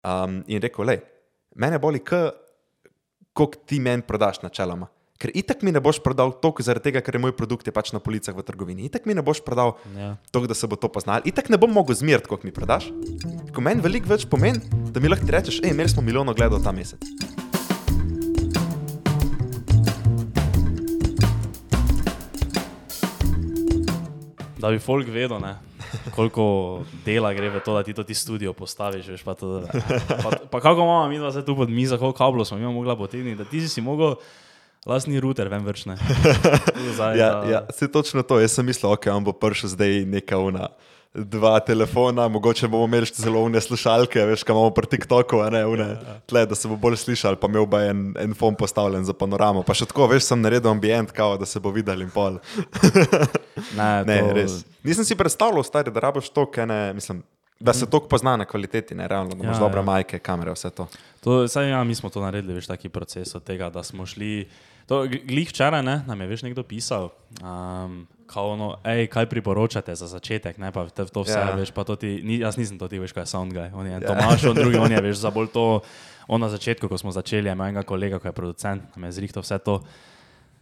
Um, in rekel, le, mene boli, koliko ti meni prodaš načeloma. Ker itak mi ne boš prodal toliko, zaradi tega, ker je moj produkt je pač na policah v trgovini. Itak mi ne boš prodal Ja. toliko, da se bo to poznalo. Itak ne bom mogel zmeriti, koliko mi prodaš. Ko meni veliko več pomeni, da mi lahko rečeš, hej, imeli smo milijon ogledov ta mesec. Da bi folk vedel, ne, koliko dela gre v to, da ti to ti studio postaviš. Veš, pa, to, da, pa, pa kako imamo mi dva zdaj tu pod mizo, koliko kablo smo mi mogla potegniti, da ti si mogel lastni router ven vršne. Zdaj, Ja, da- ja, se točno to. Jaz sem mislil, ok, on bo prišel zdaj neka una. Dva telefona, mogoče bomo imeli še zelo umne slušalke, veš, kaj imamo pri TikToku, a ne une, tle, da se bo bolj slišal, pa imel bo en, en fon postavljen za panoramo. Pa še tako, veš, sem naredil ambient, kao, da se bo videl in pol. Ne, Ne, to, res. Nisem si predstavljal, stari, da rabiš to, kaj ne, mislim, da se toliko pozna na kvaliteti, ne, realno, da imaš Ja, dobre ja. majke, kamere, vse to. To, saj, ja, mi smo to naredili, veš, taki proces od tega, da smo šli. To, glih včeraj ne, nam je veš nekdo pisal, um, kao ono, ej, kaj priporočate za začetek, ne pa te, to vse, Ja. ja. veš, pa to ti, ni, jaz nisem to ti, veš, kaj je Soundguy, on je Ja. ja. Tomaš, on drugi, on je, veš, za bolj to, on na začetku, ko smo začeli, je enega kolega, ki je producent, nam je zrihtal vse to.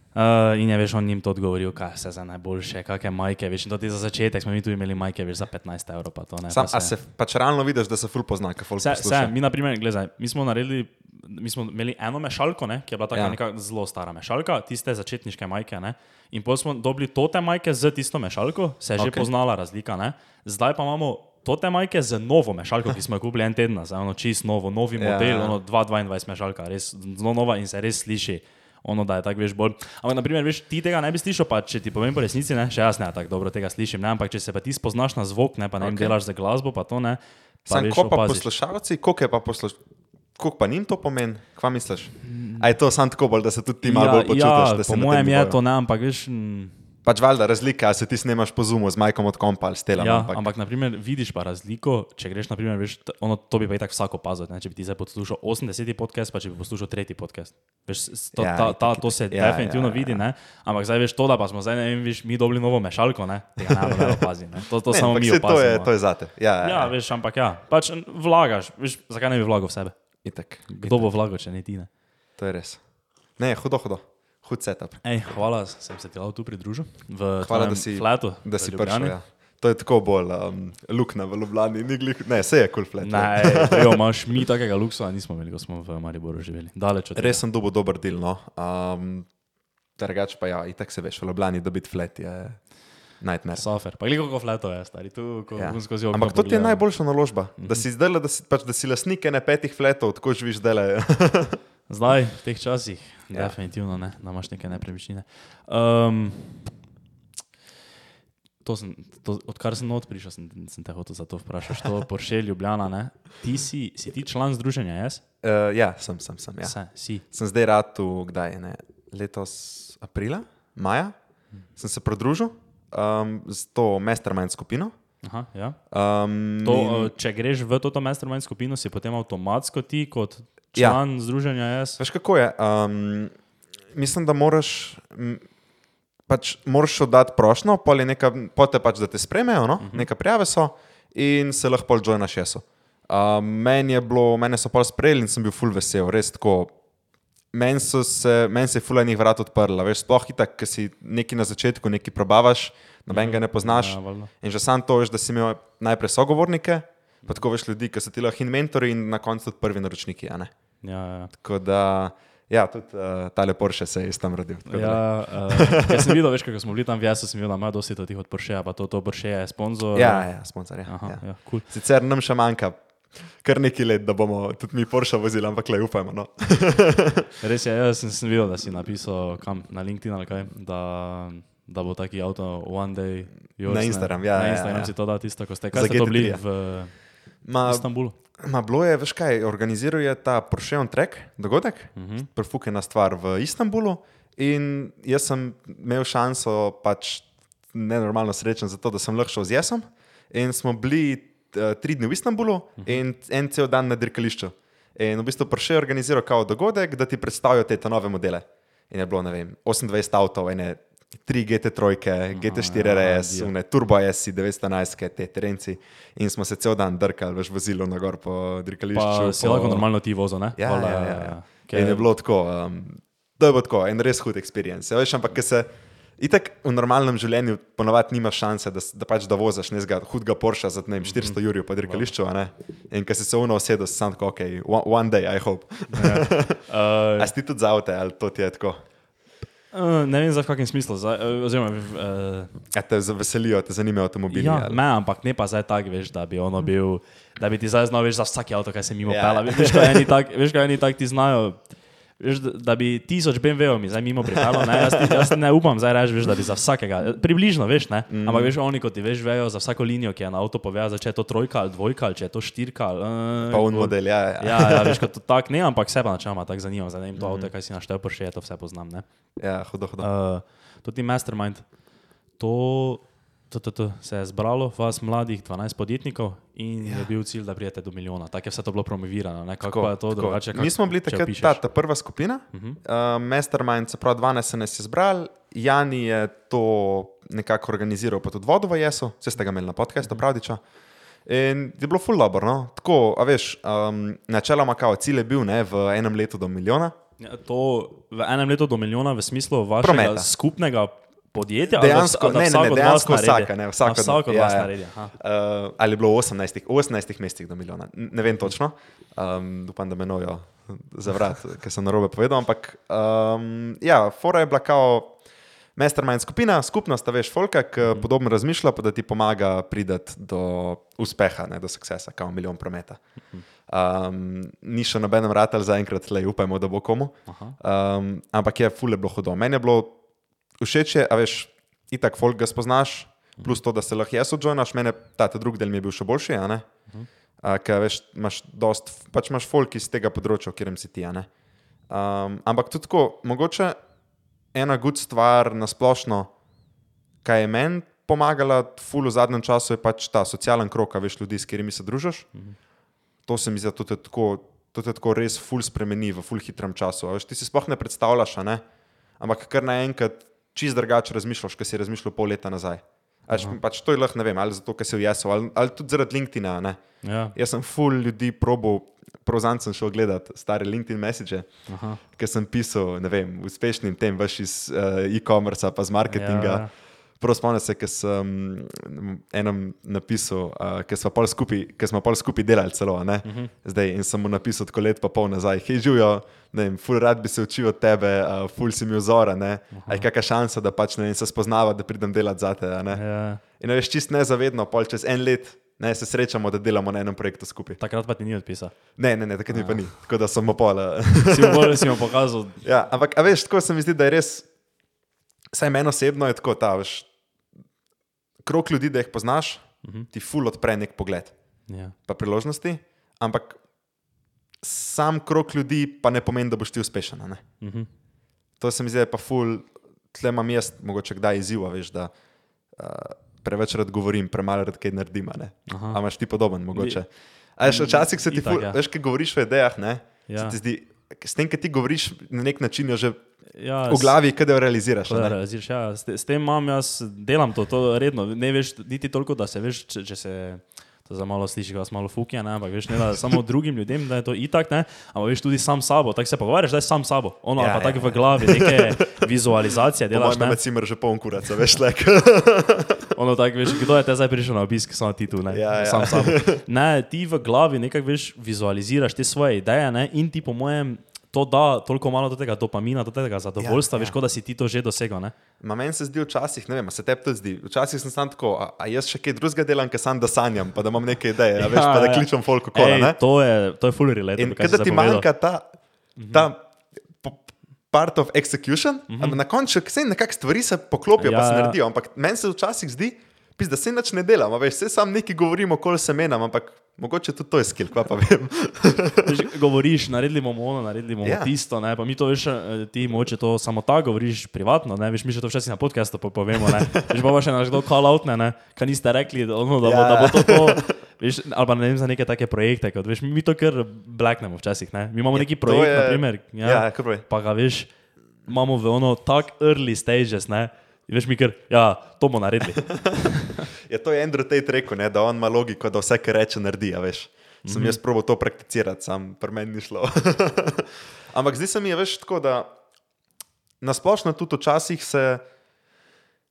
Uh, in je veš, on jim to odgovoril, kaj se za najboljše, kakšne majke, veš, in to ti za začetek smo mi tu imeli majke, veš, za 15 evrov, pa to ne. Sam, pa a se pač realno vidiš, da se ful pozna, kaj Vse, vse, posluša. mi, naprimer, gledaj, mi smo naredili, mi smo imeli eno mešalko, ne, ki je bila tako Ja. ja. zelo stara mešalka, tiste začetniške majke. Ne, in potem smo dobili tote majke z tisto mešalko, se je že okay. poznala razlika. Ne, zdaj pa imamo tote majke z novo mešalko, ki smo jo kupili en teden nazaj, ono čist novo, novi Ja, model, ja. ono 222 mešalka, res zelo nova in se res sliši. Ono, da je tako, veš, bolj. Ampak, naprimer, veš, ti tega ne bi slišal, pa če ti povem po resnici, ne, še jaz ne tako dobro tega slišim, ne, ampak če se pa ti spoznaš na zvok, ne, pa ne okay. delaš za glasbo, pa to ne. Pa Sam, ko pa poslušalci, koliko je pa poslušalci, koliko pa njim to pomeni, kva misliš? A je to sam tako bolj, da se tudi ti malo bolj počutiš, ja, da po na tem mojem je to ne, ampak veš. mm, Pač valjda razlika, se ti snemaš po zumu z majkom od kompa ali s telom. Ja, ampak, ampak naprimer, vidiš pa razliko, če greš, naprimer, veš, ono, to bi pa i tako vsak opazil. Ne? Če bi ti zdaj poslušal 80. podcast, pa če bi poslušal tretji podcast. Veš, to, Ja, ta, ta, to se ja, Ja, definitivno ja, ja, vidi, ne? ampak zdaj veš to, da pa smo zdaj, ne vem, veš, mi dobili novo mešalko, ne? tega ne? To, to ne, samo mi saj to je, opazimo. to je zate. Ja, ja, Ja, veš, ampak ja, pač vlagaš, veš, zakaj ne bi vlagal v sebe? Itak, Kdo bo vlagal, če ne ti ne? to je res. Ne, hudo, hudo. Hud setup. Ej, hvala, sem se ti lahko tu pridružil. Hvala, da si, flatu. da si prišel. Ja. To je tako bolj um, lukna v Ljubljani. ni Glih, ne, se je kul cool flat. ja. Ne, jo, imaš mi takega luksusa, nismo imeli, ko smo v Mariboru živeli. Daleč od tega. Res sem dobil dober del. No. Um, Drugač pa ja, itak se veš, v Ljubljani dobiti flat je nightmare. Sofer. Pa gledaj, koliko fletov je, stari, tu, ko Ja. ja. skozi okno. Ampak to ti je pogledam. najboljša naložba, da si zdaj, da si, pač, da si lasnik ne petih fletov, tako živiš zdaj. Zdaj, v teh časih, Ja. ja. definitivno ne, da imaš neke nepremičnine. Um, to sem, to, odkar sem not prišel, sem, sem te hotel za to vprašati. To Porsche Ljubljana, ne? Ti si, si ti član združenja, jaz? Uh, ja, sem, sem, sem. Ja. Vse, si. Sem zdaj rad tu, kdaj ne? Letos aprila, maja, sem se pridružil um, z to mastermind skupino. Aha, ja. Um, To, in- in... Če greš v to mastermind skupino, si potem avtomatsko ti kot Ja. član ja. združenja, jaz? Veš kako je? Um, mislim, da moraš, m, pač moraš oddati prošlo, pol je neka, pote pač, da te sprejmejo, no? uh -huh. neka prijave so in se lahko pol joinaš jeso. Um, meni je bilo, mene so pol sprejeli in sem bil full vesel, res tako. Meni se, meni se je full enih vrat odprla, veš, sploh hitak, ker si neki na začetku, neki probavaš, noben ga ne poznaš. Ja, valjda. In že sam to veš, da si imel najprej sogovornike, pa tako veš ljudi, ki so ti lahko inventori in na koncu tudi prvi naročniki. Ja, ja. Tako da, ja, tudi uh, tale Porsche se je tam rodil. Ja, uh, jaz sem videl, veš, kako smo bili tam Jasu, sem videl, da ima dosti tih od Porsche, pa to, to Porsche je sponzor. ja, ja, sponsor. Ja, Aha, ja. ja, cool. Sicer nam še manjka kar nekaj let, da bomo tudi mi Porsche vozili, ampak le upajmo. No. Res je, jaz sem, sem videl, da si napisal kam, na LinkedIn ali kaj, da, da bo taki avto one day yours, Na ne. Instagram, ja, Na ja, Instagram ja. si to da tisto, ko ste, kaj ste to GT3, bili ja. v Ma, Istanbulu. ma bilo je, veš kaj, organiziral je ta Porsche on Trek dogodek, uh Mhm. -huh. prfukena stvar v Istanbulu in jaz sem imel šanso, pač nenormalno srečen za to, da sem lahko šel z jesom in smo bili uh, tri dni v Istanbulu uh. -huh. in en cel dan na dirkališču. In v bistvu Porsche je organiziral kao dogodek, da ti predstavijo te ta nove modele. In je bilo, ne vem, 28 avtov, ene tri GT3, GT4 RS, une Turbo S, 911, te terenci. In smo se cel dan drkali, veš, vozilo na gor po dirkališču. Pa si lahko normalno ti vozil, ne? Ja, Pol, ja, ja, eh, ja. kaj- In je bilo tako, um, da je bilo tako, en res hud experience. Ja, veš, ampak ker se itak v normalnem življenju ponovadi nimaš šanse, da, da pač da voziš nekega hudega Porsche za ne vem, 400 jurjev po dirkališču. ne. In ker si se uno usedel, si sam tako, ok, one, one day, I hope. Uh, A si ti tudi za avte ali to ti je tako? uh, ne vem, za v kakšnem smislu. Za, uh, oziroma, uh, A te veselijo, te zanimajo avtomobili? ja, ali? me, ampak ne pa zdaj tako, veš, da bi ono bil, da bi ti zdaj znal, veš, za vsaki avto, kaj se mimo Ja. pela. Veš, kaj eni tak, veš, kaj eni tak ti znajo. Veš, da, bi tisoč BMW-ov zdaj mimo pripeljal, ne, jaz, jaz ne upam zdaj reči, veš, da bi za vsakega, približno, veš, ne, mm. ampak veš, oni kot ti veš, vejo za vsako linijo, ki je na avto povedal, če je to trojka ali dvojka, ali če je to štirka. Ali, uh, Pa un model, ja. ja. Ja, ja, veš, kot to tak, ne, ampak se pa načeloma tako zanima, zdaj ne vem, to avto, kaj si naštel, pa še je to vse poznam, ne. ja hudo, hudo. Uh, to ti mastermind, to, to se je zbralo, vas mladih 12 podjetnikov in ja. je bil cilj, da prijete do milijona. Tako je vse to bilo promovirano, ne? kako pa je to drugače. Mi smo bili takrat ta, ta prva skupina, uh -huh. uh, Mastermind, se pravi, 12 se nas je zbral, Jani je to nekako organiziral, pa tudi vodo v Jesu, vse ste ga imeli na podkastu, -huh. Pravdiča. In je bilo full dobro, no? tako, a veš, um, načeloma kao cilj je bil ne, v enem letu do milijona. Ja, to v enem letu do milijona v smislu vašega. Prometa. skupnega podjetja? da Dejansko, vsa- da ne, ne, ne, dejansko vsaka, ne, vsaka, vsak od vas naredi. Uh, ali je bilo v 18, 18 mestih do milijona, ne vem točno, um, upam, da me nojo zavrat, ker sem narobe povedal, ampak um, ja, fora je bila kao mastermind skupina, skupnost, a veš, folka, ki Mhm. podobno razmišlja, pa da ti pomaga priti do uspeha, ne, do succesa, kao milijon prometa. Mhm. Um, ni še nobenem ratelj zaenkrat, le upajmo, da bo komu. Um, ampak je fule bilo hudo. Meni je bilo všeč, je, a veš, itak folk ga spoznaš, plus to, da se lahko jaz odžonaš, meni ta drugi del mi je bil še boljši, a ne. Uh, ker veš, imaš dost, pač imaš folk iz tega področja, katerem si ti, a ne. Um, ampak tudi tako, mogoče ena good stvar na splošno, kaj je meni pomagala, ful v zadnjem času, je pač ta socialen krok, veš, ljudi, s katerimi se družiš. To se mi zdi, da te tako, to te tako res ful spremeni v ful hitrem času. a Veš, ti si sploh ne predstavljaš, ne? ampak kar naenkrat čist drugače razmišljaš, kot si razmišljal pol leta nazaj. A Veš, pač to je lahko, ne vem, ali zato, ker si v jasu, ali, ali tudi zaradi LinkedIna. Ja. Jaz sem full ljudi probal, prozant sem šel gledat stare LinkedIn message, ker sem pisal, ne vem, uspešnim tem, veš iz uh, e-commerce pa z marketinga. Ja, Ja, ja. Prav spomnim se, ker sem mm, enem napisal, uh, ker smo pol skupaj, ker smo pol skupaj delali celo, a? Uh -huh. Zdaj in sem mu napisal tako let pa pol nazaj, hej, živijo, ne vem, ful rad bi se učil od tebe, uh, ful si mi vzora, ne? Uh -huh. Aj kakšna šansa, da pač ne vem, se spoznava, da pridem delat za te, a ne? Ja. In a veš, čist nezavedno, pol čez en let, ne, se srečamo, da delamo na enem projektu skupaj. Takrat pa ti ni odpisal. Ne, ne, ne, takrat mi pa ni, tako da sem uh, Si mu, bolj- si mu pokazal, Ja, ampak, a veš, tako se mi zdi, da je res, vsaj meni osebno je tako, ta veš, krok ljudi, da jih poznaš, uh -huh. ti ful odpre nek pogled, ja. pa priložnosti, ampak sam krok ljudi pa ne pomeni, da boš ti uspešen. uh -huh. To se mi zdi, je pa ful, tle imam jaz, mogoče kdaj izziva, veš, da uh, preveč rad govorim, premalo rad kaj naredim. a ne. Aha. A imaš ti podoben, mogoče. A veš, včasih se ti, Itak, ful, ja. veš, kaj govoriš o idejah, ne? Ja. Se ti Zdi, s tem, ki ti govoriš, na nek način jo že Ja, v glavi, kaj da realiziraš. Da, raziš, ja, s, s tem imam jaz, delam to, to redno. Ne veš, niti toliko, da se veš, če, če se. To za malo sliši, da vas malo fukija, ne, ampak veš, ne da samo drugim ljudem, da je to itak, ne, ampak veš tudi sam sabo, tako se pogovarjaš, da je sam sabo, ono Ja, ja, pa ja, tako v glavi, neke vizualizacije delaš, Mojem ne, med cimer že poln kuraca, veš, lek. ono tako veš, kdo je te zdaj prišel na obisk, samo ti tu, ne, Ja, ja. sam sabo. Ne, ti v glavi nekako veš, vizualiziraš te svoje ideje, ne, in ti po mojem to da toliko malo do tega dopamina, do tega zadovoljstva, Ja, veš, ja. kot da si ti to že dosegel, ne. Ma meni se zdi včasih, ne vem, se tebi tudi zdi. Včasih sem sam tako, a, a jaz še kaj drugega delam, ker sam da sanjam, pa da imam neke ideje, a veš, pa da kličem folk okola, Ej, to je, to je full related. In kada ti manjka ta, ta po- part of execution, mm -hmm. na koncu vse nekako stvari se poklopijo, ja, pa Ja, se ja. naredijo, ampak meni se včasih zdi, pis, da se nič ne delam, a veš, vse sam neki govorimo, kol se menam, ampak mogoče tudi to je skill, kva pa vem. Govoriš, naredili bomo ono, naredili bomo Ja. ja. tisto, ne? pa mi to veš, eh, ti moče to samo tako govoriš privatno, ne? veš, mi še to včasih na podkastu po- povemo, ne? veš, pa pa še naš kdo call out, ne, ne? kaj niste rekli, ono, da, bo, Ja. da bo to to. Veš, ali pa ne vem za neke take projekte, kot veš, mi, to kar blaknemo včasih, ne? mi imamo Ja, neki projekt, je- naprimer, Ja, kar pravi. pa ga veš, imamo v ono tak early stages, ne? In veš mi, ker, ja, to bomo naredili. Je to je Andrew Tate rekel, ne, da on ima logiko, da vse, kar reče, naredi. a Veš. Sem mm Mhm. -hmm. jaz probo to prakticirati, sam pri meni ni šlo. Ampak zdi se mi, je, veš, tako, da nasplošno tudi včasih se.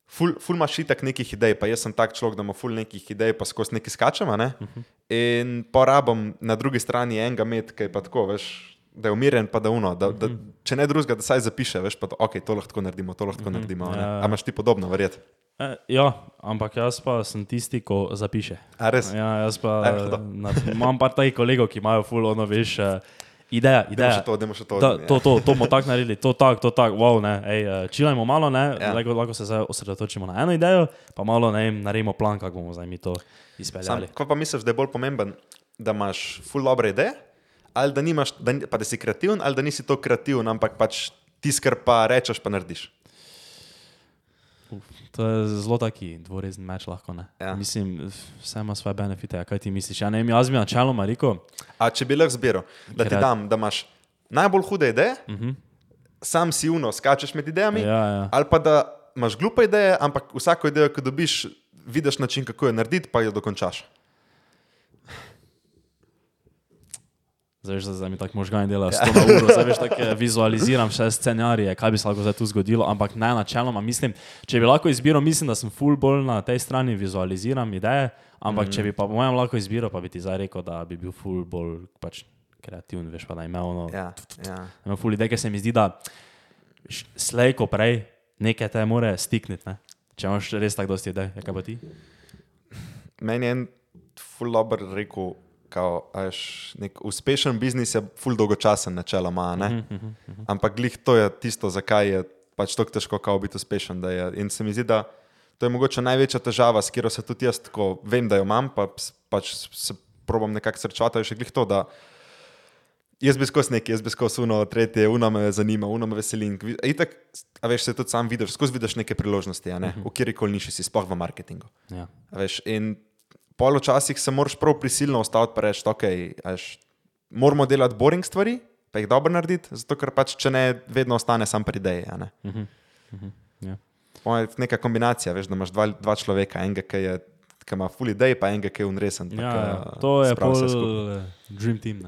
Ful, ful imaš itak nekih idej, pa jaz sem tak človek, da ima ful nekih idej, pa skozi neki skačemo. Ne? Uh -huh. In porabim na drugi strani enega med, ki je pa tako, veš, da je umiren, pa da uno. Da, da, če ne drugega, da saj zapiše, veš, pa da, ok, to lahko naredimo, to lahko uh -huh. naredimo. Ja, Ja, ja. A imaš ti podobno, verjet? E, ja, ampak jaz pa sem tisti, ko zapiše. A res? Ja, jaz pa na, imam pa takih kolegov, ki imajo ful, ono, veš, eh, ideja, ideja. še to, še to. Da, ja. to, to, to bomo tako naredili, to tako, to tako, wow, ne, ej, eh, čilajmo malo, ne, Ja. ja. lahko, lahko se zdaj osredotočimo na eno idejo, pa malo, ne naredimo plan, kako bomo zdaj mi to Sam, izpeljali. ko pa misliš, da je bolj pomemben, da imaš ful dobre ideje, ali da, nimaš, da, ni- pa da si kreativen, ali da nisi to kreativen, ampak pač tisto, kar pa rečeš, pa narediš. To je zelo taki dvorezen meč lahko, ne. Ja. Mislim, vse ima svoje benefite, kaj ti misliš? Ja, ne vem, jaz bi načeloma rekel, A če bi lahko zbiral, da ti dam, da imaš najbolj hude ideje, uh -huh. sam si uno, skačeš med idejami, Mhm. ja, ja. ali pa da imaš glupe ideje, ampak vsako idejo, ki dobiš, vidiš način, kako jo narediti, pa jo dokončaš. Zdaj, veš, da zdaj mi tako možgani delajo 100 na uro, zdaj veš, tako eh, vizualiziram vse scenarije, kaj bi se lahko zdaj tu zgodilo, ampak ne načeloma mislim, če bi lahko izbiral, mislim, da sem full bolj na tej strani vizualiziram ideje, ampak mm. če bi pa po mojem lahko izbiral, pa bi ti zdaj rekel, da bi bil full bolj pač kreativen, veš pa da imel ono, Ja, ja. imel full ideje, ker se mi zdi, da slej ko prej nekaj te more stikniti, ne? če imaš res tako dosti idej, ja, kaj pa ti? Meni je en ful dober rekel, kao, a veš, nek uspešen biznis je ful dolgočasen načeloma, ne? Ampak glih to je tisto, zakaj je pač tako težko kao biti uspešen. je. In se mi zdi, da to je mogoče največja težava, s katero se tudi jaz tako vem, da jo imam, pa pač se probam nekako srečati, je še glih to, da Jaz bi skozi nekaj, jaz bi skozi uno, tretje, uno me zanima, uno me veseli. Itak, a veš, se tudi sam vidiš, skozi vidiš neke priložnosti, ne, v kjer koli niši si, sploh v marketingu. Ja. A Veš, in pol včasih se moraš prav prisilno ustaviti in reči, ok, a veš, moramo delati boring stvari, pa jih dobro narediti, zato ker pač, če ne, vedno ostane sam pri ideji. ne. Ja. Po mojem je neka kombinacija, veš, da imaš dva, dva človeka, enega, ki, je, ki ima full idej, pa enega, ki je unresen. Ja, ja, to je skupaj. eh, dream team.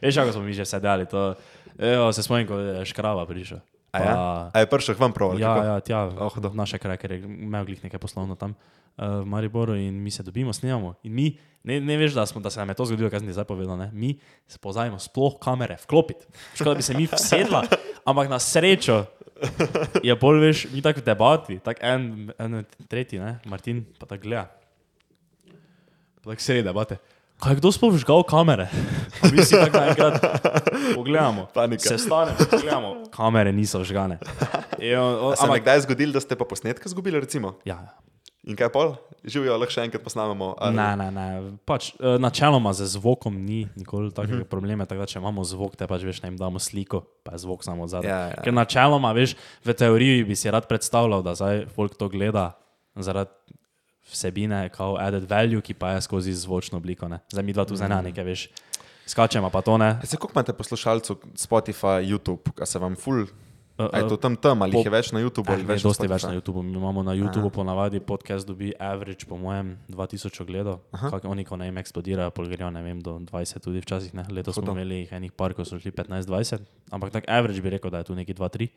Veš, kako smo mi že sedeli, to, evo, se spomnim, ko je škrava prišel. A, ja? a je prišel vam prav? Ja, kako? ja, tja, Oh, v naše kraje, ker je imel glih nekaj poslovno tam uh, v Mariboru in mi se dobimo, snemamo. In mi, ne, ne veš, da, smo, da se nam je to zgodilo, kaj sem ti zdaj povedal, ne? mi spozajmo sploh kamere, vklopiti. Škoda bi se mi vsedla, ampak na srečo je bolj, veš, mi tako v debati, tako en, en tretji, ne? Martin pa tako gleda. Pa tako sredi debate. Kaj kdo sploh žgal kamere? Mi si tako naenkrat pogledamo. Panika. Se stanemo, pogledamo. Kamere niso žgane. Je Ampak, kdaj zgodilo, da ste pa posnetke izgubili? Recimo? ja, In kaj pol? Živijo, lahko še enkrat posnamemo. ali- Ne, ne, ne. Pač, eh, načeloma z zvokom ni nikoli Mhm. takega uh -huh. problema, tako da če imamo zvok, te pač veš, ne jim damo sliko, pa je zvok samo zadaj. Ja, ja. Ker načeloma, veš, v teoriji bi si rad predstavljal, da zdaj folk to gleda zaradi vsebine, kao added value, ki pa je skozi zvočno obliko. Ne. Zdaj mi dva tu ne nekaj, veš, skačemo pa to ne. Se koliko imate poslušalcev Spotify, YouTube, a se vam ful, Uh, a je to tam tam ali po- je več na YouTubu Eh, ali ne, več dosti več na YouTubu. Mi imamo na YouTubu ponavadi podcast dobi average, po mojem, 2000 ogledov. Oni, ko ne vem, eksplodirajo, polgarijo, ne vem, do 20 tudi včasih. Ne. Letos Hudo. smo imeli enih par, ko so šli 15-20, ampak tak average bi rekel, da je tu neki 2-3.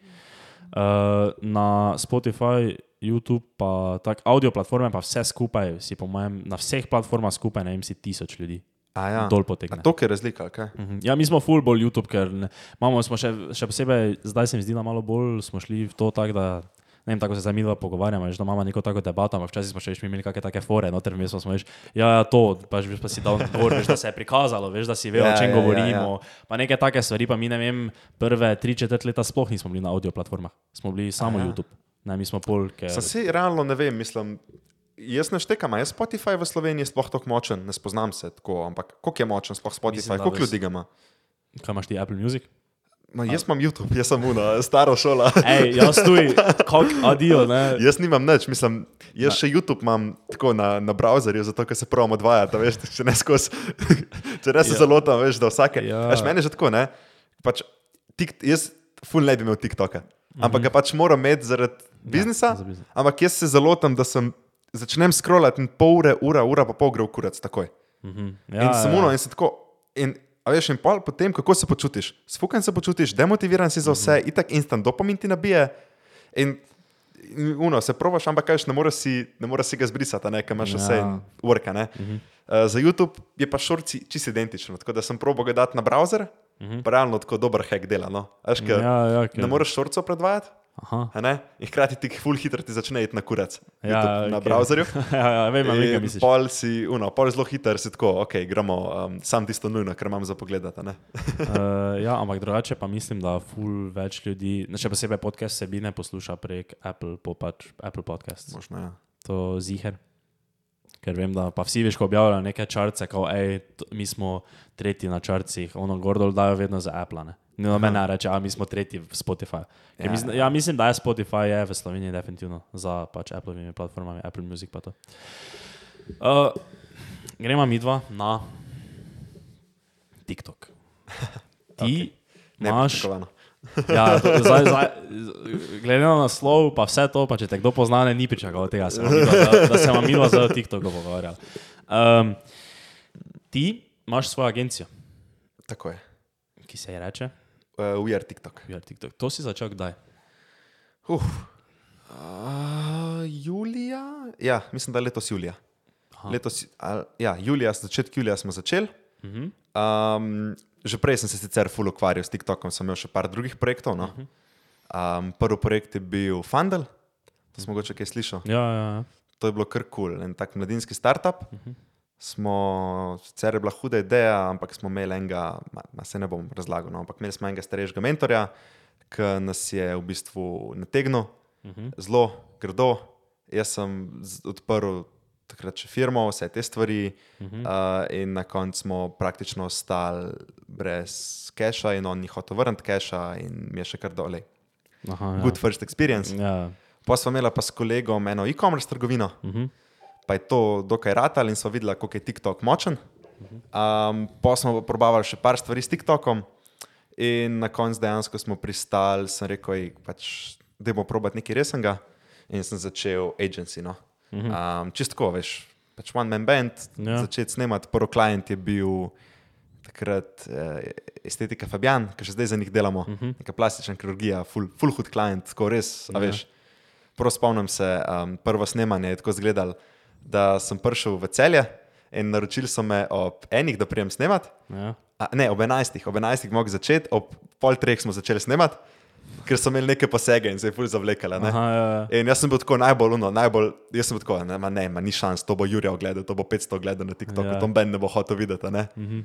Uh, na Spotify, YouTube, pa tak audio platforme, pa vse skupaj, si po mojem, na vseh platformah skupaj, ne vem, si tisoč ljudi. A ja. Dol A potegne. to je razlika, ali kaj? Mhm. Ja, mi smo full bolj YouTube, ker ne, imamo, smo še, še posebej, zdaj se mi zdi, da malo bolj smo šli v to tako, da ne vem, tako se zdaj mi dva pogovarjamo, da imamo neko tako debato, ampak včasih smo še veš, imeli kakšne take fore, noter mi smo smo veš, ja, ja, to, pač veš, pa si dal gor, veš, da se je prikazalo, veš, da si ve, Ja, o čem ja, ja, govorimo, pa neke take stvari, pa mi ne vem, prve tri četrt leta sploh nismo bili na audio platformah, smo bili samo ja. YouTube. Ne, mi smo pol, ker... Sam si realno ne vem, mislim. Jaz ne štekam, je Spotify v Sloveniji sploh tako močen, ne spoznam se tako, ampak koliko je močen sploh Spotify, Mislim, koliko ljudi ga ima? Kaj imaš ti Apple Music? Ma, jaz imam YouTube, jaz sem una, stara šola. Ej, jaz tuj, kak adijo, ne? Jaz nimam nič, mislim, jaz še YouTube imam tako na, na browserju, zato ker se pravam odvajati, veš, če ne skozi, če ne se Ja. zalotam, veš, da vsake. Ja. Veš, meni je že tako, ne? Pač, tik, jaz ful ne bi imel TikToka, ampak Mhm. ga pač moram imeti zaradi biznisa. za biznis. Ampak jaz se zalotam, da sem začnem scrollati in pol ure, ura, ura pa pol gre v kurac takoj. Mhm. Ja, in sem uno in se tako. In, a veš, in pol potem, kako se počutiš? Sfukan se počutiš, demotiviran si za vse, mm -hmm. itak instant dopamin ti nabije. In, uno, se probaš, ampak kažeš, ne moreš si, ne moreš si ga zbrisati, ne, ker imaš Ja. vse urka. Ne. Mm -hmm. uh, za YouTube je pa šorci čisto identično, tako da sem probal ga dati na browser, mm -hmm. pa realno tako dober hack dela. No. Ker Ja, ja, ker- ne moreš šorcev predvajati. In hkrati ti full hitro ti začne iti na kurac Ja, na okej. browserju. ja, ja, vem, kaj misliš. Pol si, uno, pol zelo hiter si tako, ok, gremo, um, sam tisto nujno, kar imam za ne. Uh, ja, ampak drugače pa mislim, da ful več ljudi, še posebej podcast sebine posluša prek Apple, po pač Apple Podcast. Možno, ja. To ziher. Ker vem, da pa vsi veš, ko objavljajo neke črce, kot mi smo tretji na črcih, ono gordol dajo vedno za Apple. Ne? No, meni reče, a mi smo tretji v Spotify. Ja, mislim, ja, mislim, da je Spotify je v Sloveniji definitivno za pač Appleovimi platformami, Apple Music pa to. Uh, gremo mi dva na TikTok. Ti imaš. Nepričakovano. Ja, to, zdaj, zdaj, glede na naslov, pa vse to, pa če te kdo pozna, ne, ni pričakoval tega, se midva- da, da se vam midva za TikTok pogovarjala. Um, ti imaš svojo agencijo, Tako je. ki se ji reče Uh, we are TikTok. We Are TikTok. To si začel kdaj? Uf. Uh, julija? Ja, mislim, da letos julija. Aha. Letos, a, ja, julija, začetek julija smo začeli. Uh -huh. Um, že prej sem se sicer full ukvarjal s TikTokom, sem imel še par drugih projektov. No? Um, prvi projekt je bil Fundel, to smo mogoče kaj slišal. Ja, ja, ja. To je bilo kar kul, cool. en tak mladinski startup. Uh -huh. Smo, sicer je bila huda ideja, ampak smo imeli enega, ma, se ne bom razlagal, no, ampak imeli smo enega starejšega mentorja, ki nas je v bistvu nategnil uh -huh. zelo grdo. Jaz sem odprl takrat še firmo, vse te stvari, uh -huh. uh, in na koncu smo praktično ostali brez keša, in on ni hotel vrniti keša, in mi je še kar dole. Aha, Ja. ja. Good first experience. Ja. Pa smo imeli pa s kolegom eno e-commerce trgovino, uh Mhm. -huh. Pa je to dokaj ratal in smo videli, kako je TikTok močen. Um, pa smo pa probavali še par stvari s TikTokom, in na koncu dejansko smo pristali, sem rekel, "Ej, pač, da bomo probati nekaj resnega, in sem začel agency. No. Um, Čistko, veš, pač one man band, Ja. začeti snemati. Prvi klient je bil takrat eh, estetika Fabian, ki še zdaj za njih delamo, uh -huh. neka plastična kirurgija, full, full hood client, tako res, Ja. veš. Prav spomnim se, um, prvo snemanje je tako izgledalo, da sem prišel v celje in naročili so me ob enih, da prijem snemat. Ja. A, ne, ob enajstih, ob enajstih mogel začeti, ob pol treh smo začeli snemati, ker so imeli neke posege in se je ful zavlekala. Aha, ja, ja. In jaz sem bil tako najbolj uno, najbolj, jaz sem bil tako, ne, ma ne, ma ni šans, to bo Jurija ogledal, to bo 500 gledal na TikToku, Ja. to Ben ne bo hotel videti. Ne? Mm -hmm.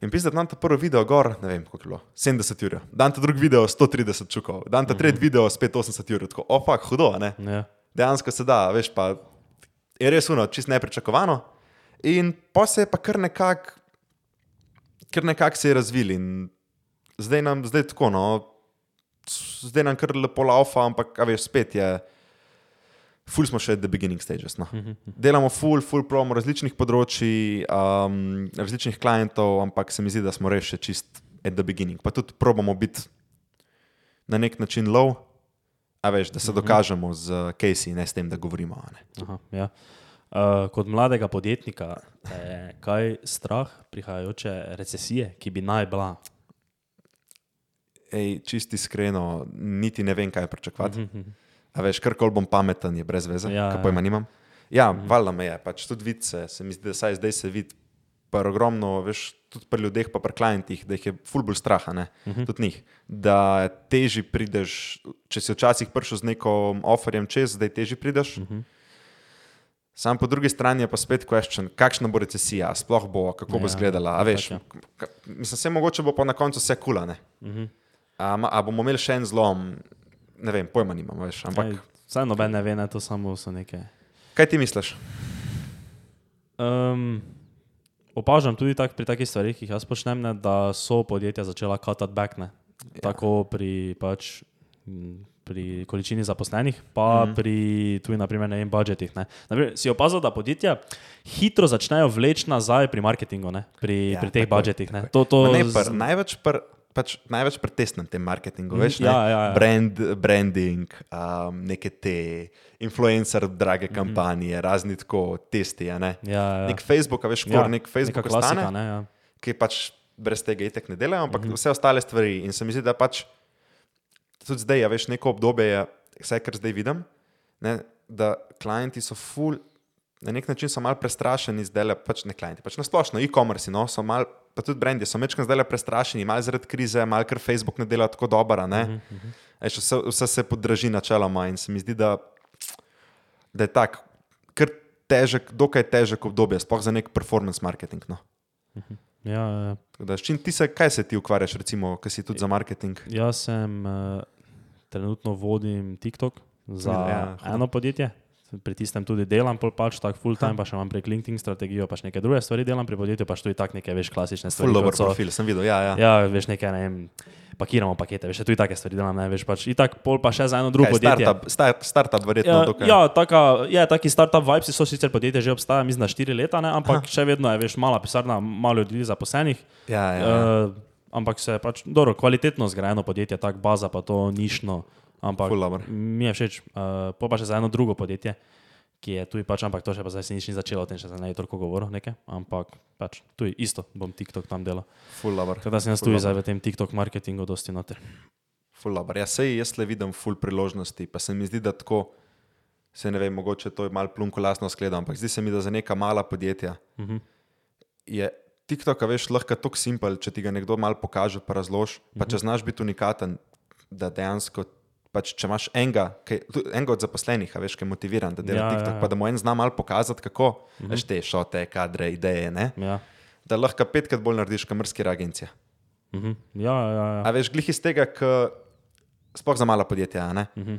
In pisati nam ta prvi video gor, ne vem, koliko je bilo, 70 ur, dan ta drugi video 130 čukov, dan ta tretji video spet 80 ur, tako, opak, hudo, ne. Ja. Dejansko se da, veš, pa je res uno, čist nepričakovano. In pa se je pa kar nekako, kar nekako se je razvil in zdaj nam, zdaj tako, no, zdaj nam kar lepo laufa, ampak, a veš, spet je, ful smo še the beginning stages. No. Delamo ful, ful promo različnih področji, um, različnih klientov, ampak se mi zdi, da smo res še čist at the beginning. Pa tudi probamo biti na nek način low, a veš, da se dokažemo z Casey, ne s tem, da govorimo. Aha, ja. Uh, kot mladega podjetnika, eh, kaj strah prihajajoče recesije, ki bi naj bila? Ej, čist iskreno, niti ne vem, kaj pričakovati. A veš, kar kol bom pameten, je brez veze, Mhm, Ja, ja, ja. pojma nimam. Ja, valjda me je, pač tudi vidi se, se mi zdi, da zdaj se vidi, pa ogromno, veš, tudi pri ljudeh, pa pri klientih, da jih je ful bolj strah, a ne, uh Mhm. -huh. tudi njih. Da teži prideš, če si včasih prišel z nekom oferjem čez, zdaj teži prideš. Uh Mhm. -huh. Sam po drugi strani je pa spet question, kakšna bo recesija, sploh bo, kako bo Ja, izgledala. A veš, tako ka- mislim, se mogoče bo pa na koncu vse kula, ne. Uh Mhm. -huh. a, ma- a bomo imeli še en zlom, ne vem, pojma nimam, veš, ampak Ej, Vsaj noben ne ve, ne, to samo so neke. kaj ti misliš? Um, opažam tudi tak, pri takih stvarih, ki jih jaz počnem, ne, da so podjetja začela cutati back. Ne. Ja. Tako pri, pač, pri količini zaposlenih, pa mm. pri tudi, naprimer, ne vem, budžetih. Ne. Naprimer, si opazil, da podjetja hitro začnejo vleči nazaj pri marketingu, ne, pri, ja, pri teh tako je, budžetih. Ne. tako je. To, to Ne, z- pr, največ pr, pač največ pretesnem tem marketingu, Mhm, veš, ne? ja, ja, ja. Brand, branding, um, neke te influencer, drage kampanje, razni tako testi. a Ne? Mhm. Ja, ja. Nek Facebook, veš, Ja, nek Facebook klasika, ostane, ne, ja. ki pač brez tega itek ne delajo, ampak Mhm. mm -hmm. vse ostale stvari. In se mi zdi, da pač tudi zdaj, a veš, neko obdobje je, vse kar zdaj vidim, ne, da klienti so full. Na nek način so malo prestrašeni, zdaj le pač ne klienti, pač na splošno, e-commerce, no, so malo, pa tudi brendi so večkrat zdaj le prestrašeni, malo zaradi krize, malo ker Facebook ne dela tako dobro, ne. Uh -huh. Eš, vse, vse se podraži načeloma in se mi zdi, da, da je tak, kar težek, dokaj težek obdobje, sploh za nek performance marketing. No. Ja, ja, ja. Tako Da, čim ti se, kaj se ti ukvarjaš, recimo, ki si tudi za marketing? Jaz sem uh, trenutno vodim TikTok za Ja, ja, eno podjetje. Pri tistem tudi delam, pač tako full time, pa še imam prek LinkedIn strategijo, pač neke druge stvari delam pri podjetju, pač tudi tak neke, veš, klasične stvari. Full dobro so- profil, sem videl, ja, ja. Ja, veš, nekaj, ne vem, pakiramo pakete, veš, tudi take stvari delam, ne veš, pač itak, pol pa še za eno drugo Kaj, podjetje. startup, start, startup verjetno. Ja, dokaj. ja, taka, je, taki startup vibes so sicer podjetje že obstaja, mislim, da štiri leta, ne, ampak Aha. še vedno je, veš, mala pisarna, malo ljudi zaposlenih. ja, ja, ja. Uh, ampak se pač, dobro, kvalitetno zgrajeno podjetje, tako baza pa to nišno. Ampak mi je všeč, uh, pa, pa še za eno drugo podjetje, ki je tu pač, ampak to še pa zdaj se nič ni začelo, o tem še zdaj ne je toliko govoril, nekaj, ampak pač tu je isto, bom TikTok tam delal. Full dobro. Tako da sem jaz tu zdaj v tem TikTok marketingu dosti noter. Ful dobro. Ja, sej jaz le vidim full priložnosti, pa se mi zdi, da tako, se ne vem, mogoče to je malo plunko lasno skledam, ampak zdi se mi, da za neka mala podjetja Uh -huh. je TikTok, veš, lahko tako simpel, če ti ga nekdo malo pokaže, pa razloži, pa če znaš biti unikaten, da dejansko. Pač, če imaš enega, tudi enega od zaposlenih, a veš, ki je motiviran, da dela Ja, ja, ja, TikTok, ja. ja. pa da mu en zna malo pokazati, kako uh -huh. te šote, kadre, ideje, ne? Ja. da lahko petkrat bolj narediš, kot mrske agencije. Uh -huh. ja, ja, ja. A veš, glih iz tega, ker sploh za mala podjetja. -huh.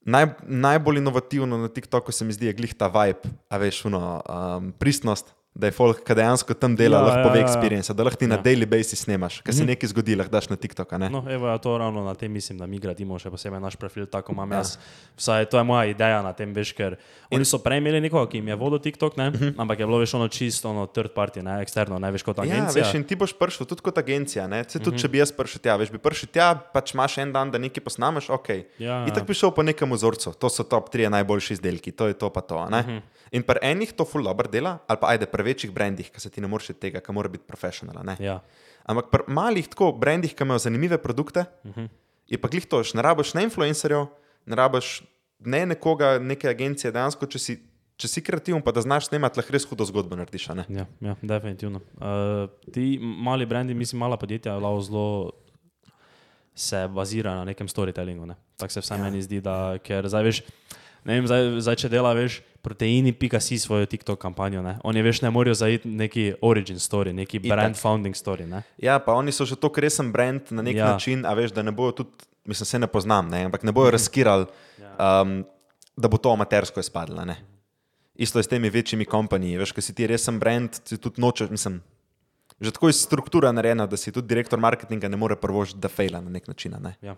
Naj, najbolj inovativno na TikToku se mi zdi, je glih ta vibe, a veš, uno, um, pristnost. Da je folk, ki dejansko tam dela, Ja, ja, lahko ja, pove ja. experience, da lahko ti ja. na Ja. daily basis snemaš, ker se nekaj zgodi, lahko daš na TikTok. No, evo, ja, to ravno na tem mislim, da mi gradimo še posebej naš profil, tako imam Ja. jaz. Vsaj to je moja ideja na tem, veš, ker oni so prej imeli nekoga, ki jim je vodil TikTok, ne? ampak je bilo veš ono čisto ono third party, ne eksterno, ne veš kot Mhm. Ja, agencija. veš, in ti boš prišel tudi kot agencija. Ne? Se tudi, če bi jaz prišel tja, veš, bi prišel tja, pač imaš en dan, da nekaj posnameš, ok. Ja, In tako bi šel po nekem vzorcu, to so top 3 najboljši izdelki, to je to pa to. ne. Mhm. In pri enih to ful dobro dela, ali pa ajde pri večjih brendih, ki se ti ne moreš tega, ki mora biti profesionalen. ne. Ja. Ampak pri malih tako brendih, ki imajo zanimive produkte, uh -huh. je pa glih to, ne rabiš ne influencerjev, ne rabiš ne nekoga, neke agencije, dejansko, če si, če si kreativen, pa da znaš snemati, lahko res hudo zgodbo narediš. Ja, ja, definitivno. Uh, ti mali brendi, mislim, mala podjetja, lahko zelo se bazira na nekem storytellingu. Ne? Tako se vsaj ja. meni zdi, da ker zdaj veš. Ne vem, zdaj, zdaj če dela, veš, proteini, pika si svojo TikTok kampanjo. Ne? Oni, veš, ne morajo zaiti neki origin story, neki brand founding story. Ne? Ja, pa oni so že tako resen brand na nek Ja. ja. način, a veš, da ne bojo tudi, mislim, se ne poznam, ne, ampak ne bojo razkirali, um, da bo to amatersko izpadlo. Isto je s temi večjimi kompaniji, veš, ker si ti resen brand, ti tudi nočeš, mislim. Že tako je struktura narejena, da si tudi direktor marketinga ne more prvožiti, da fejla na nek način. Ne? Ja.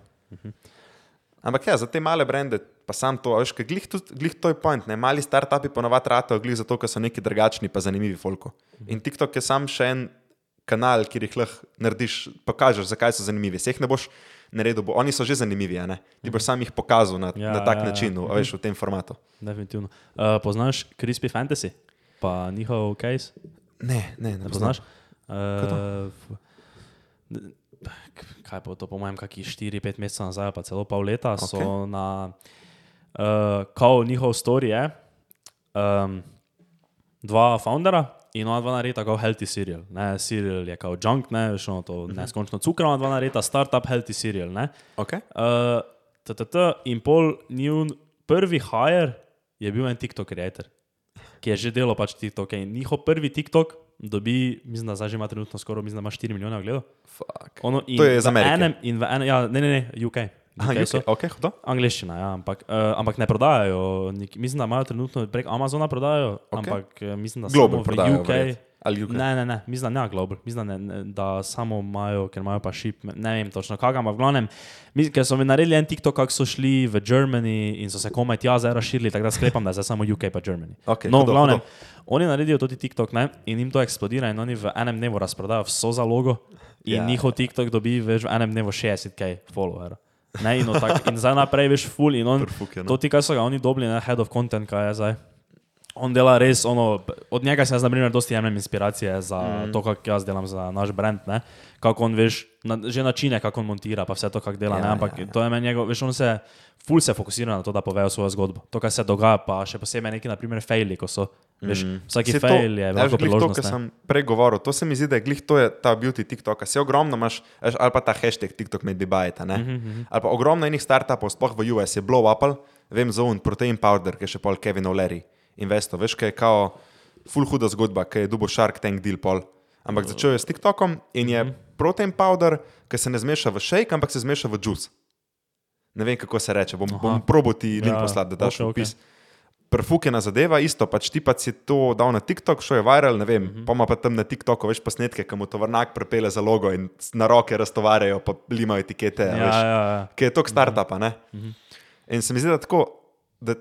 Ampak ja, za te male brende, pa sam to, veš, glih, tudi- glih to je point. Ne? Mali startupi ponovadi ratajo glih zato, ker so neki drugačni, pa zanimivi folko. In TikTok je sam še en kanal, kjer jih lahko narediš, pokažeš, zakaj so zanimivi. Vseh ne boš naredil, bo, oni so že zanimivi, ti boš sam jih pokazal na, Ja, ja, na tak ja, ja, ja. način, a veš, v tem formatu. Definitivno. Uh, poznaš Crispy Fantasy, pa njihov case? Ne, ne, ne Ne poznam. poznaš? Uh, f- n- kaj pa to, po mojem, kakih 4-5 mesecev nazaj, pa celo pol leta, okay. so na, uh, kao njihov story je, um, dva foundera in ona dva nareda kao healthy cereal. Ne, cereal je kao junk, ne, veš, ono to neskončno cukra, ona dva nareda startup healthy cereal, ne. Okay. Uh, TTT in pol njun prvi hire je bil en TikTok creator, ki je že delal pač TikTok. In njihov prvi TikTok dobi, mislim, da zdaj že ima trenutno skoraj, mislim, da ima 4 milijone ogledov. Fuck. Ono, To je Amerike? Enem, in v enem, ja, ne, ne, ne, UK. Aha, UK so. okay, hudo. Angliščina, ja, ampak, uh, ampak ne prodajajo. Nik, mislim, da imajo trenutno prek Amazona prodajajo, okay. Ampak uh, mislim, da Global samo v UK. verjet. Ali UK? Ne, ne, ne, mislim, da ne global, mislim, da, ne, da samo imajo, ker imajo pa šip, ne vem točno kaj, ampak v glavnem, mi, ker so mi naredili en TikTok, kako so šli v Germany in so se komaj tja zdaj razširili, tako da sklepam, da je samo UK pa Germany. Okej, no, v glavnem, hudo. oni naredijo tudi TikTok ne, in jim to eksplodira in oni v enem dnevu razprodajo vso zalogo In Ja, ja, njihov TikTok dobi veš, v enem dnevu 60 kaj followerjev. Ne, in, tak, in zdaj naprej veš full in on, Prfuk je, no. to ti, kaj so ga oni dobili, ne, head of content, kaj je zdaj. On dela res, ono, od njega se jaz, na primer, dosti jemljem inspiracije za mm. to, kako jaz delam za naš brand, ne. Kako on, veš, na, že načine, kako on montira, pa vse to, kako dela, Ja, ja, ne, ampak ja, ja, ja. ja. to je meni njegov, veš, on se, full se fokusira na to, da povejo svojo zgodbo. To, kar se dogaja, pa še posebej neki, na primer, faili, ko so, veš, mm. vsaki Saj to- fail je ja, veliko veš, glih To, kar sem prej govoril, to se mi zdi, da je glih to je ta beauty TikToka. Se ogromno imaš, ali pa ta hashtag TikTok med debajta, ne? Mm -hmm. Ali pa ogromno enih startupov, sploh v US, je blow up, vem za un protein powder, ki je še pol Kevin O'Leary, investor, veš, kaj je kao full huda zgodba, ki je dubo Shark Tank deal pol. Ampak začel je s TikTokom in je Mhm. protein powder, ki se ne zmeša v shake, ampak se zmeša v juice. Ne vem, kako se reče, bom, bom probo ti link Ja, poslati, da daš okej. opis. Prfukena zadeva, isto, pač ti pa si to dal na TikTok, šel je viral, ne vem, uh -huh. pa ima pa tam na TikToku več posnetke, kam mu tovrnak prepele za logo in na roke raztovarjajo, pa limajo etikete. Ja, veš, ja, ja. Ki je tok startupa, ne? Uh -huh. In se mi zdi, da tako, da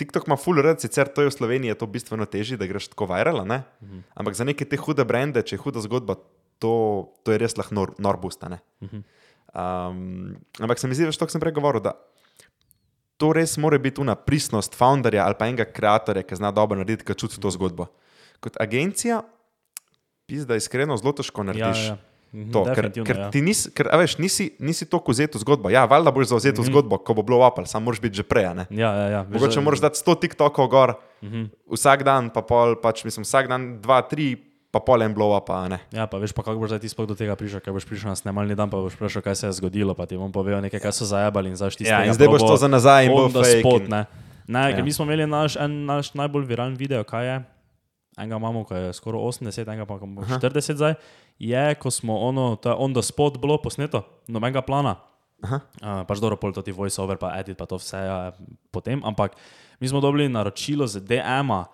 TikTok ima full rad, sicer to je v Sloveniji je to bistveno težje, da greš tako viral, ne? Uh -huh. Ampak za neke te hude brende, če je huda zgodba, to, to je res lahko nor, norbusta, -huh. um, ampak se mi zdi, veš, to, kar sem prej govoril, da to res mora biti una pristnost founderja ali pa enega ustvarjalca, ki zna dobro narediti, ki čuti to zgodbo. Kot agencija, pizda, iskreno, zelo težko narediš. Ja, ja. Mhm, To, ker, ker ja. ti nisi, ker, veš, nisi, nisi toliko vzel v zgodbo. Ja, valjda boš zauzel v zgodbo, ko bo bilo apel, sam moraš biti že prej. Ja, ja, ja. Veš, Mogoče da- moraš dati 100 TikTokov gor, Mhm. -huh. vsak dan, pa pol, pač mislim, vsak dan dva, tri, pa pol en blow up. a ne. Ja, pa veš pa, kako boš zdaj ti sploh do tega prišel, ker boš prišel na snemalni dan, pa boš vprašal, kaj se je zgodilo, pa ti bom povedal nekaj, kaj so zajabali in zaš ti Ja, in zdaj boš to za nazaj in bo fake spot, ne. Ne, ker Ja. mi smo imeli naš, en, naš najbolj viralen video, kaj je, enega imamo, ko je skoraj 80, enega pa bo 40 zdaj, je, ko smo ono, to je on the spot bilo posneto, nobenega plana. Uh, pač dobro, pol to ti voice over, pa edit, pa to vse je potem, ampak mi smo dobili naročilo z DM-a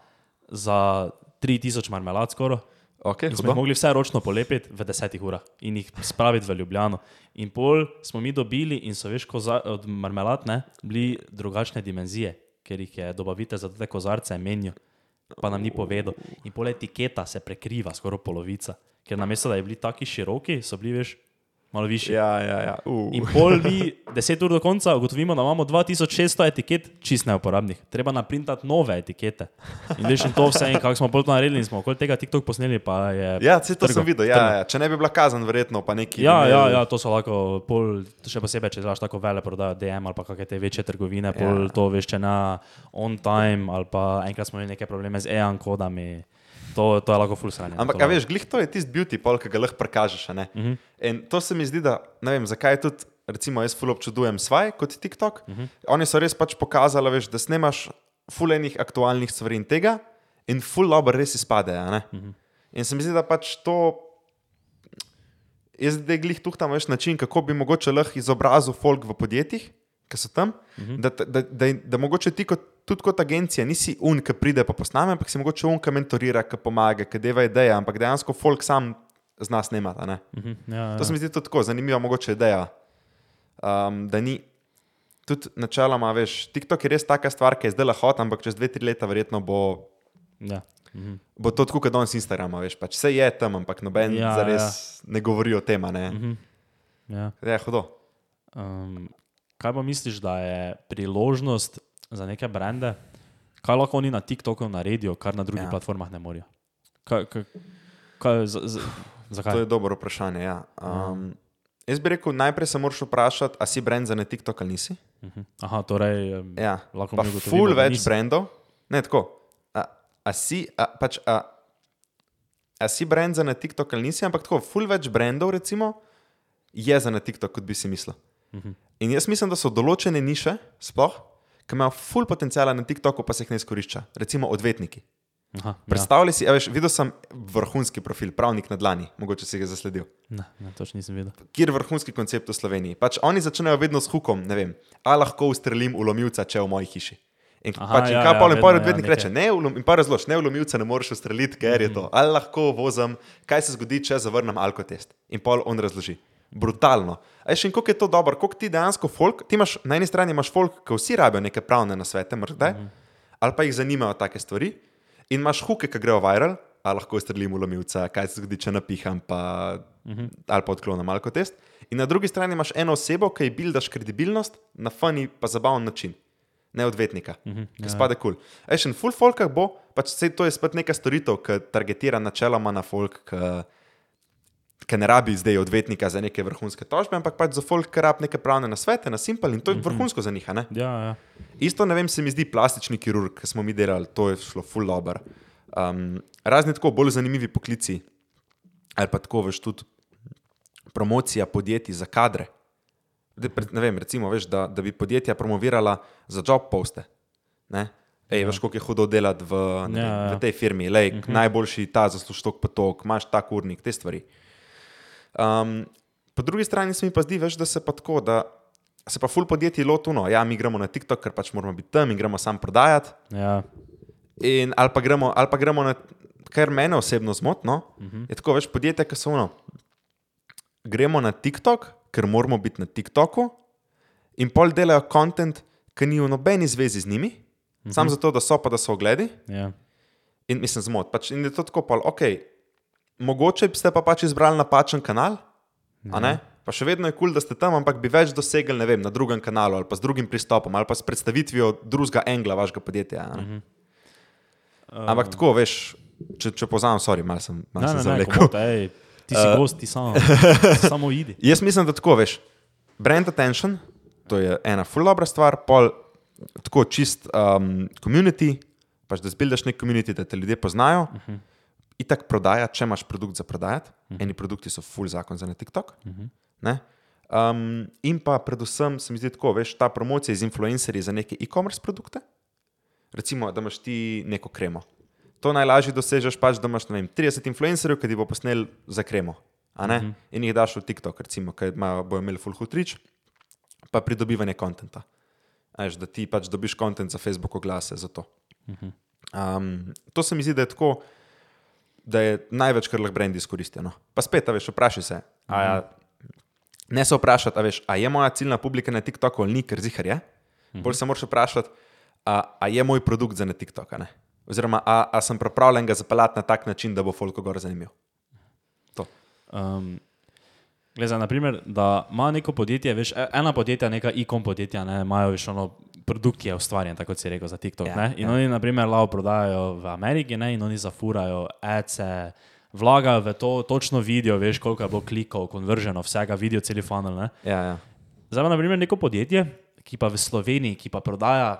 za 3000 marmelad skoraj. Okay, In smo jih mogli vse ročno polepiti v desetih urah in jih spraviti v Ljubljano. In pol smo mi dobili, in so veš, koza, od marmelad ne, bili drugačne dimenzije, ker jih je dobavitelj za te kozarce menil, pa nam ni povedal. In pol etiketa se prekriva, skoraj polovica, ker namesto da je bili taki široki, so bili veš, malo višji. Ja, ja, ja. Uh. In pol mi 10 ur do konca ugotovimo, da imamo 2600 etiket čist neuporabnih. Treba naprintati nove etikete. In veš, in to vse, in kako smo pol to naredili, in smo okoli tega TikTok posneli. Ja, vse to trgo, sem videl. Ja, ja. Če ne bi bila kazen, verjetno pa neki. Ja, bi ja, imeli- ja, to so lahko, pol, še posebej, če znaš tako vele prodajo DM ali pa kakšne te večje trgovine, pol Ja. ja. to veš, če na on time ali pa enkrat smo imeli neke probleme z EAN kodami, to, to je lahko full sranje. Ampak, a veš, glih to je tisti beauty pol, ki ga lahko prikažeš. Uh Mhm. -huh. In to se mi zdi, da ne vem, zakaj tudi, recimo, jaz full občudujem svaj kot TikTok. Uh Mhm. -huh. Oni so res pač pokazali, veš, da snemaš full enih aktualnih stvari in tega in full dobro res izpade. Uh Mhm. -huh. In se mi zdi, da pač to. Jaz zdaj glih tuhtam več način, kako bi mogoče lahko izobrazil folk v podjetjih, ki so tam, uh. -huh. da, da, da, da, da mogoče ti kot, tudi kot agencija nisi un, ki pride pa posname, ampak si mogoče un, ki mentorira, ki pomaga, ki deva ideje, ampak dejansko folk sam zna snemati. a ne. Mhm, ja, To se mi zdi tudi tako zanimiva, mogoče ideja. Um, da ni. Tudi načeloma, veš, TikTok je res taka stvar, ki je zdaj lahko, ampak čez dve, tri leta verjetno bo, ja. Mhm. bo to tako kot danes Instagrama. Veš, pač vse je tam, ampak noben Ja, ja, zares ja. ne govori o tem. Mhm. Ja. Ja, hudo. Um, kaj pa misliš, da je priložnost za neke brende, kaj lahko oni na TikToku naredijo, kar na drugih Ja. ja. platformah ne morejo? Kaj, kaj, kaj, z, z, zakaj? To je dobro vprašanje. Ja. Um, jaz bi rekel, najprej se moraš vprašati, ali si brand za ne TikTok ali nisi. Mhm. Aha, torej, um, Ja. lahko ugotovimo, ful več nisi. brandov. Ne tako. A, a si, a, pač, a, a si brand za na TikTok ali nisi, ampak tako, ful več brandov recimo, je za na TikTok, kot bi si mislil. Mhm. In jaz mislim, da so določene niše, sploh, ki imajo ful potencijala na TikToku, pa se jih ne izkorišča. Recimo odvetniki. Aha, ja. Predstavljaj si, a veš, videl sem vrhunski profil, pravnik na dlani, mogoče si ga zasledil. Ne, ne, točno nisem videl. Kjer je vrhunski koncept v Sloveniji? Pač oni začnejo vedno s hukom, ne vem, a lahko ustrelim ulomilca, če je v moji hiši. In Aha, pač, in ja, kaj ja, pa par ja, odvetnik nekaj. reče, ne, in pa razlož, ne, ulomilca ne moreš ustreliti, ker je to. Mhm. Ali lahko vozim, kaj se zgodi, če zavrnem alkotest. In pol on razloži. Brutalno. A veš, in koliko je to dobro, koliko ti dejansko folk, ti imaš na eni strani imaš folk, ki vsi rabijo neke pravne nasvete, morda, Mhm. ali pa jih zanimajo take stvari, in imaš huke, ki grejo viral, a lahko strelim ulomilca, kaj se zgodi, če napiham, pa, uh -huh. ali pa odklonim alkotest. In na drugi strani imaš eno osebo, ki ji bildaš kredibilnost na funny, pa zabaven način. Ne odvetnika, uh -huh, ki ja. spade kul. Cool. Še en full folk bo, pač vse to je spet neka storitev, ki targetira načeloma na folk, ki ki ne rabi zdaj odvetnika za neke vrhunske tožbe, ampak pač za folk, ki rabi neke pravne nasvete, na simpel in to je vrhunsko za njih. Ja, ja. Isto ne vem, se mi zdi plastični kirurg, ki smo mi delali, to je šlo full dobro. Um, razni tako bolj zanimivi poklici, ali pa tako veš tudi promocija podjetij za kadre. Ne vem, recimo, veš, da, da bi podjetja promovirala za job poste. Ej, ja. Veš, koliko je hudo delati v, vem, ja, ja. v tej firmi, Lej, uh mhm. -huh. najboljši ta zaslužek, pa tok, imaš ta urnik, te stvari. Um, po drugi strani se mi pa zdi, veš, da se pa tako, da se pa ful podjetij lotuno. Ja, mi gremo na TikTok, ker pač moramo biti tam in gremo sam prodajati. Ja. In, ali, pa gremo, ali pa gremo na, kar mene osebno zmotno, uh mhm. -huh. je tako več podjetja, ki so ono. Gremo na TikTok, ker moramo biti na TikToku, in pol delajo kontent, ki ni v nobeni zvezi z njimi, uh -huh. samo zato, da so pa da so ogledi. Ja. In mislim, zmot. Pač, in je to tako, pol, ok, mogoče ste pa pač izbrali napačen kanal, ja. pa še vedno je kul, cool, da ste tam, ampak bi več dosegli vem, na drugem kanalu ali pa z drugim pristopom ali pa s predstavitvijo drugega engla vašega podjetja. Uh -huh. uh, ampak tako, veš, če, če poznam, sorry, malo sem se zavlekel. Ti si uh, gost, ti samo, samo idi. Jaz mislim, da tako veš. Brand attention, to je ena full dobra stvar, pol tako čist um, community, pač da zbildaš nek community, da te ljudje poznajo. Uh -huh itak prodaja, če imaš produkt za prodajati. Uh mhm. -huh. Eni produkti so full zakon za na TikTok. Uh mhm. -huh. um, in pa predvsem se mi zdi tako, veš, ta promocija z influencerji za neke e-commerce produkte. Recimo, da imaš ti neko kremo. To najlažje dosežeš, pač, da imaš vem, 30 influencerjev, ki ti bo posnel za kremo. Uh mhm. -huh. In jih daš v TikTok, recimo, ki bojo imeli full hutrič, pa pridobivanje konta. Da ti pač dobiš kontent za Facebook oglase za to. Uh -huh. um, to se mi zdi, da je tako da je največ, kar lahko brendi izkoristijo. No. Pa spet, veš, vprašaj se. Ja, ne se vprašati, veš, a je moja ciljna publika na TikToku ali ni, ker zihar je. Mm. Bolj se moraš vprašati, a, a je moj produkt za na TikTok. Ne? Oziroma, a, a sem pripravljen ga zapeljati na tak način, da bo Folko gor zanimiv. Um, Glede, naprimer, da ima neko podjetje, veš, e, ena podjetja, neka e-com podjetja, ne, imajo več ono produkt, je ustvarjen, tako si rekel, za TikTok. Ja, in ja. oni, na primer, lao prodajajo v Ameriki ne, in oni zafurajo ECE, vlagajo v to, točno vidijo, veš, koliko je bilo klikov, konverženo, vsega vidijo, cel funnel. Ja, ja. Zdaj pa, na primer, neko podjetje, ki pa v Sloveniji, ki pa prodaja.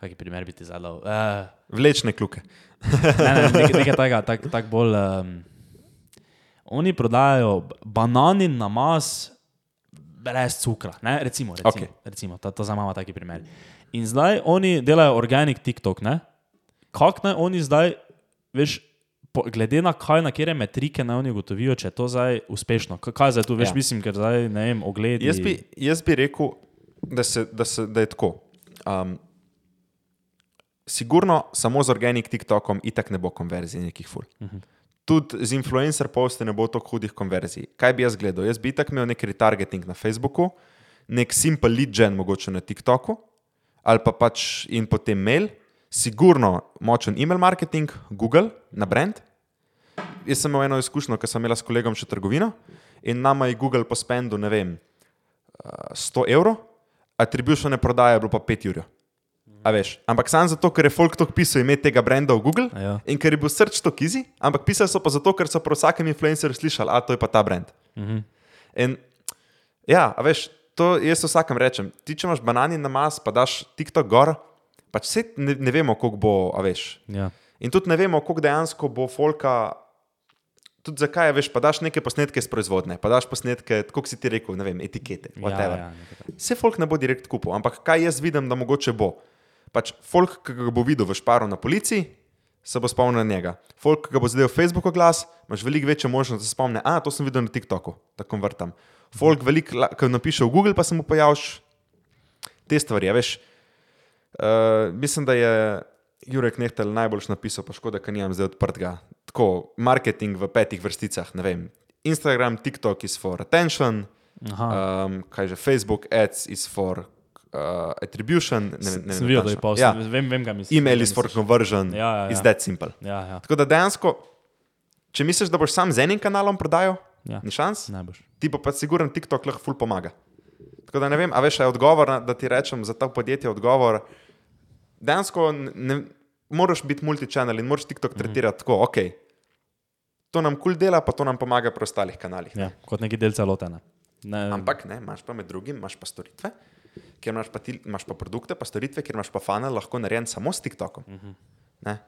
Kaj primer bi ti zadal? Uh, Vlečne kluke. ne, ne, nekaj, nekaj tega, tako tak bolj. Um, oni prodajajo bananin na mas brez cukra. Ne? Recimo, recimo, okay. recimo to, to za mama taki primer. In zdaj oni delajo organic TikTok. Kako naj oni zdaj, veš, po, glede na kaj, na kere metrike naj oni ugotovijo, če je to zdaj uspešno? Kaj zdaj tu, veš, ja. mislim, ker zdaj ne vem, ogledi. Jaz bi, jaz bi rekel, da, se, da, se, da je tako. Um, sigurno samo z organic TikTokom itak ne bo konverzije nekih ful. Uh mhm. -huh tudi z influencer posti ne bo tako hudih konverzij. Kaj bi jaz gledal? Jaz bi tako imel nek retargeting na Facebooku, nek simple lead gen mogoče na TikToku, ali pa pač in potem mail, sigurno močen email marketing, Google na brand. Jaz sem imel eno izkušnjo, ker sem imel s kolegom še trgovino in nama je Google po spendu, ne vem, 100 evrov, atribution prodaje je bilo pa 5 ur. Veš, ampak samo zato, ker je folk to pisal ime tega brenda v Google ja. in ker je bil srč to kizi, ampak pisali so pa zato, ker so pro vsakem influencerju slišali, da to je pa ta brand. Mhm. In ja, veš, to jaz vsakem rečem. Ti, če imaš banani na mas, pa daš TikTok gor, pač vse ne, ne vemo, koliko bo, veš. Ja. In tudi ne vemo, koliko dejansko bo folka. Tudi zakaj je, veš, pa daš neke posnetke iz proizvodne, pa daš posnetke, kot si ti rekel, ne vem, etikete. Ja, ja, Vse folk ne bo direkt kupil, ampak kaj jaz vidim, da mogoče bo pač folk, ki ga bo videl v šparu na policiji, se bo spomnil njega. Folk, ki ga bo zdaj v Facebooku glas, imaš veliko večjo možnost, da se spomni, a to sem videl na TikToku, tako vrtam. Folk, veliko, ki napiše v Google, pa se mu pojaviš te stvari. Veš, uh, mislim, da je Jurek Nehtel najbolj napisal, pa škoda, ker nimam zdaj odprtega. Tako, marketing v petih vrsticah, ne vem. Instagram, TikTok is for attention, um, kaj že Facebook ads is for uh, attribution, ne, ne, vem videl, da je pa Ja. Vem, vem, kaj misliš. email is for conversion, Ja, ja, ja. is that simple. Ja, ja. Tako da dejansko, če misliš, da boš sam z enim kanalom prodajal, Ja. ni šans, Ne boš. ti pa pa siguren TikTok lahko ful pomaga. Tako da ne vem, a veš, je odgovor, da ti rečem za to podjetje odgovor. Dejansko ne, ne, moraš biti multichannel in moraš TikTok tretirati tako, ok. To nam kul cool dela, pa to nam pomaga pri ostalih kanalih. Ja, kot neki del celote. Ne. Ne, Ampak ne, imaš pa med drugim, imaš pa storitve, kjer imaš pa, ti, imaš pa produkte, pa storitve, kjer imaš pa funnel lahko narejen samo s TikTokom. Uh -huh. ne?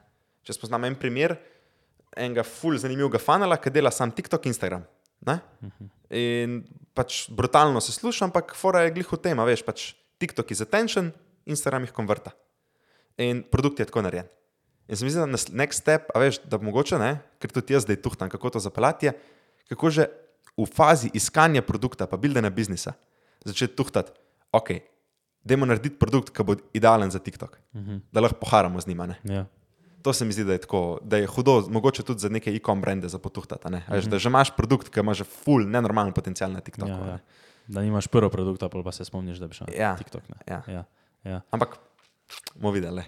Če spoznam en primer enega ful zanimivega funnela, ki dela sam TikTok, Instagram. Uh -huh. In pač brutalno se sluša, ampak fora je glih v tem, veš, pač TikTok je attention, Instagram jih konverta. In produkt je tako narejen. In se mi zdi, da nas- next step, a veš, da mogoče ne, ker tudi jaz zdaj tuhtam, kako to zapeljati, je, kako že v fazi iskanja produkta, pa buildena biznisa, začeti tuhtati, ok, dajmo narediti produkt, ki bo idealen za TikTok, uh -huh. da lahko poharamo z njima. Ja. To se mi zdi, da je, tako, da je hudo, mogoče tudi za neke e-com brende za potuhtati. Uh -huh. Da že imaš produkt, ki ima že full, nenormalen potencial na TikToku. Ja, ja. Da nimaš prvo produkta, pa se spomniš, da bi šel Ja. na TikTok. Ne. Ja. Ja. Ja. Ampak bomo videli.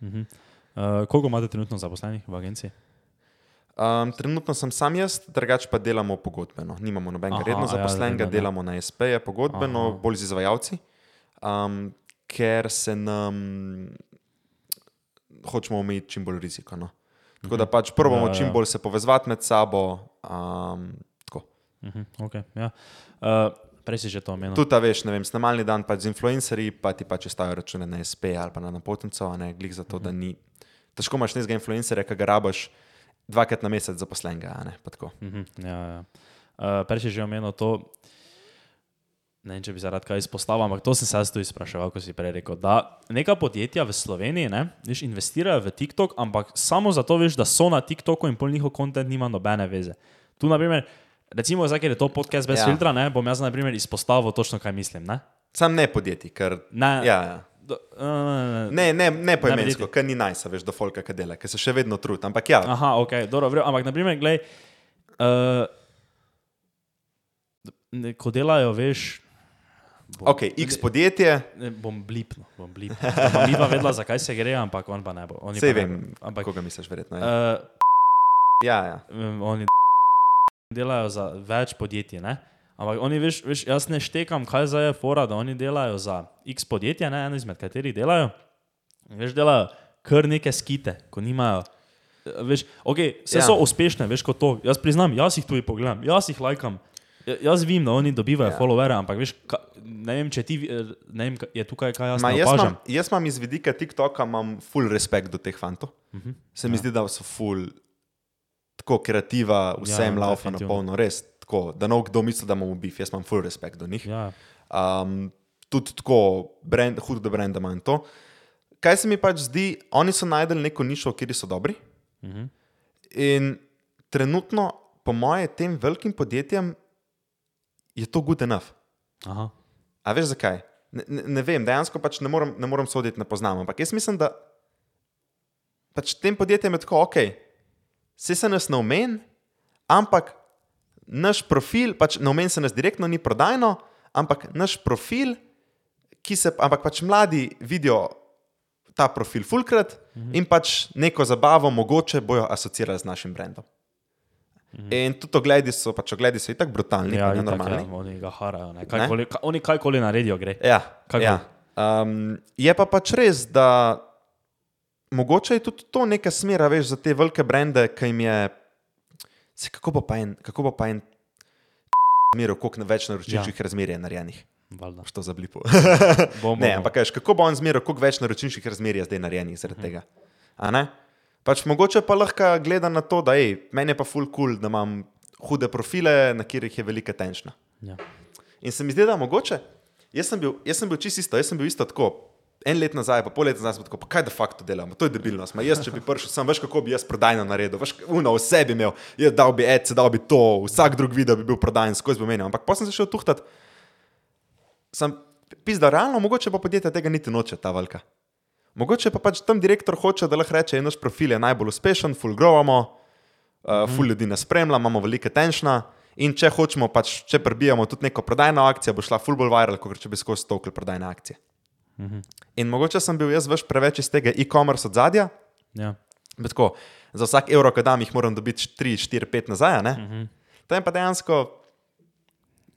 Uh, koliko imate trenutno zaposlenih v agenciji? Um, trenutno sem sam jaz, drugače pa delamo pogodbeno. Nimamo nobenega redno ja, zaposlenega, ne. delamo na SP-je pogodbeno, Aha. Bolj z izvajalci, um, ker se nam hočemo omejiti čim bolj riziko. No. Tako da pač prvo bomo Ja, čim ja. bolj se povezati med sabo. Um, tako. Uh -huh. okay, ja. uh, prej si že to omenil. Tudi, a veš, ne vem, snemalni dan pač z influencerji, pa ti pač stavijo račune na SP ali pa na napotnico, a ne glih za to, da ni. Težko imaš nekega influencerja, ki ga rabaš dvakrat na mesec zaposlenega, ne. Uh -huh. ja, ja. uh, prej si že omenil to. Ne vem, če bi zaradi kaj izpostavil, ampak to sem se jaz tudi spraševal, ko si prej rekel. Da neka podjetja v Sloveniji ne, veš, investirajo v TikTok, ampak samo zato, veš, da so na TikToku in pol njihov kontent nima nobene veze. Tu, na primer, recimo, zdaj, ker je to podcast brez ja. Filtra, ne, bom jaz, na primer, izpostavil točno, kaj mislim. Ne? Sam ne podjetij, ker. Ne, Ja, ja. Do, uh, Ne, ne, ne poimensko, podjetij. ker ni najsa, veš, do folka, ki dela, ker se še vedno trudi. Ampak ja, Aha, ok, dobro, vrejo, ampak naprimer, gledaj, uh, ne, ko delajo, veš. Bom, ok, X podjetje, Ne, bom blipno, bom blipno. Mi pa vedela, zakaj se gre, ampak on pa ne bo. Sej vem. Ampak koga misliš, verjetno. Ja, uh, ja. ja. oni delajo za več podjetij, ne? Ampak oni, veš, veš, jaz ne štekam, kaj zdaj je fora, da oni delajo za X podjetja, ne eno izmed katerih delajo. Veš, delajo kar neke skite, ko nimajo. Veš, okay, vse ja. So uspešne, veš kot to. Jaz priznam, jaz jih tudi pogledam, jaz jih lajkam. Ja- Jaz vem, da oni dobivajo ja. Followere, ampak veš, ka, ne vem, če ti, eh, ne vem, je tukaj kaj jaz Ma, ne jaz, imam, jaz imam iz vidika TikToka imam full respekt do teh fantov. Uh -huh. Se mi ja. zdi, da so full tako kreativa, vsem ja, laufa na polno, res tako, da no kdo misli, da imamo bif, jaz imam full respekt do njih. Ja, Um, tudi tako, brand, hudo do brenda manj to. Kaj se mi pač zdi, oni so najdeli neko nišo, kjer so dobri. Uh -huh. In trenutno, po mojem, tem velikim podjetjem je to good enough. aha, A veš zakaj? Ne, ne, ne vem, dejansko pač ne morem, ne morem soditi, ne poznam. Ampak jaz mislim, da pač tem podjetjem je tako, ok, vse se nas ne omen, ampak naš profil, pač ne omen se nas direktno, ni prodajno, ampak naš profil, ki se, ampak pač mladi vidijo ta profil fulkrat mhm. in pač neko zabavo mogoče bojo asociirali z našim brandom. Mhm. In tudi ogledi so, pač ogledi so itak brutalni, ja, ne itak, normalni. ja, oni ga harajo. Ne? Kajkoli, ka, oni kajkoli naredijo, gre. Ja, Kako? ja. Um, je pa pač res, da mogoče je tudi to neka smer, a veš, za te velike brende, ki jim je. Se, kako bo pa en, kako bo pa en smer, koliko več naročniških ja. razmer je narejenih. Valjda. Što za blipo. Bom, ne, ampak veš, kako bo on zmeral, koliko več naročniških razmer je zdaj narejenih zaradi tega. A ne? Pač mogoče pa lahko gleda na to, da ej, meni je pa full cool, da imam hude profile, na katerih je velika tenšna. Ja. In se mi zdi, da mogoče. Jaz sem bil, jaz sem bil čisto isto, jaz sem bil isto tako. En let nazaj, pa pol leta nazaj, bil tako, pa kaj de facto delamo, to je debilnost. Ma jaz, če bi prišel, sem veš, kako bi jaz prodajno naredil, veš, uno, vse bi imel, jaz dal bi EC, dal bi to, vsak drug video bi bil prodajen, skozi bi menil. Ampak pa sem se šel tuhtati, sem pizda, realno, mogoče pa podjetja tega niti noče, ta velika. Mogoče pa pač tam direktor hoče, da lahko reče, naš profil je najbolj uspešen, full growamo, uh, full ljudi nas spremlja, imamo velike tenšna In če hočemo, pač, če prebijamo tudi neko prodajno akcijo, bo šla full bolj viral, kot če bi skozi stokli prodajne akcije. Mhm. In mogoče sem bil jaz veš preveč iz tega e-commerce od zadja, Ja. tako, za vsak evro, ki dam, jih moram dobiti 3, 4, 5 nazaj. -huh. To je pa dejansko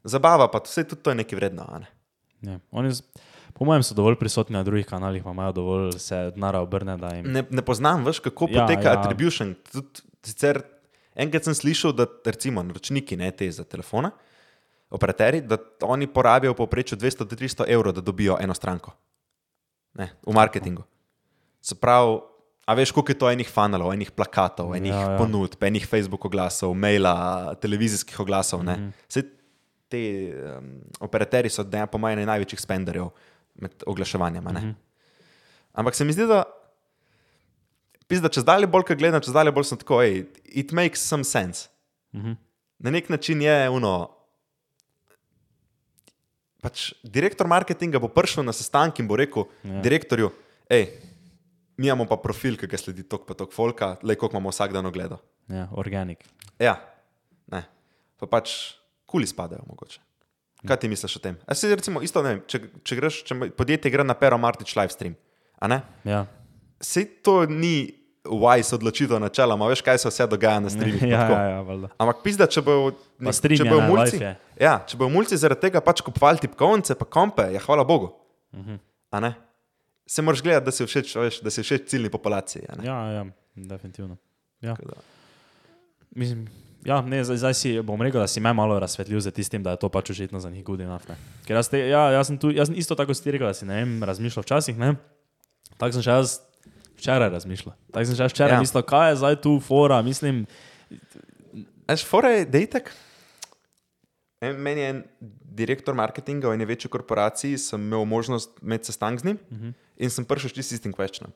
zabava, pa vse tudi to je nekaj vredno. Ne? Ja. Oni, po mojem, so dovolj prisotni na drugih kanalih, pa imajo dovolj se denarja obrne, jim. Ne, ne poznam, veš, kako Ja, poteka ja. attribution. Tudi, sicer, enkrat sem slišal, da recimo naročniki ne te za telefone, operaterji, da oni porabijo v povprečju 200-300 evrov, da dobijo eno stranko ne, v marketingu. Se pravi, a veš, koliko je to enih funnelov, enih plakatov, enih Ja, ja, ja. ja. ponudb, enih Facebook oglasov, maila, televizijskih oglasov. Mm Mhm. -hmm. Sej te um, operaterji so dejansko po mojem največjih spenderjev med oglaševanjem. Mm Mhm. -hmm. Ampak se mi zdi, da Pizda, če zdaj bolj gledam, če zdaj bolj sem tako, hey, it makes some sense. Mhm. Na nek način je uno. Pač direktor marketinga bo prišel na sestanek in bo rekel Ja. direktorju, hej, mi imamo pa profil, ki ga sledi tok pa tok folka, le koliko imamo vsak dan ogledal. Ja, organik. Ja, ne. Pa pač kuli spadajo mogoče. Kaj ti misliš o tem? A si recimo isto, vem, če, če greš, če podjetje gre na Pero Martič live stream, a ne? Ja. Sej to ni wise odločitev načeloma, veš, kaj se vse dogaja na streamih. ja, tako. ja, ja, valjda. Ampak pizda, če Pa stream če ne, mulci, ja, če bojo mulci zaradi tega pač kupovali tipkovnice, pa kompe, ja, hvala Bogu. Uh Mhm. -huh. Se moraš gledati, da si všeč, veš, da si všeč ciljni populaciji. Ja, ja, definitivno. Ja. Mislim, ja, ne, zdaj, zdaj si bom rekel, da si me malo razsvetlil za tistim, da je to pač očitno za njih good enough. Ne. Ker jaz, te, ja, jaz, sem tu, jaz sem isto tako si ti rekel, da si ne vem, razmišljal včasih, ne. Tako sem še jaz včeraj razmišljal. Tako sem jaz včeraj ja. Mislil, kaj je zdaj tu fora, mislim, Veš, fora je dejtek. En- Meni je en direktor marketinga v eni večji korporaciji, sem imel možnost imeti sestanek z njim uh Mhm. -huh. in sem prišel s čisto questionom.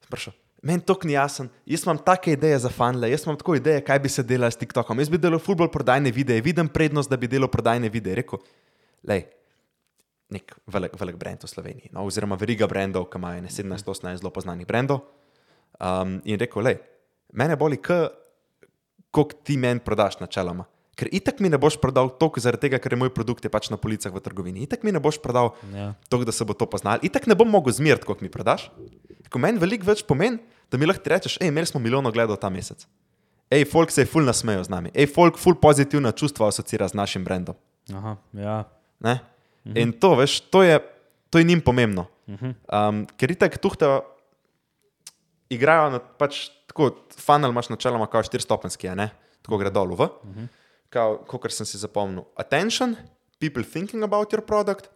Sem prišel, Meni to ni jasen, jaz imam take ideje za fanle, jaz imam tako ideje, kaj bi se delalo s TikTokom. Jaz bi delal fulbol prodajne videe, vidim prednost, da bi delal prodajne videe. Rekel, lej, nek velik, velik brand v Sloveniji, no, oziroma veriga brandov, ki imajo ne 17-18 zelo poznanih brandov. Um, in rekel, lej, mene boli, koliko ti meni prodaš načeloma. Ker itak mi ne boš prodal toliko, zaradi tega, ker je moj produkt je pač na policah v trgovini. Itak mi ne boš prodal ja. toliko, da se bo to poznalo. Itak ne bom mogel zmeriti, koliko mi prodaš. Ko meni veliko več pomeni, da mi lahko rečeš, hej, imeli smo milijon ogledov ta mesec. Hej, folk se je ful nasmejo z nami. Hej, folk ful pozitivna čustva asocira z našim brandom. Aha, ja. Ne? In to, veš, to je, to je njim pomembno. Mhm. Um, ker itak tuhte igrajo na pač tako, funnel imaš načeloma kao štiristopenski? Tako gre dol v. Kot sem si zapomnil. Attention, people thinking about your product,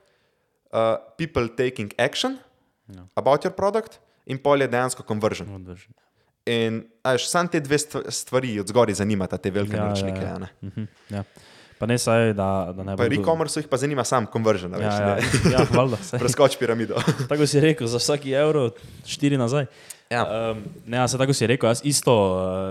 uh, people taking action Ja. about your product in pol je dejansko conversion. Odvrži. In ajš, sam te dve stva- stvari od zgori zanimata, te velike Ja, ja, naročnike. ja. a ne. Mhm, ja. Pa ne saj, da, da ne bo. Pri e-commerce jih pa zanima sam conversion, a Ja, veš, ja, ne. ja, valjda. saj. Preskoč piramido. Tako si rekel, za vsaki evro, štiri nazaj. Ja. Um, ne, jaz se tako si rekel, jaz isto,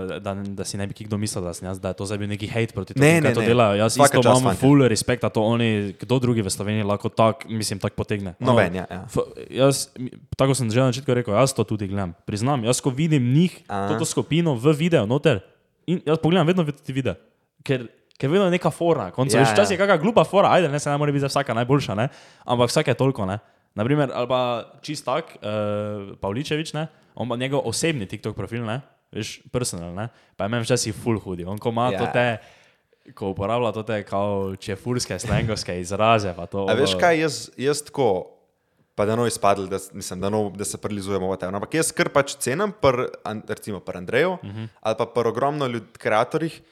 eh, da, da si ne bi kdo mislil, da, jaz, da je to zdaj bil neki hate proti temu, ne, to ne. delajo. Jaz Svaka isto čast, imam fantje. full respekt, da to oni, kdo drugi v Sloveniji lahko tak, mislim, tako potegne. Ono, Noben, ja, ja. f- Jaz, tako sem že na začetku rekel, jaz to tudi gledam. Priznam, jaz ko vidim njih, A. to skupino v videu, noter, in jaz pogledam vedno ti vide. Ker, ker vedno je neka fora, konca. Ja, Ja, Včasih ja. je kakšna glupa fora, ajde, ne se ne more biti za vsaka najboljša, ne? ampak vsake toliko. Ne? Naprimer, ali pa čist tak, uh, Pavličevič, ne? on pa njegov osebni TikTok profil, ne? veš, personal, ne? pa je meni včasih full hudi. On ko ima Ja. ja. te, ko uporablja to te kao čefurske, slengovske izraze, to. A veš kaj, jaz, jaz tako, pa da no izpadli, da, mislim, da, no, da se prilizujemo v tem. Ampak jaz kar pač cenim, pr, an, recimo pri Andreju uh -huh. ali pa pri ogromno ljudi, kreatorjih,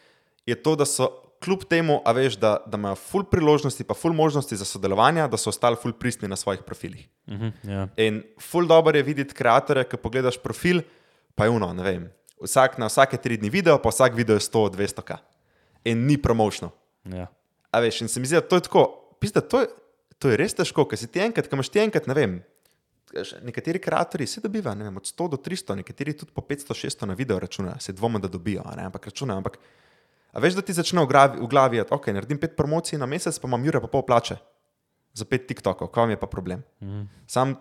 je to, da so kljub temu, a veš, da, da imajo full priložnosti, pa full možnosti za sodelovanje, da so ostali full pristni na svojih profilih. Uh -huh, ja. In full dobro je videti kreatorje, ki pogledaš profil, pa je uno, ne vem. Vsak na vsake tri dni video, pa vsak video je 100-200k. In ni promotional. Ja. A veš, in se mi zdi, da to je tako, pizda, to, je, to je res težko, ker si ti enkrat, ker imaš ti enkrat, ne vem. Nekateri kreatorji se dobivajo ne vem, od 100 do 300, nekateri tudi po 500-600 na video računajo, se dvomim, da dobijo, ne, ampak računajo. Ampak, a veš, da ti začne v glavi, v glavi da, ok, naredim pet promocij na mesec, pa imam jure pa pol plače za pet TikTokov, kaj vam je pa problem. Mhm. Sam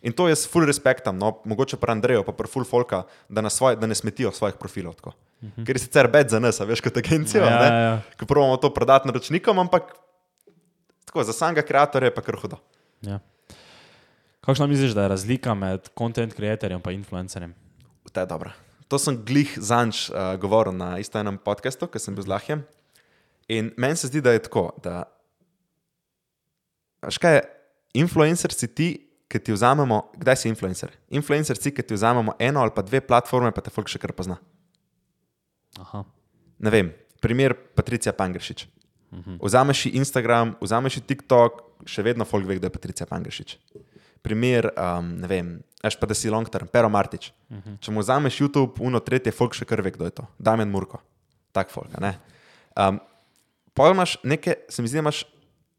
In to jaz full respektam, no, mogoče pa Andrejo, pa pa full folka, da, na svoj, da ne smetijo svojih profilov. Tako. Uh -huh. Ker je sicer bed za nas, a veš, kot agencijo. Ja, ne, ja, ja. ki pravimo to prodati naročnikom, ampak tako, za samega kreatorja je pa kar hudo. Ja. Kakšna misliš, da je razlika med content creatorjem in influencerjem? To je dobro. To sem glih zanč uh, govoril na isto enem podkastu, ki sem bil z Lahjem. In meni se zdi, da je tako, da. Veš kaj je, influencer si ti, ki ti vzamemo, kdaj si influencer? Influencer si, ki ti vzamemo eno ali pa dve platforme, pa te folk še kar pozna. Aha. Ne vem, primer Patricija Pangrešič. Vzameš si Instagram, vzameš si TikTok, še vedno folk ve, kdo je Patricija Pangrešič. Primer, um, ne vem, až pa da si long term, Pero Martič. Uh -huh. Če mu vzameš YouTube, uno tretje, folk še kar ve, kdo je to. Damien Murko, tak folk. Um, Pojem imaš neke, se mi zdi, imaš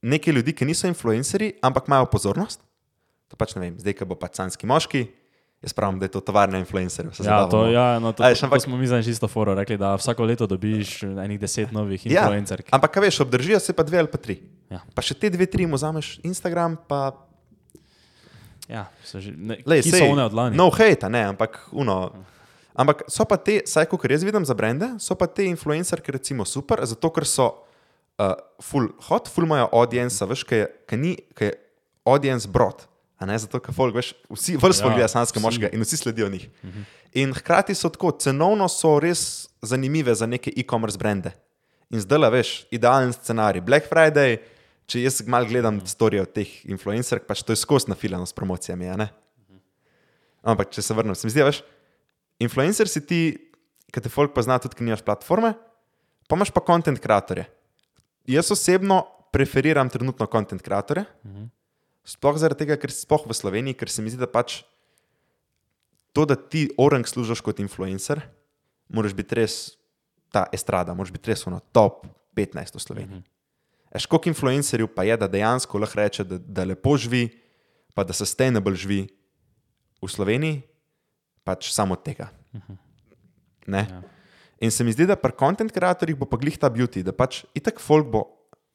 neke ljudi, ki niso influencerji, ampak imajo pozornost. To pač ne vem, zdaj, ki bo pač sanski moški, jaz pravim, da je to tovarna influencerjev. Ja, to, ja, no, to, A to, veš, to ampak- smo mi zdaj čisto foro rekli, da vsako leto dobiš enih deset novih Ja, influencerk. ampak kaj veš, obdržijo se pa dve ali pa tri. Ja. Pa še te dve, tri mu vzameš Instagram, pa Ja, že, ne, Lej, sej, so one od lani. No, hate, ne, ampak uno. Ampak so pa te, saj kot jaz vidim za brende, so pa te influencerke recimo super, zato ker so uh, full hot, full imajo audience, veš, kaj ni, kaj je audience brod. Ne, zato ker folk, veš, vsi vrsto Ja, gleda sanske moške in vsi sledijo njih. Uh -huh. In hkrati so tako, cenovno so res zanimive za neke e-commerce brende. In zdaj, veš, idealen scenarij, Black Friday, če jaz malo gledam storije od teh influencerk, pač to je skozi nafilano s promocijami, ne? Ampak, če se vrnem, se mi zdi, veš, influencer si ti, ki te folk pozna, tudi ki nimaš platforme, pa imaš pa content creatorje. Jaz osebno preferiram trenutno content creatorje, sploh zaradi tega, ker si sploh v Sloveniji, ker se mi zdi, da pač to, da ti orang služiš kot influencer, moraš biti res ta estrada, moraš biti res ono top 15 v Sloveniji. Eš, koliko influencerjev pa je, da dejansko lahko reče, da, da lepo živi, pa da sustainable živi v Sloveniji, pač samo od tega. Ne? Ja. In se mi zdi, da pri content creatorjih bo pa glih ta beauty, da pač itak folk bo,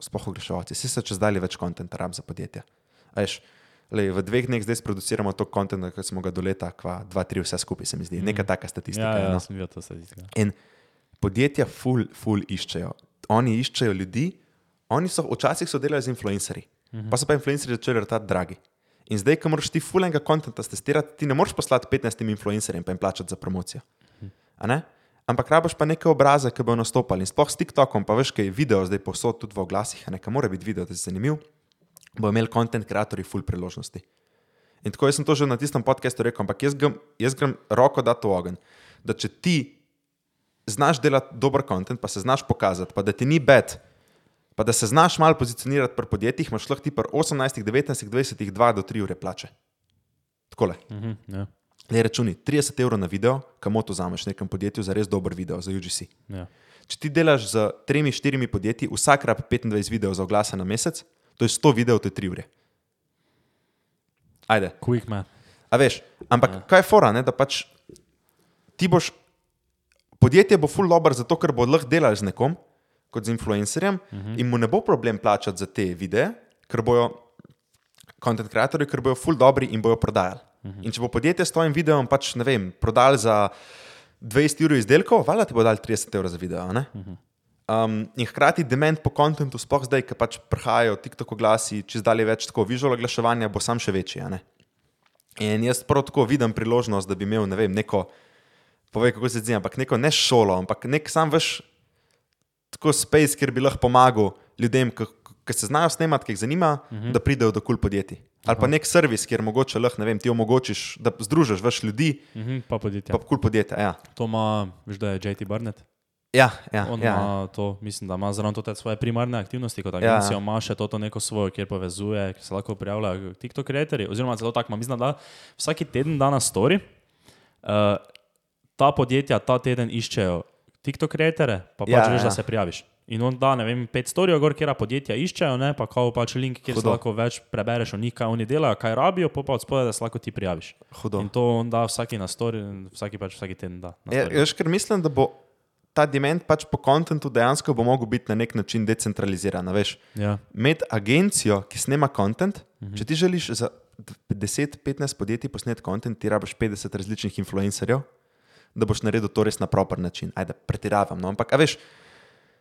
sploh oglaševalci, si se čez dalje več kontenta rab za podjetja. A Veš, lej, v dveh dneh zdaj produciramo to kontenta, kot smo ga do leta, kva, dva, tri, vse skupaj se mi zdi. Neka taka statistika. ja, ja, no. sem videl to statistiko. In podjetja ful, ful iščejo. Oni iščejo ljudi, oni so včasih so delali z influencerji, uh -huh. pa so pa influencerji začeli rtati dragi. In zdaj, ko moraš ti fulenga kontenta testirati, ti ne moreš poslati 15 influencerjem in plačati za promocijo. A ne? Ampak rabaš pa neke obraze, ki bodo nastopali. In sploh s TikTokom, pa veš, kaj je video zdaj posod tudi v oglasih, a ne, ka mora biti video, da je zanimiv, bo imel kontent creatorji ful priložnosti. In tako sem to že na tistem podkastu rekel, ampak jaz grem, jaz grem roko dati v ogenj, da če ti znaš delati dober kontent, pa se znaš pokazati, pa da ti ni bed, pa da se znaš malo pozicionirati pri podjetjih, imaš lahko ti pri 18, 19, 20, 2 do 3 ure plače. Takole. Mhm, ja, Le računi 30 evrov na video, kamo to vzameš nekem podjetju za res dober video, za UGC. ja. Če ti delaš z 3-4 podjetji, vsak rab 25 videov za oglase na mesec, to je 100 videov, to je 3 ure. Ajde. Quick man. A veš, ampak ja. kaj je fora, ne? da pač ti boš, podjetje bo full dobro, zato ker bo lahko delal z nekom, kot z influencerjem, uh -huh. in mu ne bo problem plačati za te videe, ker bojo content creatorji, ker bojo full dobri in bojo prodajali. Uh -huh. In če bo podjetje s tvojim videom pač, ne vem, prodal za 20 ur izdelkov, valjda ti bo dal 30 evrov za video. ne? Um, in hkrati dement po kontentu, sploh zdaj, ki pač prihajajo TikTok oglasi, čez dalje več tako visual oglaševanja, bo sam še večji. In jaz prav tako vidim priložnost, da bi imel ne vem, neko, povej kako se zdi, ampak neko ne šolo, ampak nek sam veš, tako space, kjer bi lahko pomagal ljudem, ki se znajo snemati, ki jih zanima, uh -huh. da pridejo do kul cool podjetij. Ali pa nek servis, kjer mogoče lahko, ne vem, ti omogočiš, da združiš več ljudi, Mhm, pa podjetje. pa kul cool podjetja. Ja, To ima, veš, da je JT Barnett. ja, ja. On ja. ima to, mislim, da ima zraven to svoje primarne aktivnosti kot agencija, ja. ima še to, to neko svojo, kjer povezuje, ki se lahko prijavljajo TikTok creatorji, oziroma celo tako, mislim, da vsaki teden da na story. Uh, ta podjetja ta teden iščejo TikTok creatore, pa pač Ja, ja, veš, ja. da se prijaviš. In on da, ne vem, pet storijo, gor, kjer podjetja iščejo, ne, pa kao pač link, kjer se Hudo. lahko več prebereš o njih, kaj oni delajo, kaj rabijo, pa pa od spodaj, da se lahko ti prijaviš. Hudo. In to on da vsaki na story, vsaki pač vsaki teden da. Ja, jaz ker mislim, da bo ta dement pač po kontentu dejansko bo mogel biti na nek način decentraliziran. Veš, Ja. Imeti agencijo, ki snema kontent, -huh. če ti želiš, za, 10-15 podjetij posnet kontent, ti rabiš 50 različnih influencerjev, da boš naredil to res na pravi način. Ajde, pretiravam. No? Ampak, veš,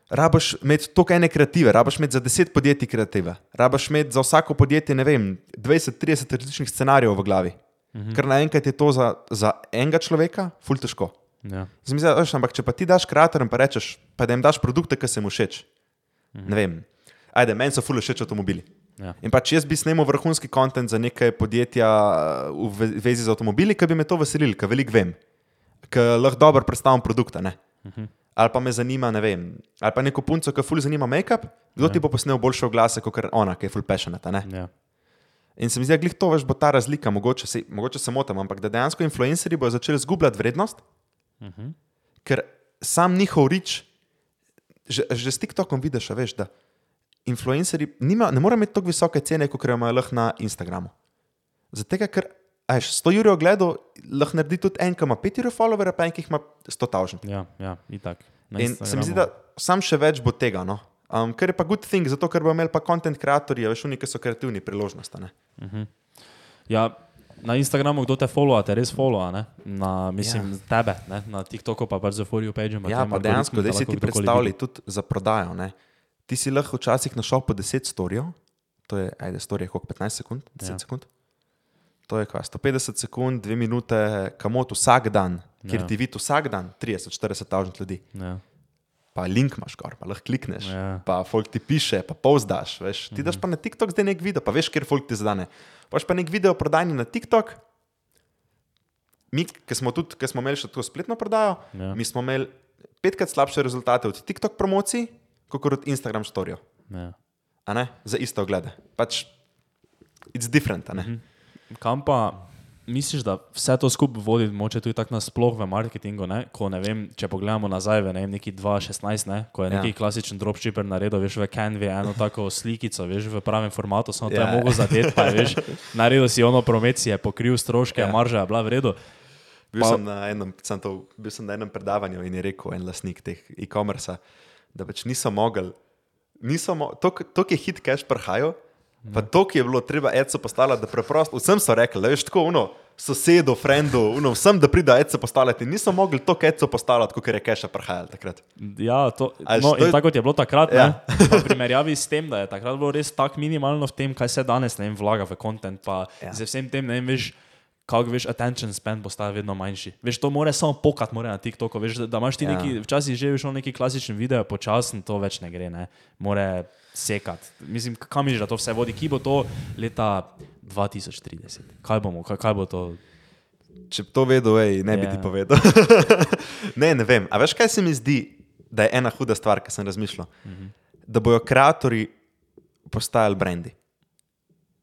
rabiš imeti toliko ene kreative, rabiš imeti za 10 podjetij kreative, rabiš imeti za vsako podjetje, ne vem, 20-30 različnih scenarijev v glavi. Mhm. Ker naenkrat je to za, za enega človeka, ful težko. Ja. Zmizli, veš, ampak če pa ti daš kreatorjem, pa rečeš, pa da jim daš produkte, ki se jim všeč. Mhm. Ne vem, ajde, meni so ful všeč avtomobili. Ja. In pa če jaz bi snemal vrhunski kontent za neke podjetja v ve- vezi z avtomobili, ki bi me to veselili, ker veliko vem, ker lahko dobro predstavim produkte. Ne? Mhm. Ali pa me zanima, ne vem, ali pa neko punco, ki ful zanima make-up, kdo ti bo posnel boljše oglase kot ona, ki je ful passionate. ne? Ja. In se mi zdi, da to veš, bo ta razlika, mogoče se, mogoče se motim, ampak da dejansko influencerji bodo začeli zgubljati vrednost, Mhm. ker sam njihov rič, že, že s TikTokom vidiš, veš, da influencerji nima, ne morejo imeti tako visoke cene, kot jo imajo lahko na Instagramu. Zato, ker ajš, 100 jurjev ogledov lahko naredi tudi en, ki ima 5 jurjev followerja, pa en, ki ima 100 tavžen. Ja, ja, itak. Na In se mi zdi, da sam še več bo tega. No? Um, ker je pa good thing, zato ker bo imel pa content creatorji, veš, oni, ki so kreativni, priložnost. a ne. Ja, na Instagramu, kdo te followa, te res followa, ne? na, mislim, ja. tebe, ne? na TikToku pa pač za For You page. Ja, pa dejansko, da si ti predstavljaj tudi za prodajo. Ne? Ti si lahko včasih našel po 10 storijev, to je, ajde, storije, koliko 15 sekund, 10 Ja. ja. sekund. To je kaj, 150 sekund, 2 minute, kamot vsak dan, kjer Ja. ti vidi vsak dan 30-40 tavžnih ljudi. Ja. Pa link imaš gor, pa lahko klikneš, Ja. pa folk ti piše, pa povzdaš. Veš. Ti daš pa na TikTok zdaj nek video, pa veš, kjer folk ti zadane. Paš pa nek video prodajni na TikTok. Mi, ki smo, tudi, ki smo imeli še tako spletno prodajo, Ja. mi smo imeli petkrat slabše rezultate od TikTok promocij, kot od Instagram storijev. Ja. Za iste oglede. Pač, it's different, a ne? Kam pa misliš, da vse to skupaj vodi, moče tudi tako nasploh v marketingu, ne? ko ne vem, če pogledamo nazaj v ne vem, neki 2016, ne? ko je neki Ja. klasičen dropshipper naredil, veš, v Canvi eno tako slikico, veš, v pravem formatu, samo to Ja. je mogel zadeti, pa je, veš, naredil si ono promocije, pokril stroške, Ja. marža je bila v redu. Bil, Pa- sem enem, sem to, bil sem na enem predavanju in je rekel en lastnik teh e-commerce, da pač niso mogli, niso mo to, to, ki je hit cash prihajal, pa to, ki je bilo treba ECO postavljati, da preprosto, vsem so rekli, da veš tako, uno, sosedu, frendu, uno, vsem, da pride ECO postavljati, niso mogli to ECO postavljati, kot je cash prihajal takrat. Ja, to, no, što je- tako je bilo takrat, Ja. v primerjavi s tem, da je takrat bilo res tako minimalno v tem, kaj se danes ne vem, vlaga v kontent, pa Ja. ja. z vsem tem, ne vem, veš, kako veš, attention span postaja vedno manjši. Veš, to more samo pokat, more na TikToku, veš, da, da imaš ti Ja. ja. neki, včasih že veš, neki klasičen video, počasen to več ne gre, ne, more sekat. Mislim, kam misliš, da to vse vodi, ki bo to leta 2030? Kaj bomo, kaj, kaj bo to? Če bi to vedel, ej, ne bi Ja. ti povedal. ne, ne vem. A veš, kaj se mi zdi, da je ena huda stvar, ki sem razmišljal? Uh -huh. Da bojo ustvarjalci postajali brendi.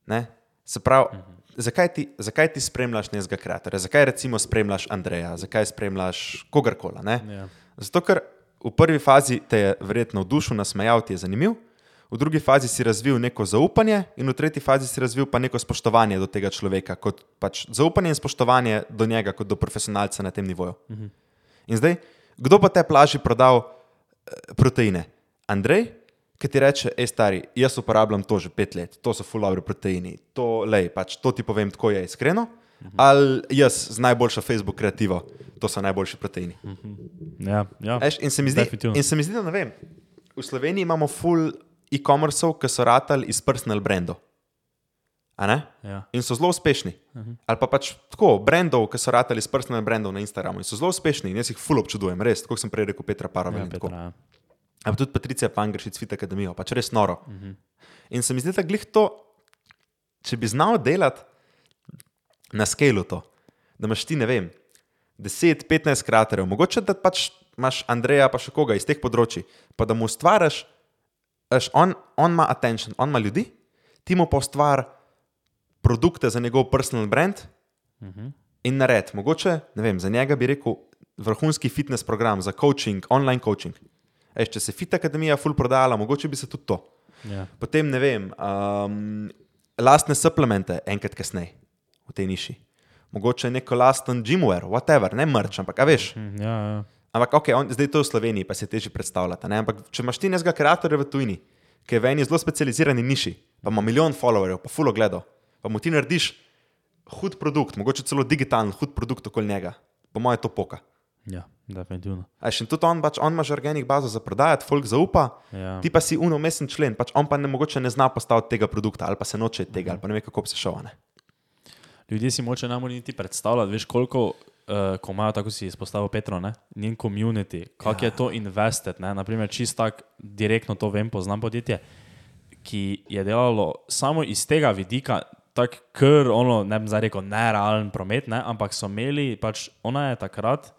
Ne? Se pravi, uh -huh. Zakaj, ti, zakaj ti spremljaš nekega ustvarjalca? Zakaj recimo spremljaš Andreja, zakaj spremljaš kogarkoli? ne? Ja. Zato, ker v prvi fazi te je verjetno navdušil, nasmejal, ti je zanimiv, v drugi fazi si razvil neko zaupanje, in v tretji fazi si razvil pa neko spoštovanje do tega človeka, kot pač zaupanje in spoštovanje do njega, kot do profesionalca na tem nivoju. In zdaj, kdo bo te plaži prodal eh, proteine? Andrej, ki ti reče, hej, stari, jaz uporabljam to že pet let, to so fulabri proteini, to, lej, pač, to ti povem tako je iskreno. Ali jaz z najboljšo Facebook kreativo, to so najboljši proteini. Ja, ja. Eš, in, se zdi, in se mi zdi, da ne vem. V Sloveniji imamo full e-commerceov, ki so ratali iz personal ne? Ja. In so zelo uspešni. Uh -huh. Ali pa pač tako, brandov, ki so ratali iz personal brandov na Instagramu in so zelo uspešni in jaz jih full občudujem, res, kot sem prej rekel, Petra Parovel. Ja. Petra, ja. Pa tudi Patricija Pangrš iz Fit Akademijo, pač res noro. Uh -huh. In se mi zdi, da glih to, če bi znal delati na skalu to, da imaš ti, ne vem, 10-15 kraterjev, mogoče da pač imaš Andreja, pa še koga iz teh področji, pa da mu ustvariš, veš, on, on ima attention, on ima ljudi, ti mu pa ustvar produkte za njegov personal brand uh -huh. in nared. Mogoče, ne vem, za njega bi rekel vrhunski fitness program za coaching, online coaching. Eš, če se Fit Akademija full prodajala, mogoče bi se tudi to. Ja. Potem ne vem, um, lastne suplemente, enkrat kasneje v tej niši. Mogoče neko lasten gymwear, whatever, ne mrč, ampak veš. Hm, Ja, ja. Ampak ok, on, zdaj to je v Sloveniji, pa se teže predstavljati. Ne? Ampak če imaš ti nekega kreatorja v tujini, ki je v eni zelo specializirani niši, pa ima milijon followerjev, pa full ogledov, pa mu ti narediš hud produkt, mogoče celo digitalen hud produkt okoli njega, po mojem to poka. Ja, definitivno. A še tudi on, pač, on ima že organik bazo za prodajati, folk zaupa, Ja. ti pa si unomesen člen, pač on pa ne mogoče ne zna postaviti tega produkta ali pa se noče tega ali pa ne ve, kako se šel. a Ne? Ljudje si moče ne morejo niti predstavljati, veš, koliko, uh, ko imajo, tako si izpostavil Petro, ne? njen community, kako ja. je to invested. Ne? Naprimer, čist tak, direktno to vem, poznam podjetje, ki je delalo samo iz tega vidika, tako kar, ono, ne bi zdaj rekel, nerealen promet, ne? ampak so imeli, pač ona je takrat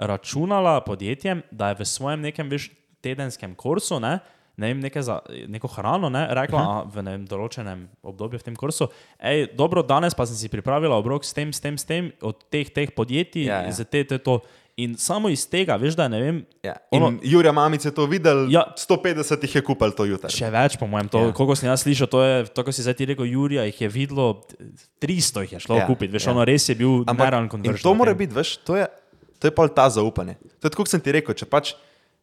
računala podjetjem, da je v svojem nekem veš, tedenskem kursu, ne, ne vem, neke za, neko hrano, ne, rekla uh -huh. v ne vem, določenem obdobju v tem kursu, hej, dobro, danes pa sem si pripravila obrok s tem, s tem, s tem, od teh, teh podjetij, Ja, ja, za te, te, to. In samo iz tega, veš, da ne vem, Ja. Ono- Jurja Mamic je to videl, Ja. 150 jih je kupil to jutro. Še več, po mojem, to, Ja. koliko sem jaz slišal, to je, to, ko si zdaj ti rekel, Jurija, jih je videlo, 300 jih je šlo Ja, kupiti, veš, ja. ono res je bil nerealen in konverz. to mora biti, veš, to je, to je pol ta zaupanje. To je tako, kot sem ti rekel, če pač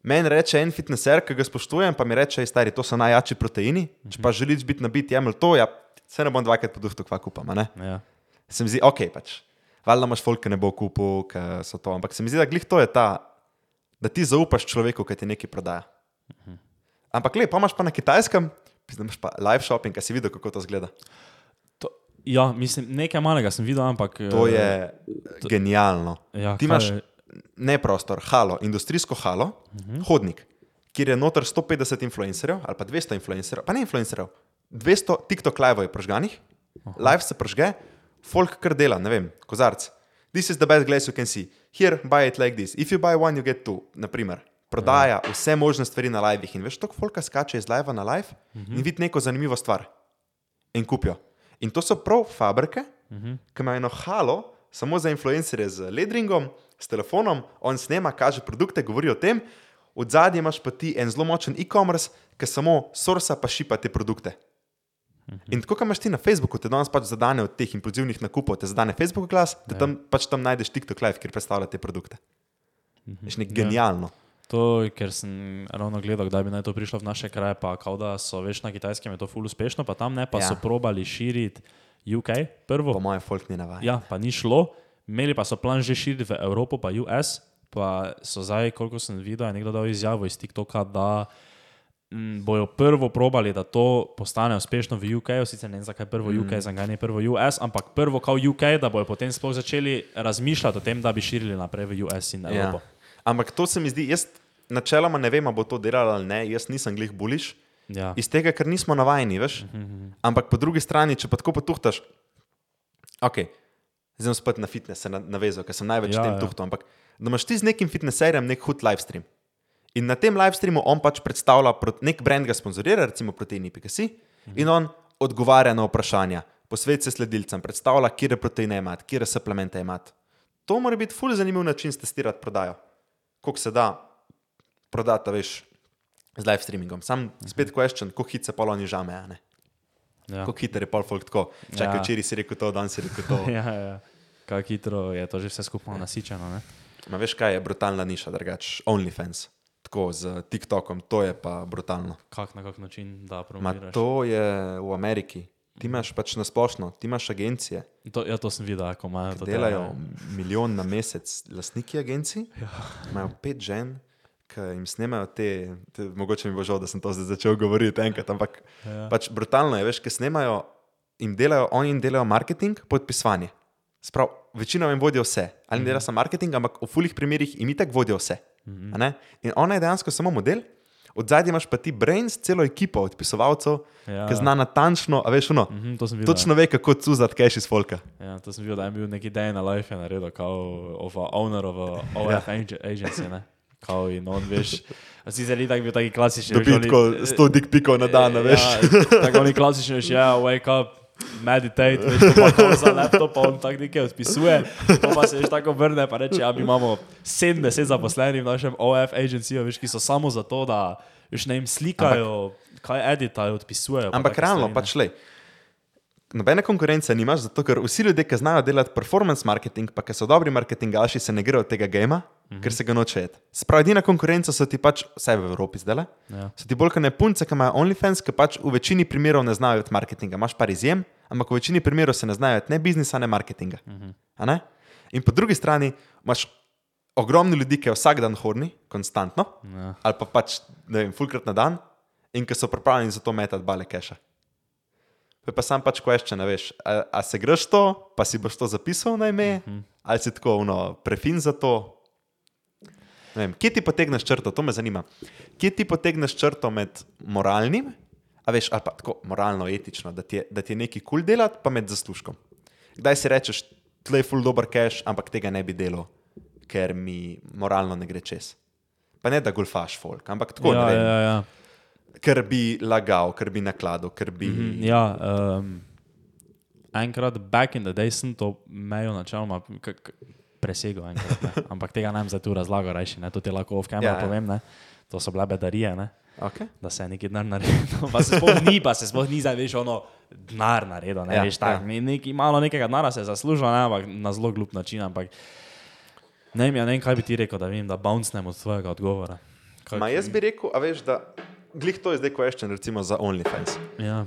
meni reče en fitnesser, ki ga spoštujem, pa mi reče, "Ej, stari, to so najjači proteini, če pa želiš biti nabit, jemlj to, ja, se ne bom dvakrat podufto, kva kupam. Ja. Se mi zdi, ok, pač. Valjda imaš folk, ki ne bo kupil, ki so to. Ampak se mi zdi, da glih to je ta, da ti zaupaš človeku, ki ti nekaj prodaja. Ampak le, pa imaš pa na kitajskem, da imaš pa live shopping, ki si videl, kako to zgleda. To, ja, mislim, nekaj malega sem videl, ampak. To eh, je genialno. Ja, ti kaj imaš je- ne prostor, halo, industrijsko halo, uh -huh. hodnik, kjer je noter 150 influencerjev ali pa 200 influencerjev, pa ne influencerjev, 200 TikTok live je pržganih, uh -huh. live se pržge, folk kar dela, ne vem, kozarc. This is the best glass you can see. Here, buy it like this. If you buy one, you get two. Naprimer, prodaja vse možne stvari na livih. In veš, toliko folka skače iz live na live uh -huh. in vidi neko zanimivo stvar in kupijo. In to so prav fabrike, uh -huh. ki imajo eno halo, samo za influencerje z ledringom, s telefonom, on snema, kaže produkte, govori o tem, od zadaj imaš pa ti en zelo močen e-commerce, ki samo sorsa pa šipa te produkte. In tako, kot imaš ti na Facebooku, te danes pač zadane od teh impulzivnih nakupov, te zadane Facebook glas, da tam pač tam najdeš TikTok live, kjer predstavlja te produkte. Veš, nek genialno. To, ker sem ravno gledal, kdaj bi naj to prišlo v naše kraje, pa kao da so veš na kitajskem je to ful uspešno, pa tam ne, pa Ja. ja. so probali širiti UK prvo. Po mojem, folk ni navaden. Ja, pa ni šlo, imeli pa so plan že širiti v Evropo, pa US, pa so zdaj, koliko sem videl, je nekdo dal izjavo iz TikToka, da m, bojo prvo probali, da to postane uspešno v UK, sicer ne vem zakaj prvo UK, mm. zakaj ne prvo US, ampak prvo kao UK, da bojo potem sploh začeli razmišljati o tem, da bi širili naprej v US in Evropo. Ja. Ampak to se mi zdi, jaz načeloma ne vem, ali bo to delalo ali ne, jaz nisem glih buliš. Ja. Iz tega, ker nismo navajeni, veš. Ampak po drugi strani, če pa tako potuhtaš, ok, zdaj sem spet na fitness se na- navezal, ker sem največ Ja, tem ja. tuhtal. Ampak da imaš ti z nekim fitnesserjem nek hud live stream. In na tem live streamu on pač predstavlja, nek brand ga sponzorira, recimo proteini.si, in on odgovarja na vprašanja, posvet se sledilcem, predstavlja, kje proteine ima, kje suplemente ima. To mora biti ful zanimiv način testirati prodajo. Koliko se da prodati, veš, z live streamingom. Sam spet question, kako hitro se poloni žame, a ne. Ja. Kako hitro je pol folk tako. Čakaj, Ja. včeraj si rekel to, danes si rekel to. ja, ja. Kako hitro je to že vse skupaj nasičeno. Ne? Ma veš kaj je brutalna niša, drugač OnlyFans. Tako z TikTokom, to je pa brutalno. Kak na kak način da Ma promoviraš? to je v Ameriki. Ti imaš pač na splošno, ti imaš agencije, To, ja, to sem videl, ko imajo to. delajo milijon na mesec, lastniki agencij, imajo pet žen, ki jim snemajo te, te, mogoče mi bo žal, da sem to zdaj začel govoriti enkrat, ampak Ja. pač brutalno je, veš, ki snemajo, jim delajo, oni jim delajo marketing, podpisovanje. Sprav, večina jim vodijo vse, ali mm -hmm. dela samo marketing, ampak v fulih primerih jim itak vodijo vse. Mm -hmm. In ona je dejansko samo model, od zadaj imaš pa ti brains, celo ekipo odpisovalcev, Ja. ja. ki zna natančno, a veš, ono, mm Mhm, to videl. točno ve, kako cuzati cash iz folka. Ja, to sem videl, da je bil neki day na life, je naredil, kao of a owner of a OF ag- agency, ne? Kao in on, veš, sicer ni tak bil taki klasični. veš, Dobi oni- tako 100 dik pikov na dan, a veš. Ja, tako oni klasični, veš, ja, wake up, meditate, veš, to pa za laptop, pa on tak nekaj odpisuje, pa, pa se veš tako vrne, pa reče, ja, mi imamo 70 zaposlenih v našem OF agencyju, veš, ki so samo zato, da, veš, ne jim slikajo, Ampak, kaj editajo, odpisujejo. pa Ampak realno, pač le. Nobene konkurence nimaš, zato ker vsi ljudje, ki znajo delati performance marketing, pa ki so dobri marketingaši, se ne grejo tega gema, Mhm. -hmm. ker se ga noče jet. Sprav, edina konkurenca so ti pač, vsaj v Evropi zdaj, Ja. so ti bolj kot ne punce, ki imajo OnlyFans, ki pač v večini primerov ne znajo jet marketinga. Imaš par izjem, ampak v večini primerov se ne znajo ne biznisa, ne marketinga. A Ne? In po drugi strani imaš ogromno ljudi, ki je vsak dan horni, konstantno, Ja. ali pa pač, ne vem, fulkrat na dan, in ki so pripravljeni za to metati bale keša. Je pa sam pač question, a veš, a, a se greš to, pa si boš to zapisal na ime, uh -huh. ali si tako no, prefin za to. Vem, kje ti potegneš črto, to me zanima. Kje ti potegneš črto med moralnim, a veš, ali pa tako moralno, etično, da ti je, da ti je nekaj kul cool delati, pa med zaslužkom. Kdaj si rečeš, tle je full dober cash, ampak tega ne bi delal, ker mi moralno ne gre čez. Pa ne da golfaš folk, ampak tako, Ja, ne vem, ja, ja. ker bi lagal, ker bi nakladal, ker bi. Mm -hmm. Ja, um, enkrat back in the day sem to mejo načeloma presegel, enkrat, ne. ampak tega ne bom zdaj tu razlagal, rajši, ne, to ti lahko v kameru Ja, ja, povem, ne. to so bile bedarije, ne. Okay. da se je neki denar naredil. Pa se sploh ni, pa se sploh ni zdaj, veš, ono denar naredil, ne Ja, veš, tako, ja. ja. neki, malo nekega denara se je zaslužil, ne, ampak na zelo glup način, ampak ne vem, ja, ne vem, kaj bi ti rekel, da vem, da bouncem od tvojega odgovora. Kaj, Ma jaz bi rekel, a veš, da glih to je zdaj question, recimo za OnlyFans. Ja,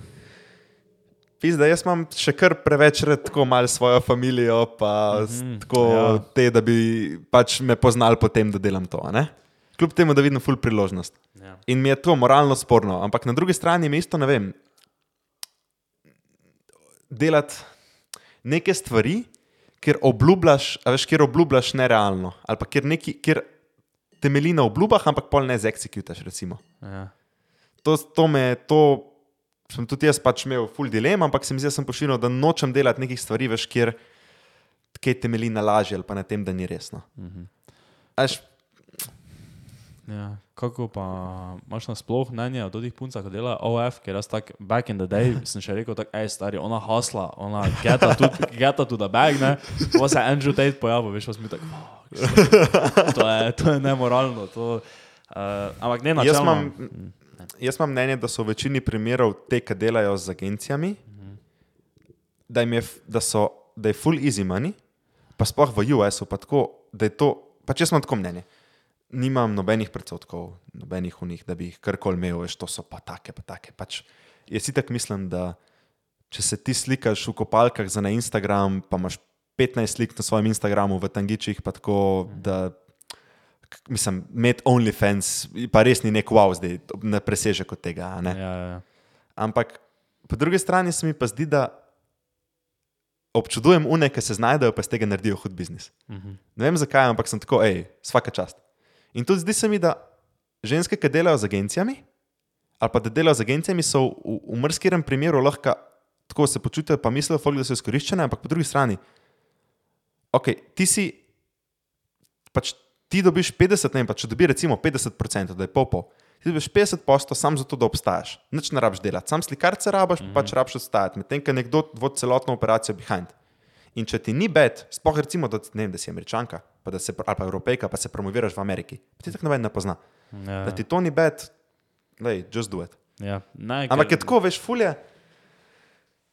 Pizda, jaz imam še kar preveč rad tako malo svojo družino, pa mm -hmm, tako ja. te, da bi pač me poznali potem, da delam to. ne? Kljub temu, da vidim ful priložnost. ja. In mi je to moralno sporno, ampak na drugi strani mi isto ne vem. Delati neke stvari, kjer obljubljaš, veš, kjer obljubljaš nerealno, ali pa kjer, neki, kjer temelji na obljubah, ampak pol ne. Recimo. ja. To, to me, to sem tudi jaz pač imel full dilem, ampak se mi zdi, da sem pošiljal, da nočem delati nekih stvari, veš, kjer kaj temelji na laži ali pa na tem, da ni resno. -hmm. Až, Ja, kako pa imaš nasploh mnenje o teh puncah, ko dela OF, ker jaz tak back in the day sem še rekel, tako, ej, stari, ona hasla, ona geta to, geta to the bag, ne, pa se Andrew Tate pojavil, veš, pa smo tako, "Fuck, to je, to je nemoralno, to, uh, ampak ne jaz, načelno. Jaz imam mnenje, da so v večini primerov te, ki delajo z agencijami, da, jim je, da, so, da je full easy money, pa sploh v US-u, pa tako, da je to, pač jaz imam tako mnenje. Nimam nobenih predsotkov, nobenih unih, da bi jih karkoli imel, veš, to so pa take, pa take. Pač jaz si tako mislim, da če se ti slikaš v kopalkah za na Instagram, pa imaš 15 slik na svojem Instagramu v tangičih, pa tako, da k- mislim, imeti OnlyFans, pa res ni nek wow, zdaj ne preseže kot tega. Ja, ja, ja. Ampak po drugi strani se mi pa zdi, da občudujem une, ki se znajdejo, pa iz tega naredijo hud biznis. Mhm. Ne vem zakaj, ampak sem tako, hej, vsaka čast. In tudi zdi se mi, da ženske, ki delajo z agencijami, ali pa da delajo z agencijami, so v, v mrskerem primeru lahko tako se počutijo, pa mislijo, folk, da so izkoriščene, ampak po drugi strani, ok, ti si, pač ti dobiš 50, ne vem, pa če dobi recimo 50%, da je pol pol. Ti dobiš 50% samo zato, da obstajaš. Nič ne rabiš delati, sam slikarce rabiš, mm -hmm. pač rabiš odstajati, medtem ko nekdo vodi celotno operacijo behind. In če ti ni bed, sploh recimo, da, ne vem, da si američanka pa da se, ali pa evropejka, pa se promoviraš v Ameriki, ti tako noben ne pozna. Ja, Da ti to ni bed, lej, just do it. ja. Ne, Ampak je tako, veš, fulje,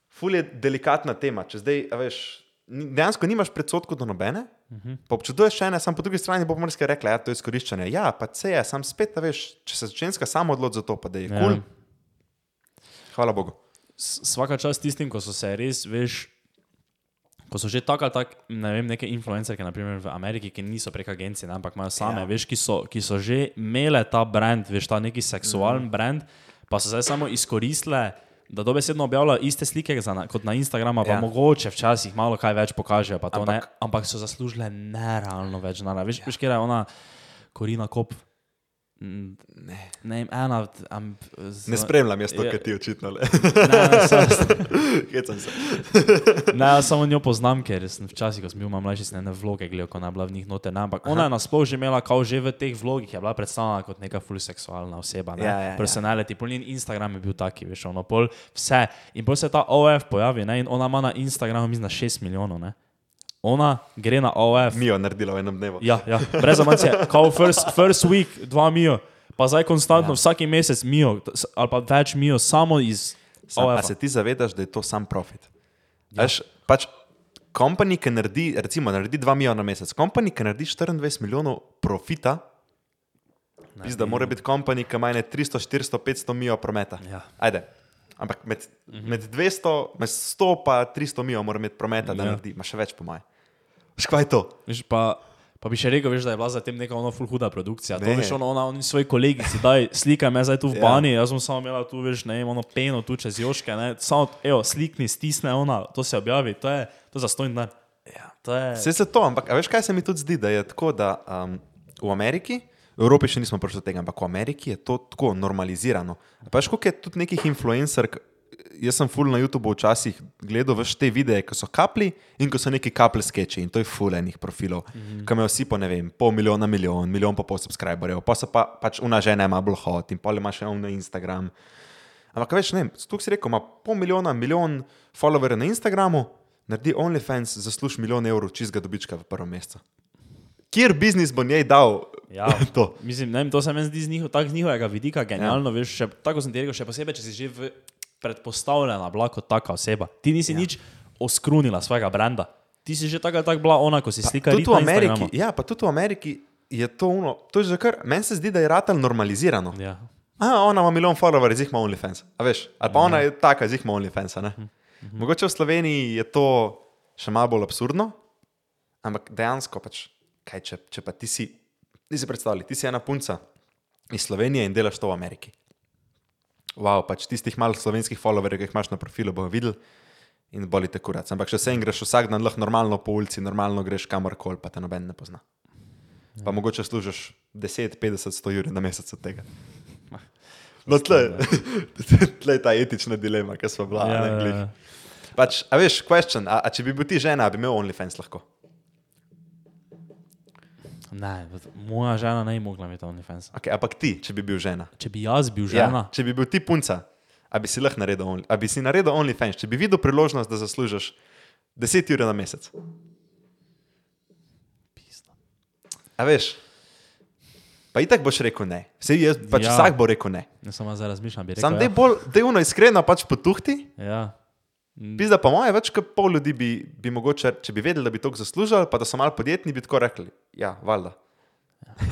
fulje delikatna tema. Če zdaj, veš, dejansko nimaš predsotkov do nobene, uh -huh. pa občuduješ še ene, sam po drugi strani bo pomorske rekla, da ja, to je izkoriščanje. Ja, pa se je, sam spet, a veš, če se ženska sama odloči za to, pa da je kul. Ja. Cool, hvala Bogu. S- Svaka čast tistim, ko so se res, veš, ko so že tako ali tako, ne vem, neke influencerke, naprimer v Ameriki, ki niso prek agencije, ne, ampak imajo same, Ja. ja. veš, ki so, ki so že imele ta brand, veš, ta neki seksualen mm. brand, pa so zdaj samo izkoristile. Da dobesedno objavljajo iste slike na, kot na Instagramu, pa Ja. mogoče včasih malo kaj več pokažejo, Ampak- ne, ampak so zaslužile nerealno več denarja. Veš, ja. veš kje je ona Korina Kop? Ne, Ne, ena od. Um, ne spremljam jaz to, Ja. kar ti očitno le. Hecam se. Ne, samo njo poznam, ker sem včasih, ko sem bil mlajši, sem ene vloge gledal, ko je bila v njih note. Ne, ampak ona je nasploh že imela, kao že v teh vlogih, je bila predstavljena kot neka full seksualna oseba. Ne? Ja, ja, ja. Personality, pol njen Instagram je bil taki, veš, ono pol vse. In pol se ta OF pojavi ne? in ona ima na Instagramu, mislim, na 6 milijonov. Ne? Ona gre na OF. Mi jo naredila v enem dnevu. Ja, ja, brez amancije, kao first, first week, dva mijo, pa zdaj konstantno, ja. vsak mesec mijo, ali pa več mijo, samo iz Sam, se ti zavedaš, da je to sam profit? Ja. Veš, pač kompani, ki naredi, recimo, naredi 2 milijona na mesec, kompani, ki naredi 24 milijonov profita, Pizda, mora biti kompani, ki ima ne 300, 400, 500 milijonov prometa. Ja. Ajde, ampak med, med 200, med 100 pa 300 mijo mora imeti prometa, da Ja. naredi, ima še več po moje. Veš, kaj je to? Veš, pa, pa bi še rekel, veš, da je bila za tem neka ono full huda produkcija. To Ne. veš, ono, ona, oni svoji kolegici, daj, slikaj me zdaj tu v Ja. bani, jaz sem samo imela tu, veš, ne vem, ono peno tu čez joške, ne, samo, evo, slikni, stisne ona, to se objavi, to je, to je za stojn dan. Ja, to je, Vse se to, ampak veš, kaj se mi tudi zdi, da je tako, da um, v Ameriki, v Evropi še nismo prišli do tega, ampak v Ameriki je to tako normalizirano. A Pa veš, koliko je tudi nekih influencerk, jaz sem full na YouTubu včasih gledal veš te videe, ko so kapli in ko so neki kaple skeči in to je full enih profilov, mm -hmm. ki imajo vsi po ne vem, pol milijona, milijon, milijon pa pol subscriberjev, pa so pa pač una žena ima bolj hot in pol ima še on na Instagram. Ampak več ne, tu si rekel, ima pol milijona, milijon followerjev na Instagramu, naredi OnlyFans, zasluži milijon evrov čistega dobička v prvem mesecu. Kjer biznis bo njej dal Ja, to? Mislim, ne vem, to se meni zdi z, njiho, tak, z njihovega vidika genialno. Ja. Veš, še, tako sem ti rekel, še posebej, če si že v, predpostavljena bila kot taka oseba. Ti nisi ja. nič oskrunila svojega brenda. Ti si že tako ali tako bila ona, ko si slika Ameriki, ja, pa tudi v Ameriki je to uno, to je že kar, meni se zdi, da je ratelj normalizirano. Ja. A, ona ima milijon followerjev, zdaj ima OnlyFans. A veš, ali pa ona je taka, zdaj ima OnlyFans. a ne? Mogoče v Sloveniji je to še malo bolj absurdno, ampak dejansko pač, kaj če, če pa ti si, ti si predstavljaj, ti si ena punca iz Slovenije in delaš to v Ameriki. Wow, pač tistih malih slovenskih followerjev, ki jih imaš na profilu, bo videl in boli te kurac. Ampak če se en greš vsak dan lahko normalno po ulici, normalno greš kamorkoli, pa te noben ne pozna. Pa mogoče služiš 10, 50, 100 ur na mesec od tega. No, tle, tle je ta etična dilema, ki smo bila. Ja, ja, ja. Pač, a veš, question, a, a če bi bil ti žena, bi imel OnlyFans lahko. Ne, moja žena ne bi mogla imeti OnlyFans. Okay, ampak ti, če bi bil žena. Če bi jaz bil žena, Ja, če bi bil ti punca, a bi si lahko naredil, only, a bi si naredil OnlyFans, če bi videl priložnost, da zaslužiš 10 ur na mesec. Pizda. A veš? Pa itak boš rekel ne. Vse jaz, pač Ja. ja. vsak bo rekel ne. ne samo zdaj razmišljam, bi rekel. Sam ja. dej bolj, dej uno iskreno pač potuhti. Ja. Pizda pa moje, več kot pol ljudi bi, bi mogoče, če bi vedeli, da bi to zaslužili, pa da so malo podjetni, bi tako rekli. Ja, valjda.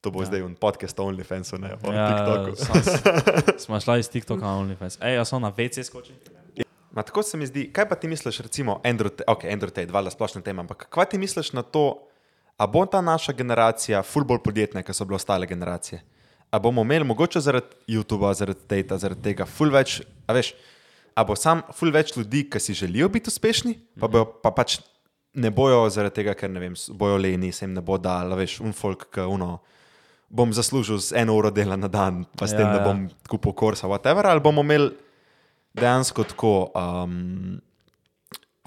to bo ja. zdaj un podcast o OnlyFansu, ne o ja, TikToku. Smo šla iz TikToka na OnlyFans. Ej, jaz sem na WC skočil. Ma, tako se mi zdi, kaj pa ti misliš, recimo, Andrew, ok, Andrew Tate, valjda splošna tema, ampak kaj ti misliš na to, a bo ta naša generacija ful bolj podjetna, kot so bile ostale generacije? A bomo imeli mogoče zaradi YouTuba, zaradi Tate, zaradi tega ful več, a veš, a bo sam ful več ljudi, ki si želijo biti uspešni, pa, bojo, pa pač ne bojo zaradi tega, ker ne vem, bojo leni, se jim ne bo dal, a veš, un folk, ki uno. Bom zaslužil z eno uro dela na dan, pa s Ja, tem, da ja. bom kupil kursa, whatever, ali bomo imeli dejansko tako um,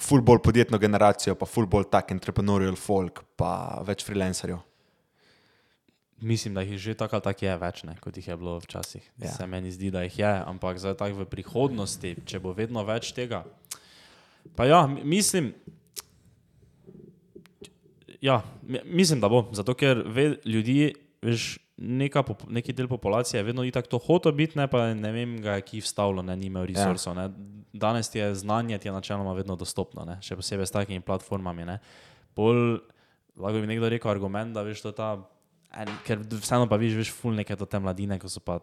ful bolj podjetno generacijo, pa ful bolj tak entrepreneurial folk, pa več freelancerjev. Mislim, da jih že tako ali tako je več, ne, kot jih je bilo včasih. Ja. Ja. Se meni zdi, da jih je, ampak zdaj tako v prihodnosti, če bo vedno več tega. Pa ja, mi- mislim, ja, mi- mislim, da bo. Zato ker ve, ljudi, veš, neka, neki del populacije je vedno itak to hotel biti, ne pa ne vem, ga je ki vstavilo, ne, nimajo resursov. Ja. Danes ti je znanje, ti je načeloma vedno dostopno, ne, še posebej s takimi platformami. Ne. Pol, lahko bi nekdo rekel argument, da veš, to je ta, en, ker vseeno pa vidiš, veš, ful neke to te mladine, ko so pa.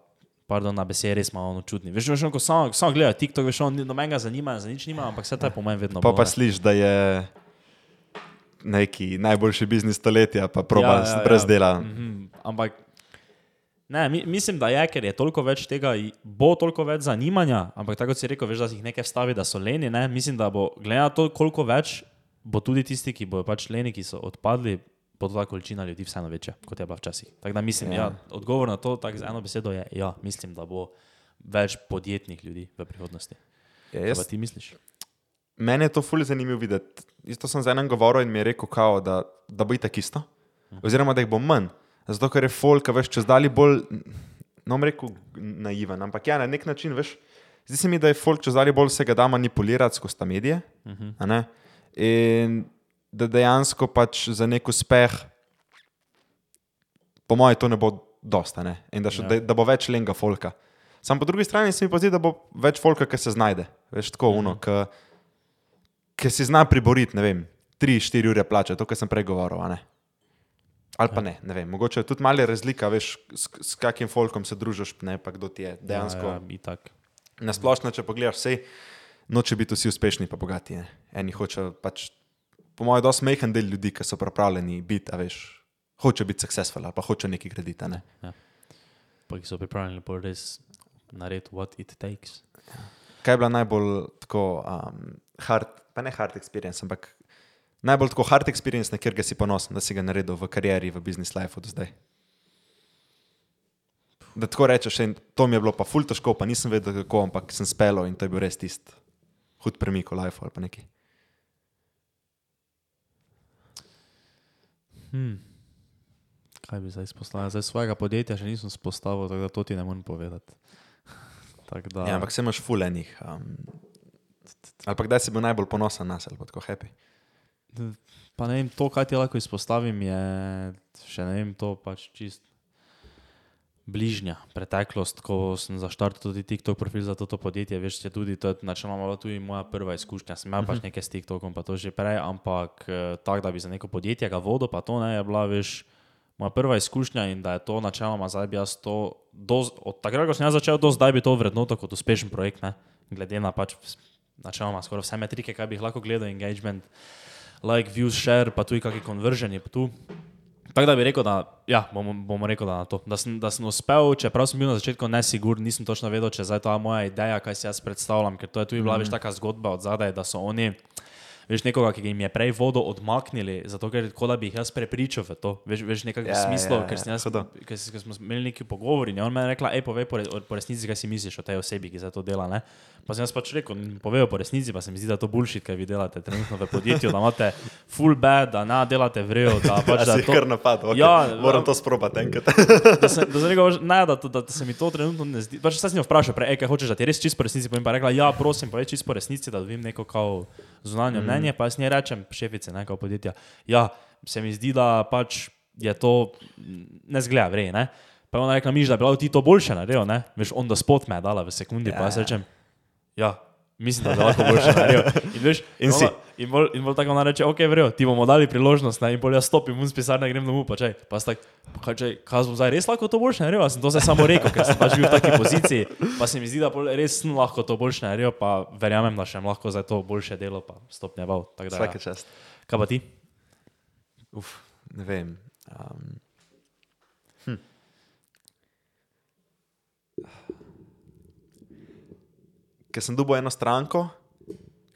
Pardon, na besedi res malo ono čudni. Veš, veš, ko samo, samo gledajo TikTok, veš, on nobenega zanima, za nič nima, ampak vse to je po mojem vedno Pa bolj, pa ne. slišiš, da je neki najboljši biznis stoletja, pa proba ja, ja, brez ja. dela. Mhm, ampak ne, mi, mislim, da je, ker je toliko več tega, bo toliko več zanimanja, ampak tako si rekel, veš, da si jih nekaj vstavi, da so leni. Ne? Mislim, da bo, glede na to, koliko več, bo tudi tisti, ki bodo pač leni, ki so odpadli, bo ta količina ljudi vseeno večja, kot je bila včasih. Tako da mislim, ja. Ja. Odgovor na to, tako z eno besedo je, ja, mislim, da bo več podjetnih ljudi v prihodnosti. Ja, jaz, ti misliš? mene je to fully zanimivo videti. Isto sem z enim govoril in mi je rekel, kao, da, da bo itak isto. Oziroma, da jih bo manj. Zato, ker je folk, veš, čez dalje bolj, no, rekel, naiven. Ampak ja, na nek način, veš, zdi se mi, da je folk čez dalje bolj se ga da manipulirati skozi ta medije. Uh -huh. In da dejansko pač za nek uspeh, po mojem, to ne bo dosta. Ne? In da, še, Ja. ja. da, da bo več lenga folka. Sam po drugi strani se mi pa zdi, da bo več folka, ki se znajde. Veš, tako uno, ki ki si zna priboriti, ne vem, 3-4 ure plače, to, kar sem prej govoril. Ali pa ne, ne vem. Mogoče je tudi malo razlika, veš, s, s kakim folkom se družiš, ne pa kdo ti je dejansko. Ja, ja, itak. Na splošno, če pogledaš, vse noče biti vsi uspešni, pa bogati. Ne? Eni hočejo pač, po mojem, dosti mehen del ljudi, ki so pripravljeni biti, a veš, hoče biti successful, ali pa hoče nekaj graditi. Ne? Pa ki so pripravljeni pa res narediti what it takes. Kaj je bila najbolj tako um, hard, pa ne hard experience, ampak najbolj tako hard experience, na kjer si ponosen, da si ga naredil v karieri, v business life do zdaj? Da tako rečeš, in to mi je bilo pa ful težko, pa nisem vedel kako, ampak sem spelo in to je bil res tisti hud premik v life ali pa neki. Hmm. Kaj bi zdaj izpostavil? Zdaj svojega podjetja še nisem spostavil, tako da to ti ne morem povedati. Tako da, Ja, ampak se imaš ful enih. Um, ali pa kdaj si bil najbolj ponosen na sebe, tako happy? pa ne vem, to, kaj ti lahko izpostavim, je še ne vem, to pač čist bližnja preteklost, ko sem zaštartil tudi TikTok profil za to podjetje, veš, je tudi, to je načeloma bila tudi moja prva izkušnja, sem imel pač nekaj s TikTokom, pa to že prej, ampak eh, tako, da bi za neko podjetje ga vodil, pa to ne je bila, veš, moja prva izkušnja in da je to načeloma zdaj bi jaz to, do, od takrat, ko sem jaz začel, do zdaj bi to vrednotil kot uspešen projekt, ne, glede na pač načeloma skoraj vse metrike, kaj bi jih lahko gledal, engagement, like, views, share, pa tudi kakšni conversion je tu. Tako da bi rekel, da, ja, bomo, bomo rekel, da, to. da, sem, da sem uspel, čeprav sem bil na začetku nesiguren, nisem točno vedel, če je to moja ideja, kaj si jaz predstavljam, ker to je tudi bila mm. veš taka zgodba od zadaj, da so oni, veš, nekoga, ki jim je prej vodo odmaknili, zato ker tako da bi jih jaz prepričal v to, veš, veš nekakšen Ja, smisel, ja, ker, sem ja, jaz, hudo. ker, s- ker smo imeli neki pogovor in je on meni rekla, hej, povej po, po resnici, kaj si misliš o tej osebi, ki za to dela, ne? Pa sem jaz pač rekel, povejo po resnici, pa se mi zdi, da je to bullshit, kaj vi delate trenutno v podjetju, da imate full bad, da ne delate vrejo, da pač Ja, da si to, kar napad, okay. Ja, moram to sprobati enkrat. da sem, da sem rekel, ne, da, da, da se mi to trenutno ne zdi. Pač sem jo vprašal, prej, "Ej, kaj hočeš, da ti res čisto po resnici povem. Pa je rekla, ja, prosim, povej čisto po resnici, da dobim neko kao zunanje mm. mnenje. Pa jaz njej rečem, šefice, ne, kao podjetja. Ja, se mi zdi, da pač je to, ne zgleda vrej, ne. Pa je ona rekla, miš, da bi lahko ti to boljše naredil, ne. Veš, on da spot me je dala v sekundi, pa jaz Ja. rečem, ja. Mislim, da bi lahko boljše naredil. In, veš, In ona- In bolj, in bolj tako ona reče, ok, vrejo, ti bomo dali priložnost, ne? in bolj jaz stopim v pisarno, grem domov, pa če. Pa sem tak, pa če, kaj bom zdaj res lahko to boljše naredil, Jaz sem to zdaj samo rekel, ker sem pač bil v taki poziciji, pa se mi zdi, da res lahko to boljše naredil, pa verjamem, da še lahko za to boljše delo, pa stopnjeval. da ja. Vsake čast. Kaj pa ti? Uf, ne vem. Um, hm. Ker sem dobil eno stranko,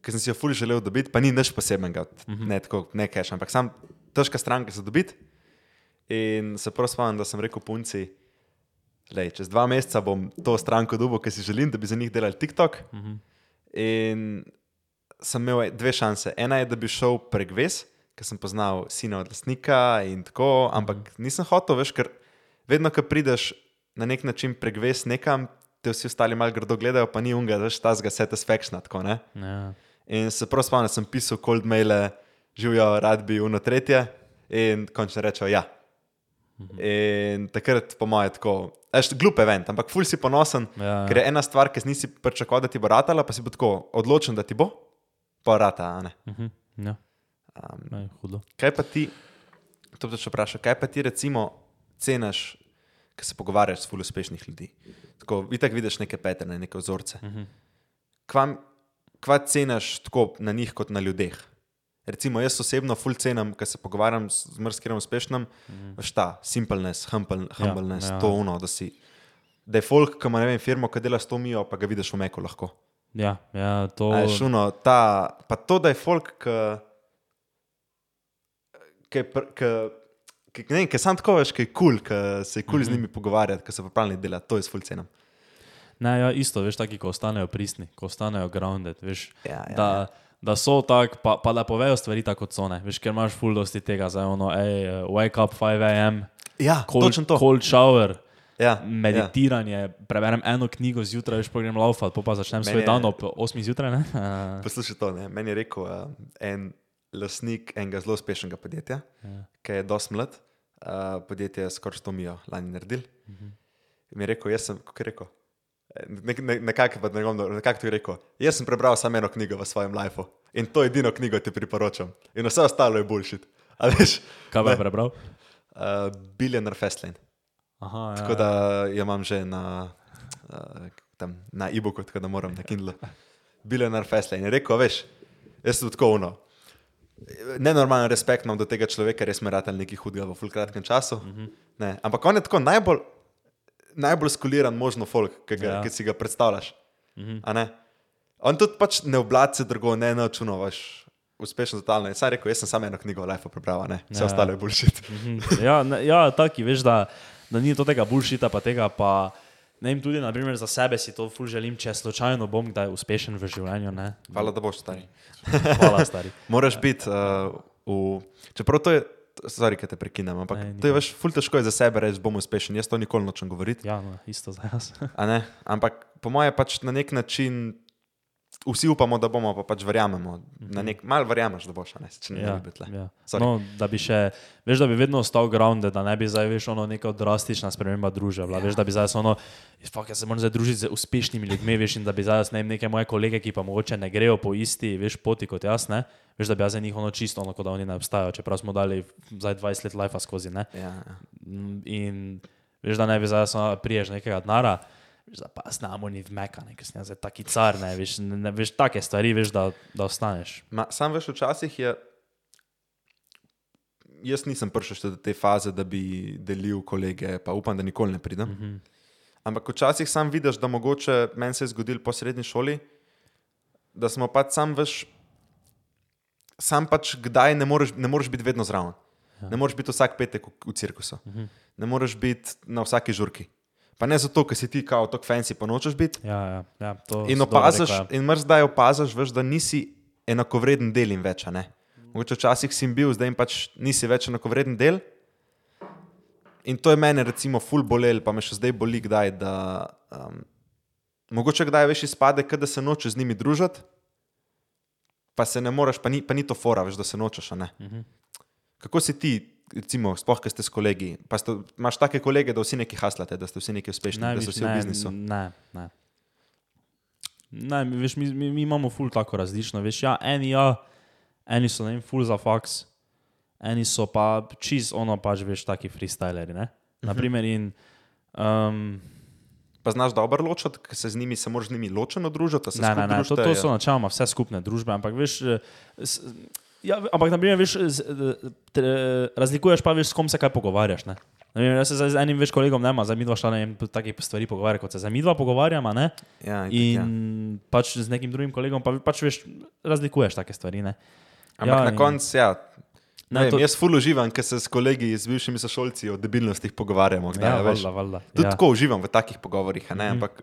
ki sem si jo fully želel dobiti, pa ni nič posebnega, mm -hmm. ne tako, ne cash, ampak sam težka stranka za dobiti. In se prav spomnim, da sem rekel punci, da čez dva meseca bom to stranko dobil, ki si želim, da bi za njih delali TikTok. Mm -hmm. In sem imel dve šanse. Ena je, da bi šel prek Ves, ker sem poznal sina od lastnika in tako, ampak nisem hotel, veš, ker vedno, ko prideš na nek način prek Ves nekam, te vsi ostali malo grdo gledajo, pa ni unga, veš, tazga satisfaction. Tako, ne? Ja. in se prav spomnim, sem pisal cold maile, živijo, rad bi uno tretje in končno rečejo ja. In takrat, po mojem, tako, veš, glup event, ampak ful si ponosen, Ja. ker je ena stvar, ki si nisi pričakoval, da ti bo ratala, pa si bo tako odločen, da ti bo, pa rata. -huh. ja. Um, Ne, hudo. kaj pa ti, to bi te še vprašal, kaj pa ti recimo ceniš, ko se pogovarjaš s ful uspešnih ljudi? Tako, itak vidiš neke patterne, neke vzorce. Uh -huh. Kvam, kva ceniš tako na njih kot na ljudeh? Recimo, jaz osebno ful cenim, ko se pogovarjam s z marsikim uspešnim, mm. veš ta, simpleness, humble, humbleness, ja. ja, to uno, da si. Da je folk, ki ima ne vem, firmo, ki dela s to mijo, pa ga vidiš v meku lahko. Ja, ja, to je šuno, ta, pa to, da je folk, ki, ki, ki, ki, ne ki sam tako veš, ki je kul, cool, ki se je kul cool mm -hmm. z njimi pogovarjati, ki so pripravljeni delati, to je ful cenim. Ne, ja, isto, veš, taki, ko ostanejo pristni, ko ostanejo grounded, veš, Ja, ja, da, ja. da so tako, pa, pa da povejo stvari tako, kot so ne, veš, ker imaš full dosti tega, zdaj ono, hej, wake up 5 am, Ja, cold, to. cold shower, Ja, meditiranje, ja. preberem eno knjigo zjutraj, veš, pa grem laufat, pol pa začnem Meni svoj je- dan ob 8 zjutraj, ja. Poslušaj to, ne? meni je rekel uh, en lastnik enega zelo uspešnega podjetja, ja. ki je dosti mlad, uh, podjetje je skoraj 100 mijo lani naredil. Uh -huh. Mi je rekel, jaz sem, kako je rekel, nekako ne, pa ne bom dobro, nekako ti je rekel, jaz sem prebral samo eno knjigo v svojem lifeu in to edino knjigo ti priporočam. In vse ostalo je veš, Kaj ne. je prebral? Uh, Billionaire Fastlane. Aha, ja, Tako da jo imam že na, uh, tam, na e-booku, tako da moram na Kindlu. Billionaire Fastlane. Je rekel, veš, jaz sem tako uno. Nenormalen respekt imam do tega človeka, res me rad ali nekaj hudega v full kratkem času. Uh -huh. ne, ampak on je tako najbolj, najbolj skuliran možno folk, ki, ga, Ja. ki si ga predstavljaš. Uh -huh. On tudi pač ne oblače drugo, ne naučunovaš. Uspešno totalno. Jaz sem rekel, jaz sem samo eno knjigo o Life prebral, ne? vse Ja. ostalo je bullshit. Mhm. Ja, ne, ja taki, veš, da, da ni to tega bullshita, pa tega pa. Ne vem, tudi naprimer, za sebe si to ful želim, če slučajno bom kdaj uspešen v življenju. Ne? Hvala, da boš stari. Hvala, stari. Moraš biti uh, v. Čeprav to je, sorry, ker te prekinem, ampak Ne, to je veš, ful težko je za sebe reči, bom uspešen. Jaz to nikoli nočem govoriti. Ja, no, isto za jaz. ne? Ampak po mojem pač na nek način vsi upamo, da bomo, pa pač verjamemo. Na nek mal verjameš, da boš, ne, če ne Ja, bi tle. ja. Sorry. No, da bi še, veš, da bi vedno ostal grounded, da ne bi zdaj veš ono neka drastična sprememba družbe. Ja. Veš, da bi zdaj ono, fuck, jaz se moram zdaj družiti z uspešnimi ljudmi, veš, in da bi zdaj ne vem, neke moje kolege, ki pa mogoče ne grejo po isti, veš, poti kot jaz, ne. Veš, da bi jaz za njih ono čisto, ono, kot da oni ne obstajajo, čeprav smo dali zdaj 20 let life skozi, ne. Ja, ja. In veš, da ne bi zdaj priješ nekega denara, pa znamo ni v meka, ne, ker sem zdaj taki car, ne, veš, ne, ne, veš, take stvari, veš, da, da ostaneš. Ma, sam veš, včasih je. Jaz nisem prišel še do te faze, da bi delil kolege, pa upam, da nikoli ne pridem. Mm -hmm. Ampak včasih sam vidiš, da mogoče meni se je zgodil po srednji šoli, da smo pač sam veš, sam pač kdaj ne moreš, ne moreš biti vedno zraven. Ja. Ne moreš biti vsak petek v, v cirkusu, mm -hmm. ne moreš biti na vsaki žurki. Pa ne zato, ker si ti kao tako fancy, pa nočeš biti. Ja, ja, ja, In opaziš, ja. in mrz zdaj opaziš, veš, da nisi enakovreden del in več. Mogoče včasih si bil, zdaj pač nisi več enakovreden del. In to je mene, recimo, ful bolel, pa me še zdaj boli, kdaj, da um, mogoče kdaj veš izpade, da se nočeš z njimi družiti, pa se ne moreš, pa ni, pa ni to fora, veš, da se nočeš. Mhm. Kako si ti, recimo, sploh, ki ste s kolegi, pa ste, imaš take kolege, da vsi neki haslate, da ste vsi neki uspešni, Ne, da viš, vsi v ne, biznisu. Ne, ne. ne veš, mi, mi, mi imamo ful tako različno. Veš, ja, eni, ja, eni so ne vem, ful za faks, eni so pa čist ono pač, veš, taki freestyleri. Ne? Naprimer, in um, Pa znaš dobro ločiti, ker se z njimi se moraš z njimi ločeno družiti. ne, ne, ne, to, družite, to ja. so načeloma vse skupne družbe, ampak veš. Ja, ampak, na primer, veš, z, te, razlikuješ pa, veš, s kom se kaj pogovarjaš. Ne? Vem, jaz se z enim več kolegom ne, zdaj mi dva šla ne vem, takih stvari pogovarjati, kot se zdaj mi dva pogovarjama. Ne? Ja, itak, In ja. pač z nekim drugim kolegom, pa pač veš, razlikuješ take stvari. Ne? Ampak ja, na in- koncu, ja. Ne, vem, to-. Jaz ful uživam, ker se s kolegi, z bivšimi sošolci o debilnostih pogovarjamo. Kdaj, Ja, veš. valjda, valjda. Tudi Ja. tako uživam v takih pogovorih, a ne, mm -hmm. ampak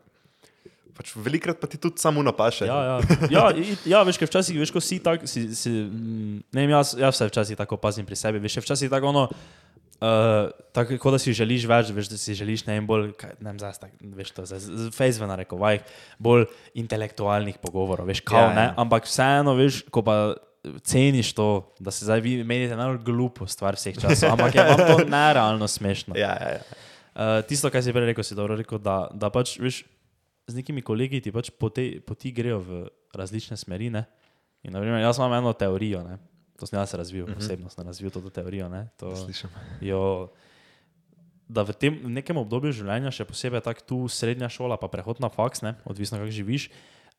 pač velikrat pa ti tudi samo napaše. Ja, ja. Ja, ja, veš, včasih, veš, ko si tak, si, si, mm, ne vem, jaz, jaz se včasih tako pazim pri sebi, veš, včasih tako ono, uh, tako kot da si želiš več, veš, da si želiš ne vem, bolj, kaj, ne vem, zdaj, tak, veš to, face v narekovajih, bolj intelektualnih pogovorov, veš, kao, Ja, ja, ne, ja. ampak vseeno, veš, ko pa ceniš to, da se zdaj vi menite najbolj glupo stvar vseh časov, ampak je vam to nerealno smešno. ja, ja, ja. Uh, tisto, kar si prej rekel, si dobro rekel, da, da pač veš, z nekimi kolegi ti pač poti, poti grejo v različne smeri. Ne? In, naprimer, jaz imam eno teorijo, ne? to sem jaz razvil, uh -huh. osebno sem razvil to teorijo. Ne? To, Slišim. jo, da v tem v nekem obdobju življenja, še posebej tako tu srednja šola, pa prehod na faks, ne? odvisno kako živiš,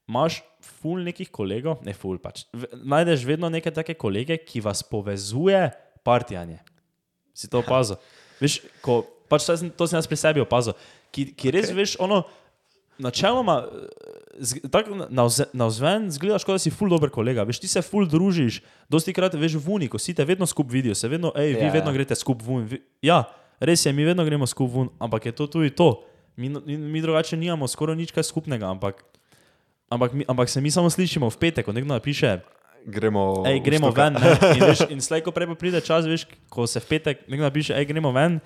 imaš ful nekih kolegov, ne ful pač. V, najdeš vedno neke take kolege, ki vas povezuje partijanje. Si to opazil? Veš, ko, pač to to sem jaz pri sebi opazil, ki, ki res okay. veš, ono, načeloma, na vzven zgledaš, kot da si ful dober kolega, veš, ti se ful družiš, dosti krat veš v uni, ko si te vedno skup vidijo, se vedno, hej, vi Ja, vedno ja. greste skup v uni. Vi- Ja, res je, mi vedno gremo skup v uni, ampak je to tudi to. Mi, mi, mi drugače nimamo skoraj nič kaj skupnega, ampak, ampak, mi, ampak se mi samo slišimo v petek, ko nekdo napiše, Gremo, Ej, gremo ven. Ne? In, veš, in slej, ko prej pa pride čas, veš, ko se v petek nekdo napiše, hej, gremo ven,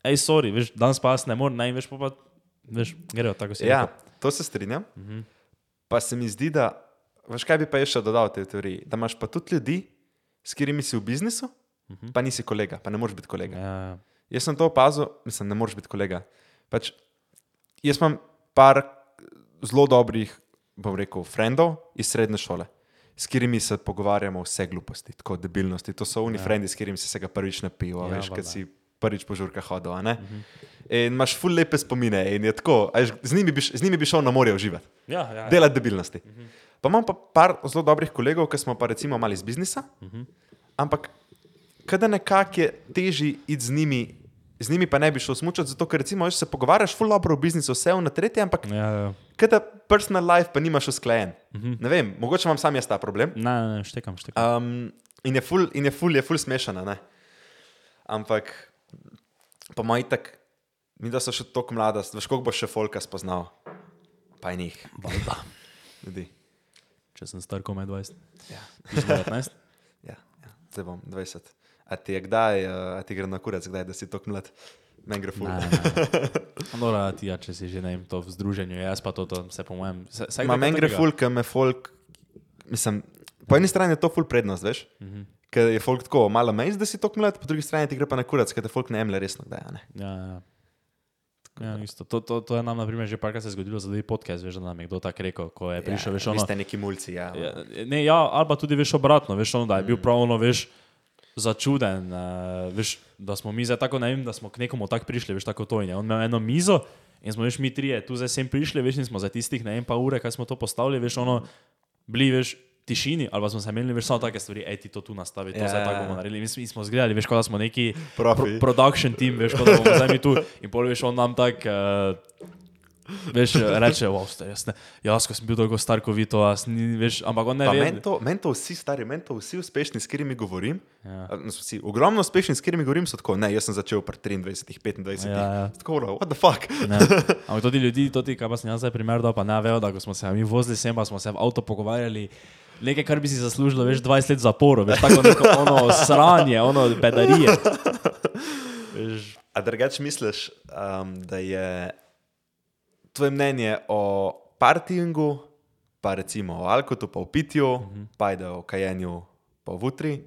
hej, sorry, veš, danes pa jaz ne morem, in veš, pa, pa veš, grejo tako si. Ja, to se strinjam. Uh Mhm. -huh. Pa se mi zdi, da, veš kaj bi pa še dodal tej teoriji, da imaš pa tudi ljudi, s katerimi si v biznisu, uh -huh. pa nisi kolega, pa ne moreš biti kolega. Mhm. Ja, Jaz sem to opazil, mislim, ne moreš biti kolega. Pač, jaz imam par zelo dobrih, bom rekel, frendov iz srednje šole, s katerimi se pogovarjamo vse gluposti, tako debilnosti. To so oni ja. s katerimi si se ga prvič napil, Ja, ja, veš, kad si prvič po žurkah hodil. a ne. In imaš ful lepe spomine in je tako, a veš, z njimi, bi, z njimi bi šel na morje uživati, Ja, ja. delati debilnosti. Pa imam pa par zelo dobrih kolegov, ki smo pa recimo mali iz biznisa, ampak kada nekako je teži iti z njimi, z njimi pa ne bi šel smučati, zato ker recimo se pogovarjaš ful dobro o biznisu, vse v na tretje, ampak Ja, ja. Kaj ta personal life pa nimaš usklajen. Uh -huh. Ne vem, mogoče imam sam jaz ta problem. Ne, ne, ne, štekam, štekam. Um, in je ful, in je ful, je ful smešana. Ne? Ampak, po mojem, tak, mi da so še tako mlada, veš, koliko boš še folka spoznal. Pa je njih, Valjda. ljudi. Če sem star komaj 20. Ja, Ti si 19? ja, ja. zdaj bom 20. A ti je kdaj, uh, a ti gre na kurac, kdaj, da si tako mlad? Meni gre ful. Ne, ne. Dobro, ti, ja, če si že ne vem, to v združenju, jaz pa to, to se po mojem. Ma meni gre ful, ker me folk, mislim, po eni strani je to ful prednost, veš? Uh -huh. Ker je folk tako malo mejz, da si tako mlad, po drugi strani ti gre pa na kurac, ker te folk ne jemlje resno, kdaj, ne. Ja, ja. Ja, isto. To, to, to je nam, na primer, že parkrat se zgodilo drugi podcast, veš, da nam je kdo tako rekel, ko je prišel, veš, ja, ono. Vi ste neki mulci, ja. Ja, ne, ja, ali pa tudi veš obratno, veš, ono, da je bil prav ono, veš, začuden, uh, veš, da smo mi zdaj tako, ne vem, da smo k nekomu tako prišli, veš, tako to in je. On imel eno mizo in smo veš mi trije tu zdaj sem prišli, veš, in smo za tistih ne vem pa ure, kaj smo to postavili, veš, ono, bili, veš, tišini, ali smo se imeli, veš, samo take stvari, ej ti to tu nastavi, to Ja, zdaj ja, tako bomo naredili. Mi smo, mi smo zgledali, veš, kot da smo neki Profi. pro, production team, veš, kot da bomo zdaj mi tu in pol veš, on nam tak. Uh, Veš, reče, wow, star, jaz, ne, jaz, ko sem bil dolgo star, ko vi to, jaz ni, veš, ampak on ne ve. meni to, men to vsi stari, meni to vsi uspešni, s katerimi govorim. Ja. Ja. Vsi, ogromno uspešni, s katerimi govorim, so tako, ne, jaz sem začel pri 23, 25. Ja, ja. Tako, no, what the fuck. Ne. Ampak to ti ljudi, to ti, kaj pa sem jaz zdaj primer dal, pa ne vejo, da ko smo se mi vozili sem, pa smo se v avto pogovarjali. Nekaj, kar bi si zaslužilo, veš, 20 let zapora, veš, tako neko ono sranje, ono bedarije. Veš, A drugače misliš, um, da je tvoje mnenje o partingu, pa recimo o alkotu, pa o pitju, uh -huh. pa ajde o kajenju, pa o vutri,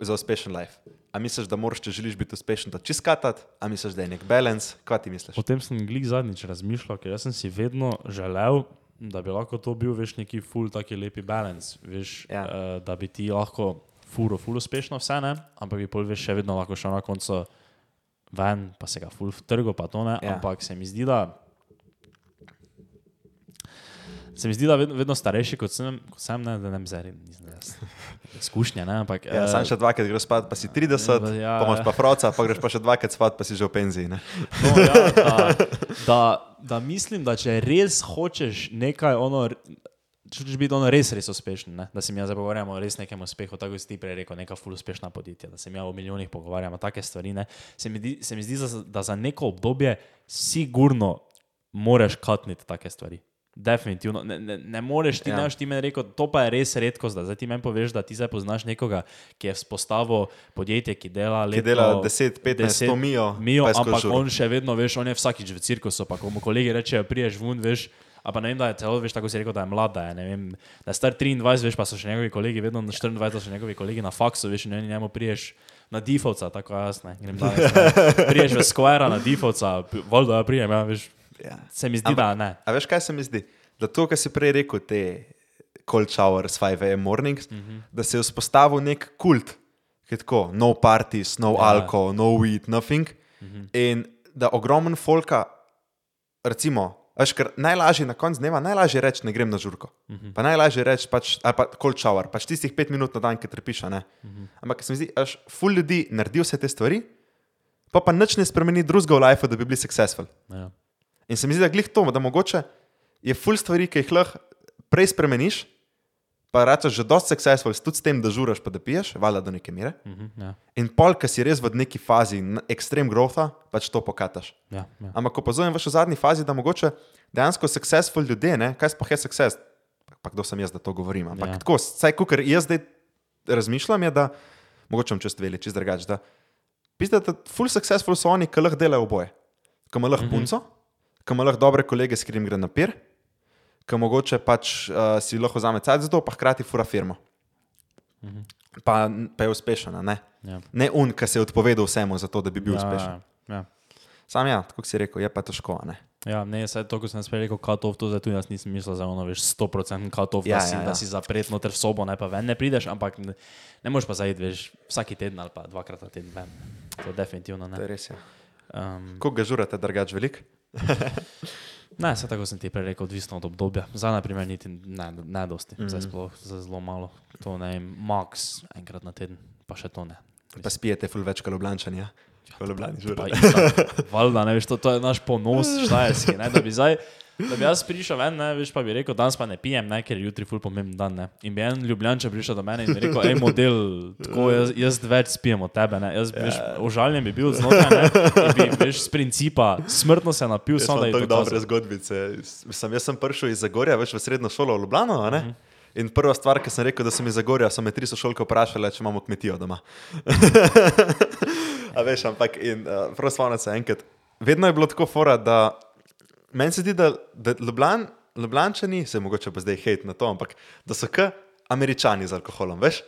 za uspešen life? A misliš, da moraš, če želiš biti uspešen, to čiskatati, a misliš, da je nek balans? Kaj ti misliš? o tem sem glih zadnjič razmišljal, ker sem si vedno želel, da bi lahko to bil, veš, neki full, taki lepi balans, veš, Ja. uh, da bi ti lahko furo, full uspešno vse, ne, ampak bi pol, veš, še vedno lahko šel na koncu ven, pa se ga full vtrgo, pa to ne, ja. ampak se mi zdi, da Se mi zdi, da vedno, vedno starejši kot sem, kot sem ne, da ne zdaj nisem jaz. Izkušnja, ne, ampak. Ja, eh, sam še dvakrat greš spat, pa si 30, ja, ja, ja. pa imaš pa froca, pa greš pa še dvakrat spat, pa si že v penziji. Ne? No, ja, da, da, da mislim, da če res hočeš nekaj, ono, če hočeš biti ono res, res uspešen, ne? da se mi ja zdaj pogovarjamo o res nekem uspehu, tako kot si ti prej rekel, neka ful uspešna podjetja, da se mi ja o milijonih pogovarjamo, take stvari. Ne? Se mi, di, se mi zdi, za- da za neko obdobje sigurno moraš katniti take stvari. Definitivno. Ne, ne, ne moreš ti, Ja. boš ti meni rekel, to pa je res redkost, da zdaj ti meni poveš, da ti zdaj poznaš nekoga, ki je vzpostavil podjetje, ki dela Ki letno dela 10, 15, 100 mijo, mijo ampak žuro. on še vedno, veš, on je vsakič v cirkusu, pa ko mu kolegi rečejo, priješ ven, veš. A pa ne vem, da je celo, veš, tako si rekel, da je mlad, da je, vem, da je star 23, veš, pa so še njegovi kolegi, vedno na 24 so še njegovi kolegi na faksu, veš, in njemu priješ na defaultca, tako jaz ne, grem danes, ne. Priješ v Square na defaultca, voljda, ja, prijem, ja, veš, Ja. se mi zdi, da ne. A veš, kaj se mi zdi? Da to, kar si prej rekel, te cold showers, 5am mornings, mm -hmm. da se je vzpostavil nek kult, ki je tako, no parties, no Ja. alkohol, no weed, nothing. Mm -hmm. In da ogromen folka, recimo, veš, ker najlažje na koncu dneva, najlažje reči, ne grem na žurko. Mm -hmm. Pa najlažje reči, pač, ali pa cold shower, pač tistih pet minut na dan, ki trpiš. Mm -hmm. Ampak se mi zdi, da ful ljudi naredi vse te stvari, pa pa nič ne spremeni drugega v life, da bi bili successful. Ja. In se mi zdi, da glih to, da mogoče je ful stvari, ki jih lahko prej spremeniš, pa rečeš, že dosti successful, tudi s tem, da žuraš, pa da piješ, valjda do neke mere. Mhm, ja. In pol, ki si res v neki fazi ekstrem growtha, pač to pokataš. Ja, ja. Ampak opazujem v zadnji fazi, da mogoče dejansko successful ljudje, ne, kaj sploh je success, pa, pa kdo sem jaz, da to govorim. Ampak Ja. tako, saj kukar jaz zdaj razmišljam, je, da mogoče bom čez dve leti čist drugače. da Pizda, da full successful so oni, ki lahko delajo oboje. Ki ima lahko mm -hmm. punco, ki ima lahko dobre kolege, s katerim gre na pir, ki mogoče pač uh, si lahko vzame cajt za to, pa hkrati fura firmo. -hmm. pa, pa je uspešen, a ne? Ja. Ne un, ki se je odpovedal vsemu, zato da bi bil ja, uspešen. Ja, ja. Sam ja, tako si rekel, je pa težko. ne. Ja, ne, vse to, ko sem spet rekel, cut-off, to zdaj tu jaz nisem mislil za ono, veš, 100% cut-off, Ja, da, si, ja, ja. da si zapret noter v sobo, ne pa ven ne prideš, ampak ne, ne moreš pa zaiti, veš, vsaki teden ali pa dvakrat na teden ven. To definitivno To ne. je res. Ja. Um, Koliko ga žurate, drugač velik? ne, se tako sem ti prej rekel, odvisno od obdobja. Za naprimer niti ne, ne dosti, mm Mhm. -hmm. zdaj sploh za zelo malo. To ne vem, max enkrat na teden, pa še to ne. Pa spijete ful več kot Ljubljančani, ja? Ljubljani žurate. itak, Valjda, ne veš, to, to je naš ponos, štajerski, ne, da bi zdaj. Da bi jaz prišel ven, ne, veš, pa bi rekel, danes pa ne pijem, ne, ker je jutri ful pomemben dan. Ne. In bi en ljubljanče prišel do mene in rekel, hej, model, tako jaz, jaz več spijem od tebe. Ne. Jaz veš, ožaljen bi bil znotraj, ne, bi veš, z principa smrtno se napil, Jaz samo da je tako to dobre zgodbice. Sem, jaz sem prišel iz Zagorja, veš, v srednjo šolo v Ljubljano. a ne? Mhm. In prva stvar, ki sem rekel, da sem iz Zagorja, so me tri sošolke vprašale, če imamo kmetijo doma. A veš, ampak in uh, prav spomnim se enkrat. Vedno je bilo tako fora, da meni se zdi, da, da Ljubljan, Ljubljančani, se mogoče pa zdaj hejt na to, ampak da so k američani z alkoholom, veš?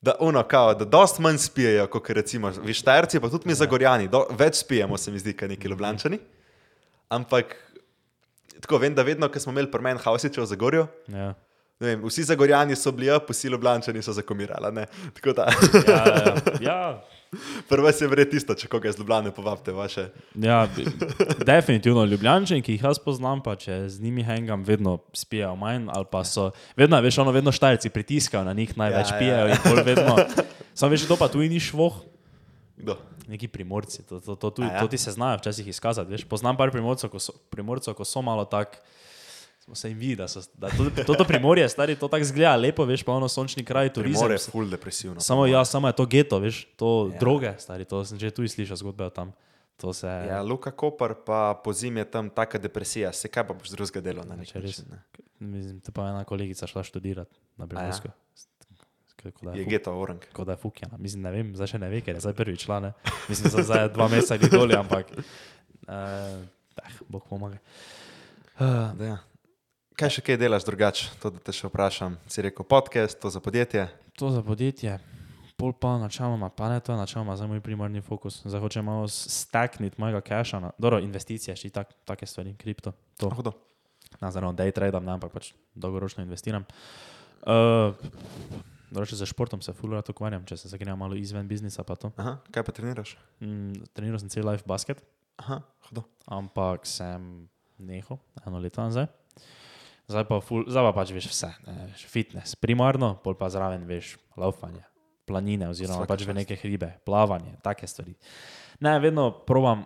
Da, uno, kao, da dost manj spijejo, kot recimo vi štajerci, pa tudi mi zagorjani, do, več spijemo, se mi zdi, kot neki ljubljančani. Ampak tako vem, da vedno, ko smo imeli premen Hausiča v Zagorju, Ja. vem, vsi zagorjani so bili up, vsi ljubljančani so zakomirali. ne. Tako da, Ja, ja, ja. Prvo se vre tisto, če koga iz Ljubljane povabite vaše. Ja, definitivno Ljubljančani, ki jih jaz poznam, pa če z njimi hengam, vedno spijo manj, ali pa so, vedno, veš, ono, vedno štajci pritiskajo na njih, največ Ja, ja, ja. pijejo in bolj vedno. Sam veš, to pa tu ni švoh, Kdo? neki primorci, to, to, to, to, A ja? to ti se znajo včasih izkazati, veš. Poznam par primorcev, ko so, primorcev, ko so malo tak, smo se jim vidi, da so, da to, to, to primorje, stari, to tako zgleda lepo, veš, pa ono sončni kraj, turizem. Primor je full depresivno. Samo, ja, samo je to geto, veš, to Ja. ja. droge, stari, to sem že tu slišal zgodbe o tam. Se, Ja, Luka Koper pa po zimi je tam taka depresija, se kaj pa boš drugega dela na res. način. ne. Mislim, te pa ena kolegica šla študirati na. Ja? Kot Je je, geta orang. ko da je fukjena. Mislim, ne vem, zdaj še ne ve, ker je zdaj prvi član. Mislim, da zdaj dva meseca ni dolje, ampak. Uh, eh, bog pomaga. Uh, Da, ja. Kaj še kaj delaš drugače? To, da te še vprašam. Si rekel podcast, to za podjetje. to za podjetje, pol pa načeloma, pa ne to načeloma za moj primarni fokus. Zdaj hočem malo stakniti mojega cacha na, dobro, investicije, še tak, take stvari, kripto. To. Oh, hudo. Nazarno, day tradam, ne, ampak pač dolgoročno investiram. Uh, Drugače za športom se fulura to ukvarjam, če se zagrejem malo izven biznisa. pa to. Aha, kaj pa treniraš? Mm, treniral sem cel life basket, Aha, ampak sem nehal eno leto nazaj. Zdaj pa, ful, zdaj pa pač veš vse, ne, veš, fitness, primarno, pol pa zraven veš laufanje, planine oziroma Svaka pač v neke hribe, plavanje, take stvari. Ne, vedno probam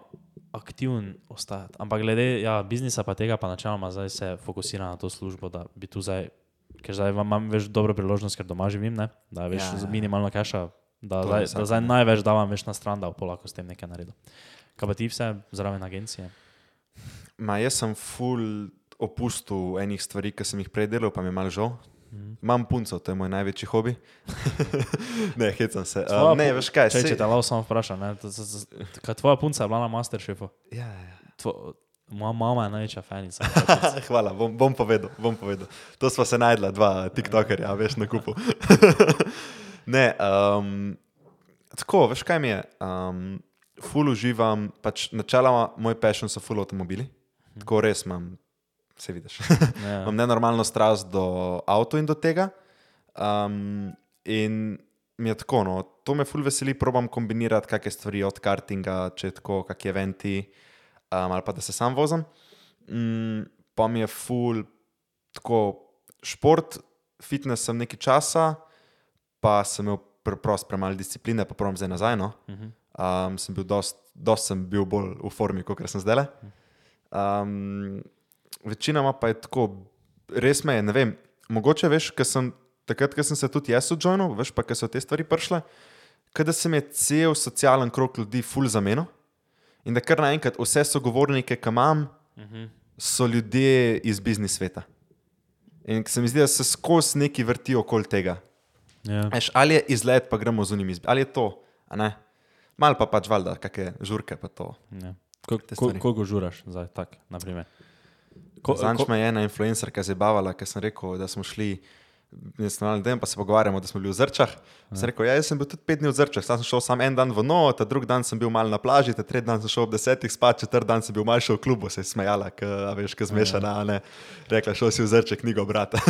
aktiven ostati, ampak glede ja, biznisa pa tega pa načeloma zdaj se fokusira na to službo, da bi tu zdaj, ker zdaj imam več dobro priložnost, ker doma živim, ne, da veš Ja, ja, ja. minimalno cache, da, To zdaj, da zdaj največ davam veš na stran, da polako s tem nekaj naredim. Kaj pa ti vse zraven agencije? Ma, jaz sem full opustil enih stvari, ki sem jih prej delal, pa mi je malo žal. Mhm. Imam punco, to je moj največji hobi. ne, hecam se. Tvoja Uh, ne, veš kaj, Če, če te lao samo vprašam, kaj tvoja punca je bila na Masterchefu? Ja, ja, ja. Tvo, moja mama je največja fanica. Hvala, bom, bom, povedal, bom povedal. To sva se najdla, dva TikTokerja, a veš, na kupu. ne, um, tako, veš kaj mi je. Um, ful uživam, pač načeloma moj passion so ful avtomobili. Tako res imam, se vidiš. Ja. imam nenormalno strast do avto in do tega. Um, in mi je tako, no, to me ful veseli, probam kombinirati kakšne stvari od kartinga, če je tako, kakšne eventi, um, ali pa da se sam vozim. Mm, pa mi je ful, tako šport, fitness sem nekaj časa, pa sem imel preprosto premalo discipline, pa pravim zdaj nazaj. No. Mhm. Um, sem bil dost, dost sem bil bolj v formi, kot sem zdaj. Um, večinoma pa je tako, res me je, ne vem, mogoče veš, ker sem takrat, ko sem se tudi jaz odžojil, veš pa, ker so te stvari prišle, da se mi je cel socialen krok ljudi ful zamenil in da kar naenkrat vse sogovornike, ki imam, Mhm. so ljudje iz biznis sveta. In se mi zdi, da se skozi neki vrti okoli tega. Ja. Eš, ali je izlet, pa gremo z unim izbir, ali je to, a ne? Mal pa pač valjda, kakšne žurke pa to. Ja. Koliko žuraš zdaj, tak, naprimer? Ko, Zanč me je ena influencerka zabavala, ker sem rekel, da smo šli nacionalni dan, pa se pogovarjamo, da smo bili v Zrčah. Sem rekel, ja, jaz sem bil tudi pet dni v Zrčah, sam sem šel sam en dan v no, ta drugi dan sem bil mal na plaži, ta tretji dan sem šel ob desetih spat, četrti dan sem bil mal še v klubu, se je smejala, k, veš, kaj zmešana, a ne. Rekla, šel si v Zrče knjigo brata.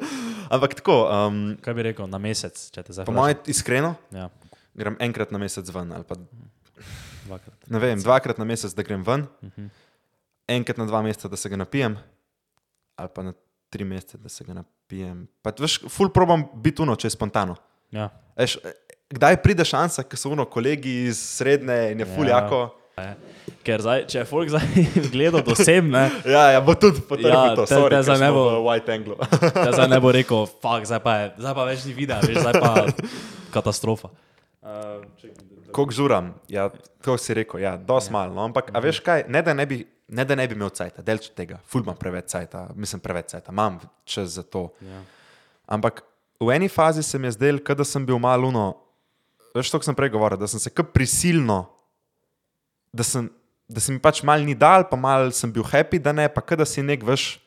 Ampak tako, um, Kaj bi rekel, na mesec, če te zdaj po mojem iskreno, Ja, grem enkrat na mesec ven, ali pa dvakrat. ne vem, dvakrat na mesec, da grem ven, Mhm. Enkrat na dva meseca, da se ga napijem, ali pa na tri mesece, da se ga napijem. Pa, veš, ful probam biti uno, če je spontano. Ja. Eš, kdaj pride šansa, ko so uno kolegi iz srednje in je ful Ja. jako? Ker zdaj, če je folk zdaj gledal do sem, ne, Ja, ja, bo tudi potrdil Ja, to, te- sorry, te ker zdaj ne bo- White Anglu. da zdaj ne bo rekel, fuck, zdaj pa, je, zdaj pa več ni videa, veš, zdaj pa katastrofa. Uh, da- Koliko žuram, ja, to si rekel, ja, dosti malo. No, ampak, a veš kaj, ne da ne bi, ne, da ne bi imel cajta, delč tega, ful imam preveč cajta, mislim preveč cajta, imam čas za to. ja. Ampak v eni fazi se mi je zdelo, da sem bil malo luno, veš, to, kar sem prej govoril, da sem se kar prisilno, da, sem, da se mi pač mal ni dal, pa mal sem bil happy, da ne, pa da si nek veš,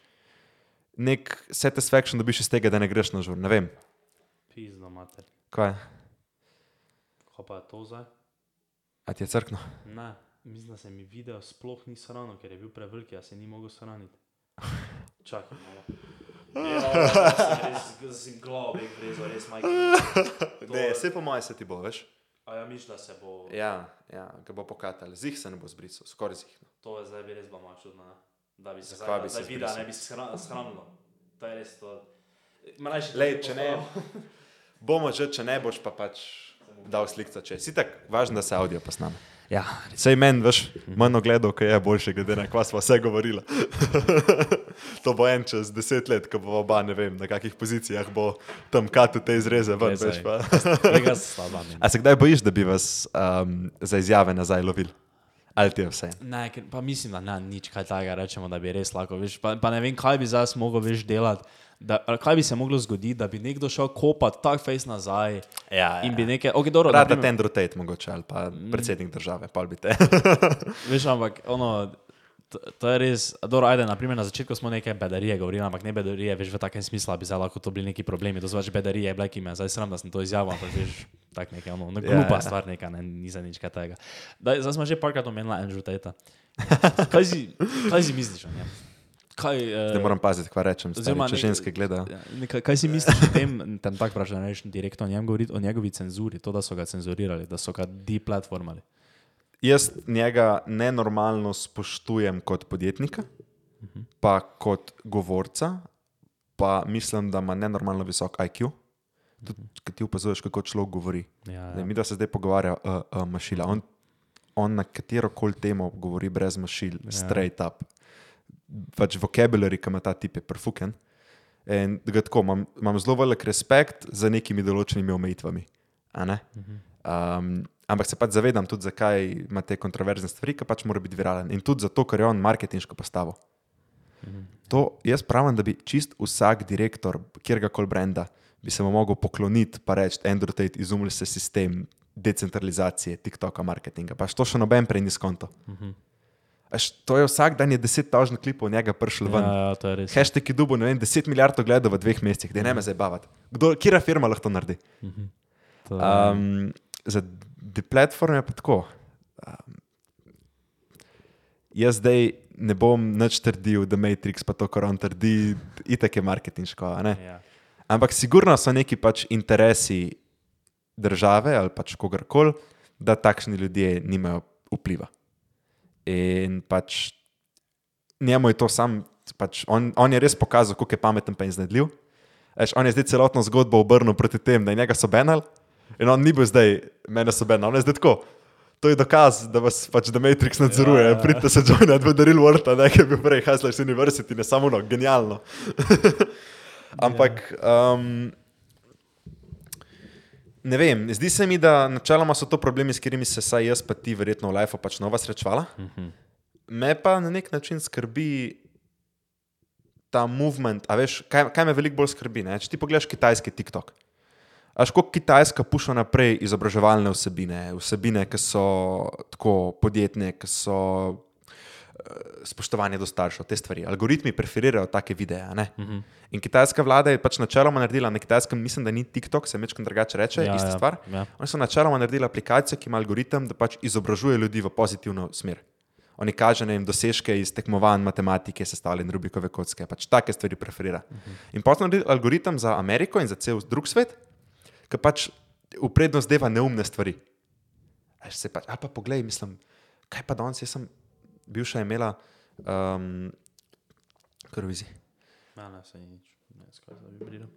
nek satisfaction dobiš iz tega, da ne greš na žur, ne vem. Pizno, mater. Kaj, Kaj pa je to zdaj? a ti je crkno? Ne, mislim, da se mi video sploh ni srano, ker je bil prevelik, jaz se ni mogel sraniti. Čakaj, malo. Ja, res si glavo, vrezo, res majhen. Ne, vse po moje se ti bo, veš. A ja, misliš, da se bo... Ja, ja ga bo pokatal, zih se ne bo zbrisal, skoraj zih. no. To je zdaj bi res bilo malo čudno, ne? da bi se Zakaj zdaj, bi se videla, zbrisal? ne bi se shranilo. To je res to. Mlajši, Lej, če ne, bomo že, če ne boš pa pač dal slikca, če si tako važno, da se audio posname. Ja, Sej meni, veš, manj ogledov, ki je boljše, glede na kva smo vse govorili. to bo en čez deset let, ko bo oba, ne vem, na kakih pozicijah bo tam katu te izreze ven, Res, veš pa. slabam. A se kdaj bojiš, da bi vas um, za izjave nazaj lovili? Ali ti je vse? Ne, ker, pa mislim, da ne, nič kaj takega rečemo, da bi res lahko, veš, pa, pa ne vem, kaj bi zdaj mogel več delati. Da, kaj bi se moglo zgoditi, da bi nekdo šel kopati tak face nazaj Ja, in bi nekaj, ok, dobro, Rada naprimer- ten rotate mogoče, ali pa predsednik države, pa bi te. Veš, ampak ono, to, to je res, dobro, ajde, naprimer na začetku smo neke bedarije govorili, ampak ne bedarije, veš, v takem smislu, bi zdaj lahko to bili neki problemi. To so pač bedarije, black ime, zdaj sram, da sem to izjavil, ampak veš, tak nekaj, ono, no, Ja, glupa ja. stvar neka, ne, nisem nič kaj tega. Daj, zdaj smo že parkrat omenila Andrew Tate. Kaj si, kaj si misliš o njem? Kaj, uh, Ne moram paziti, kva rečem, stari, Oziroma če nek- ženske gledajo. Ja, Kaj si misliš o tem, tem tak vprašaj, da ne rečem direktno o njem govoriti, o njegovi cenzuri, to, da so ga cenzurirali, da so ga deplatformali? Jaz njega nenormalno spoštujem kot podjetnika, pa kot govorca, pa mislim, da ima nenormalno visok IQ. Tudi, ki ti opazuješ, kako človek govori. Ja, Ne, mi da se zdaj pogovarja uh, uh, mašila. On, on na katero koli temo govori brez mašil, ja. straight up. Pač vocabulary, ki ima ta tip, je perfuken. In da tako imam, imam zelo velik respekt za nekimi določenimi omejitvami. ne? Um, ampak se pač zavedam tudi, zakaj ima te kontroverzne stvari, ki pač mora biti viralen. In tudi zato, ker je on marketinško postavo. To jaz pravim, da bi čist vsak direktor kjerga koli brenda bi se mu mogel pokloniti in reči: Andrew Tate, izumili ste sistem decentralizacije TikToka marketinga. Pač to še noben prej ni skonto. Až to je vsak dan je deset tažnih klipov njega prišlo ven. Ja, ja, to je res. Hashtag je dubo, ne vem, 10 milijard ogledov v dveh mesecih, da ne me zabavati. Kdo, kira firma lahko to naredi? To, Um, za te platforme pa tako. Um, jaz zdaj ne bom nič trdil, da Matrix pa to, kar on trdi, itek je marketinško. ne? ja. Ampak sigurno so neki pač interesi države ali pač kogarkoli, da takšni ljudje nimajo vpliva. In pač njemu je to sam, pač on, on je res pokazal, kako je pameten in iznajdljiv. Eš, on je zdaj celotno zgodbo obrnil proti tem, da je njega so benali in on ni bil zdaj, mene so benali, on je zdaj tako. To je dokaz, da vas pač The Matrix nadzoruje. Ja, Ja, ja. Pridite se joinati v Daril World, ne ki je bil prej Hasler's University, ne samo no, genialno. Ampak, um, ne vem, zdi se mi, da načeloma so to problemi, s katerimi se saj jaz, pa ti, verjetno v Life pač nova srečvala. Me pa na nek način skrbi ta movement. A veš, kaj, kaj me veliko bolj skrbi? Ne? Če ti pogledaš kitajski TikTok. Až kako Kitajska puša naprej izobraževalne vsebine, vsebine, ki so tako podjetne, ki so spoštovanje do staršev, te stvari. Algoritmi preferirajo take videe. Uh Mhm. -huh. In kitajska vlada je pač načeloma naredila, na kitajskem mislim, da ni TikTok, se večkrat drugače reče, ja, ista ja, stvar. Ja. Oni so načeloma naredili aplikacijo, ki ima algoritem, da pač izobražuje ljudi v pozitivno smer. Oni kaže jim dosežke iz tekmovanj, matematike, sestavljene Rubikove kocke, pač take stvari preferira. Uh -huh. In pa so naredili algoritem za Ameriko in za cel drug svet, ki pač v prednost deva neumne stvari. A se pač, a pa poglej, mislim, kaj pa danes, jaz sem bivša imela, um, krovizi. Ja, ne, saj nič.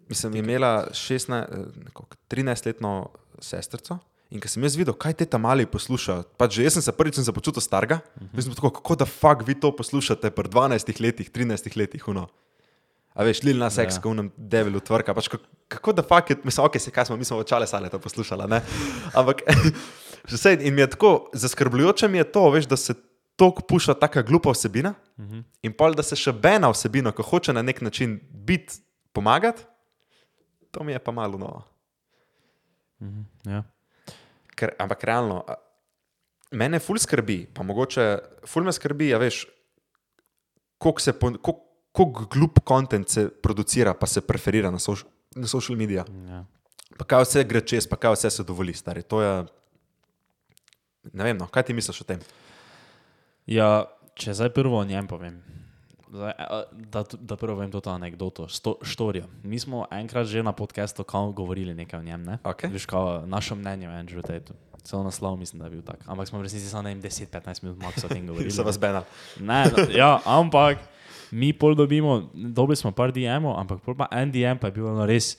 Mislim, imela 16, eh, 13-letno sestrico. In ko sem jaz videl, kaj te tam mali poslušajo, pač že jaz sem se prvič sem se počutil starega, uh -huh. sem tako, kako da fuk vi to poslušate pri 12 letih, 13 letih, uno. A veš, Lil Nas X, Ja. ko unem develu tvrka, pač kako, kako da fuk je, mislim, ok, se kaj smo, mi smo očale sale to poslušala, ne? Ampak, že sej, in mi je tako, zaskrbljujoče mi je to, veš, da se toliko puša taka glupa vsebina uh -huh. in pol, da se še bena vsebino, ko hoče na nek način biti, pomagati, to mi je pa malo novo. Mhm. Ja. Ker, ampak realno, mene ful skrbi, pa mogoče ful me skrbi, ja veš, koliko se, pon- koliko koliko glup kontent se producira, pa se preferira na, soš, na social medijih. Ja. Pa kaj vse gre čez, pa kaj vse se dovoli, stari. To je. Ne vem, no, kaj ti misliš o tem? Ja, če zdaj prvo o njem povem. Zdaj, da, da prvo povem to anegdoto, sto, štorijo. Mi smo enkrat že na podkastu govorili nekaj o njem, ne? Okej. Veš, kao naše mnenje o Andrew Tateu. Celo naslov mislim, da je bil tak. Ampak smo v resnici samo ne vem 10-15 minut max o tem govorili. Se vas benal. Ne, no, ja, ampak mi pol dobimo, dobili smo par DM-ov, ampak pol pa en DM pa je bil ono res.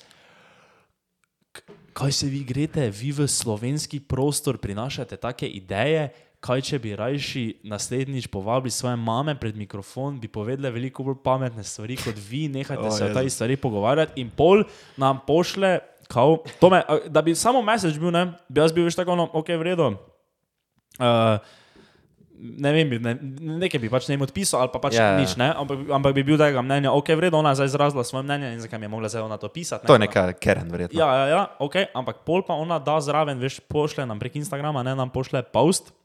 "K- Kaj se vi greste, vi v slovenski prostor prinašate take ideje, kaj če bi rajši naslednjič povabili svoje mame pred mikrofon, bi povedali veliko bolj pametne stvari kot vi, nehajte O, se o Jezus. tej stvari pogovarjati in pol nam pošle, kao, me, da bi samo message bil, ne, bi jaz bil več tako, no, ok, v redu. Uh, ne vem, ne, nekaj bi pač ne odpisal, ali pa pač Ja, ja. yeah. nič, ne? Ampak, ampak bi bil tega mnenja, ok, vredno, ona je zdaj izrazila svoje mnenje in zakaj mi je mogla zdaj ona to pisati. To je ne? neka keren, verjetno. Ja, ja, ja, ok, ampak pol pa ona da zraven, veš, pošle nam prek Instagrama, ne nam pošle post.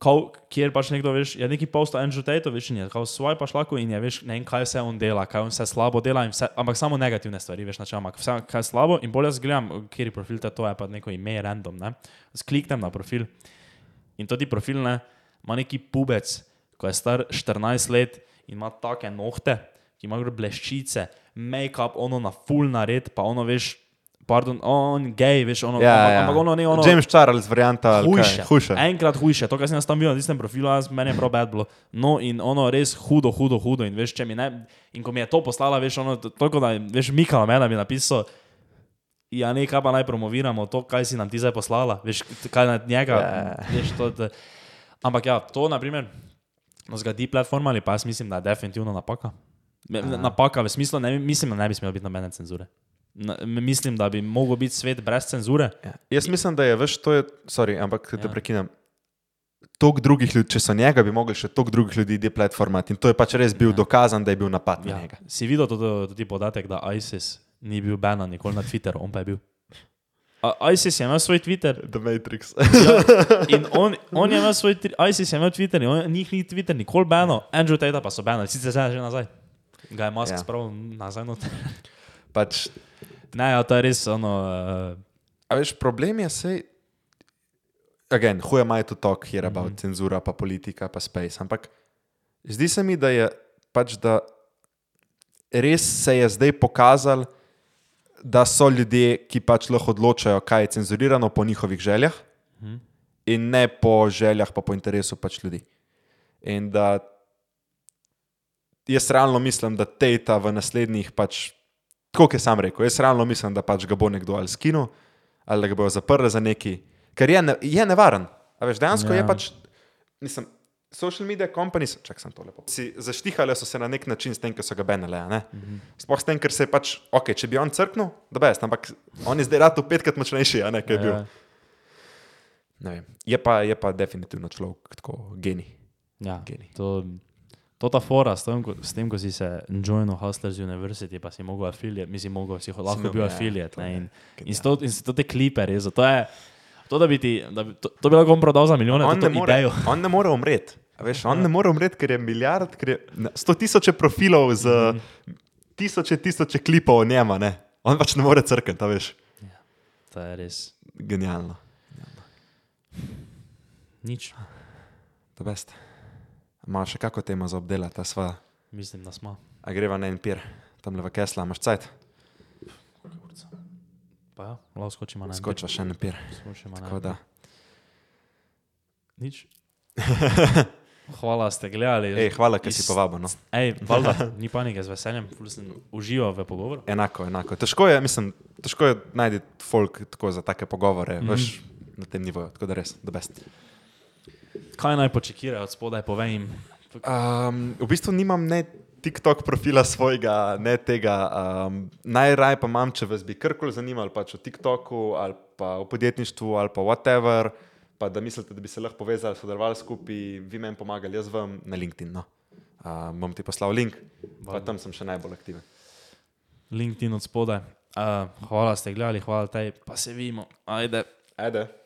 Kao, kjer pač nekdo, veš, je neki post Andrew Tateu, veš, in je kao svoj pač lahko in je, veš, ne vem, kaj vse on dela, kaj on vse slabo dela, vse, ampak samo negativne stvari, veš, načeloma, ampak vse, kaj slabo. In bolj jaz gledam, kjer je profil, to je pa neko ime random, ne. Skliknem na profil in to ti profil, ne, ima neki pubec, ko je star 14 let in ima take nohte, ki ima bleščice, make-up, ono na full nared, pa ono, veš, pardon, on gej, veš, ono, Ja, ampak, ja. ampak ono ne ono. James Charles, varianta? Hujše. Hujše. Enkrat hujše, to, kar sem jaz tam bil na tistem profilu, jaz, meni je prav bad bilo. No, in ono res hudo, hudo, hudo. In, veš, če mi ne, in ko mi je to poslala, veš, ono, to- toliko da veš, Mikala me, da mi je napisal, ja, ne, kaj pa naj promoviramo, to, kaj si nam ti zdaj poslala, veš, kaj na njega, Ja. veš, to, to. Ampak ja, to, na primer, no, zgadi platforma ali pa jaz mislim, da je definitivno napaka. Me- Napaka v smislu, ne, mislim, da ne bi smelo biti nobene cenzure. Na, mislim, da bi mogel biti svet brez cenzure. Ja. Jaz mislim, da je več to, je, sorry, ampak te Ja. prekinem. Tok drugih ljudi, če so njega, bi mogli še toliko drugih ljudi deplatformati. In to je pač res bil dokazan, da je bil napad na Ja. njega. Si videl tudi, podatek, da ISIS ni bil banan nikoli na Twitteru, on pa je bil. A, ISIS je imel svoj Twitter The Matrix. ja, in on, on je imel svoj ISIS je imel Twitter on, njih ni Twitter nikoli bano, Andrew Tate pa so banali, sicer zdaj že nazaj. Ga je Musk Ja. ja. spravil nazaj noter. pač, Ne, ja, to je res ono. Uh, a veš, problem je sej. Again, who am I to talk here about mm. -hmm. cenzura, pa politika, pa space. Ampak zdi se mi, da je pač, da res se je zdaj pokazalo, da so ljudje, ki pač lahko odločajo, kaj je cenzurirano po njihovih željah, mm Mhm. -hmm. in ne po željah, pa po interesu pač ljudi. In da jaz realno mislim, da Tejta v naslednjih pač. Tako je sam rekel, jaz realno mislim, da pač ga bo nekdo ali skinil, ali da ga bojo zaprli za neki, ker je, ne, je nevaren. A veš, dejansko ja. Je pač, mislim, social media companies, čak sem to lepo. Si zaštihale so se na nek način s tem, ker so ga benele. Mm -hmm. Sploh s tem, ker se je pač, ok, če bi on crknil, da best, ampak on je zdaj rado petkrat močnejši, a ne, kaj je bil. ja, Ne vem. Je pa, je pa definitivno človek tako genij. ja, Genij. to, to ta fora s tem, ko, s tem, ko si se joinil Hustlers University, pa si mogel affiliate, mislim, mogel si lahko bil ja, affiliate. to Ne, in, in, genialno. to, in si to te klipe res, to je. To, da bi ti, da bi, to, to bi lahko on prodal za milijone, On to, ne, to more, idejo. on ne more umreti. Veš, on ne more umreti, ker je milijard, ker je sto tisoče profilov z tisoče, tisoče klipov o njema. Ne? On pač ne more crkati, veš. To je res Genialno. nič. To best. Ima še kako temo za obdelati, sva. Mislim, da smo. A greva na en pir, tam le v Kesla, imaš cajt, Pa ja, lahko skočimo na en skočiva še en pir. pir. Skočimo na en da. Nič. Hvala, ste gledali. Ej, hvala, ker si povabil. No. Ej, valjda, ni panike, z veseljem, užival v pogovoru. Enako, enako. Težko je, mislim, težko je najti folk tako za take pogovore, mm -hmm. veš, na tem nivoju. Tako da res, da best. Kaj naj počekirajo od spodaj, povej jim. Um, v bistvu nimam ne TikTok profila svojega, ne tega. Um, Najraje pa imam, če vas bi karkoli zanimalo, pač o TikToku ali pa o podjetništvu ali pa whatever, pa da mislite, da bi se lahko povezali, sodelovali skupaj, vi meni pomagali, jaz vam na LinkedIn. No. Um, bom ti poslal link, pa tam sem še najbolj aktiven. LinkedIn od spodaj. Uh, hvala, ste gledali, hvala tej, pa se vidimo. Ajde. Ajde.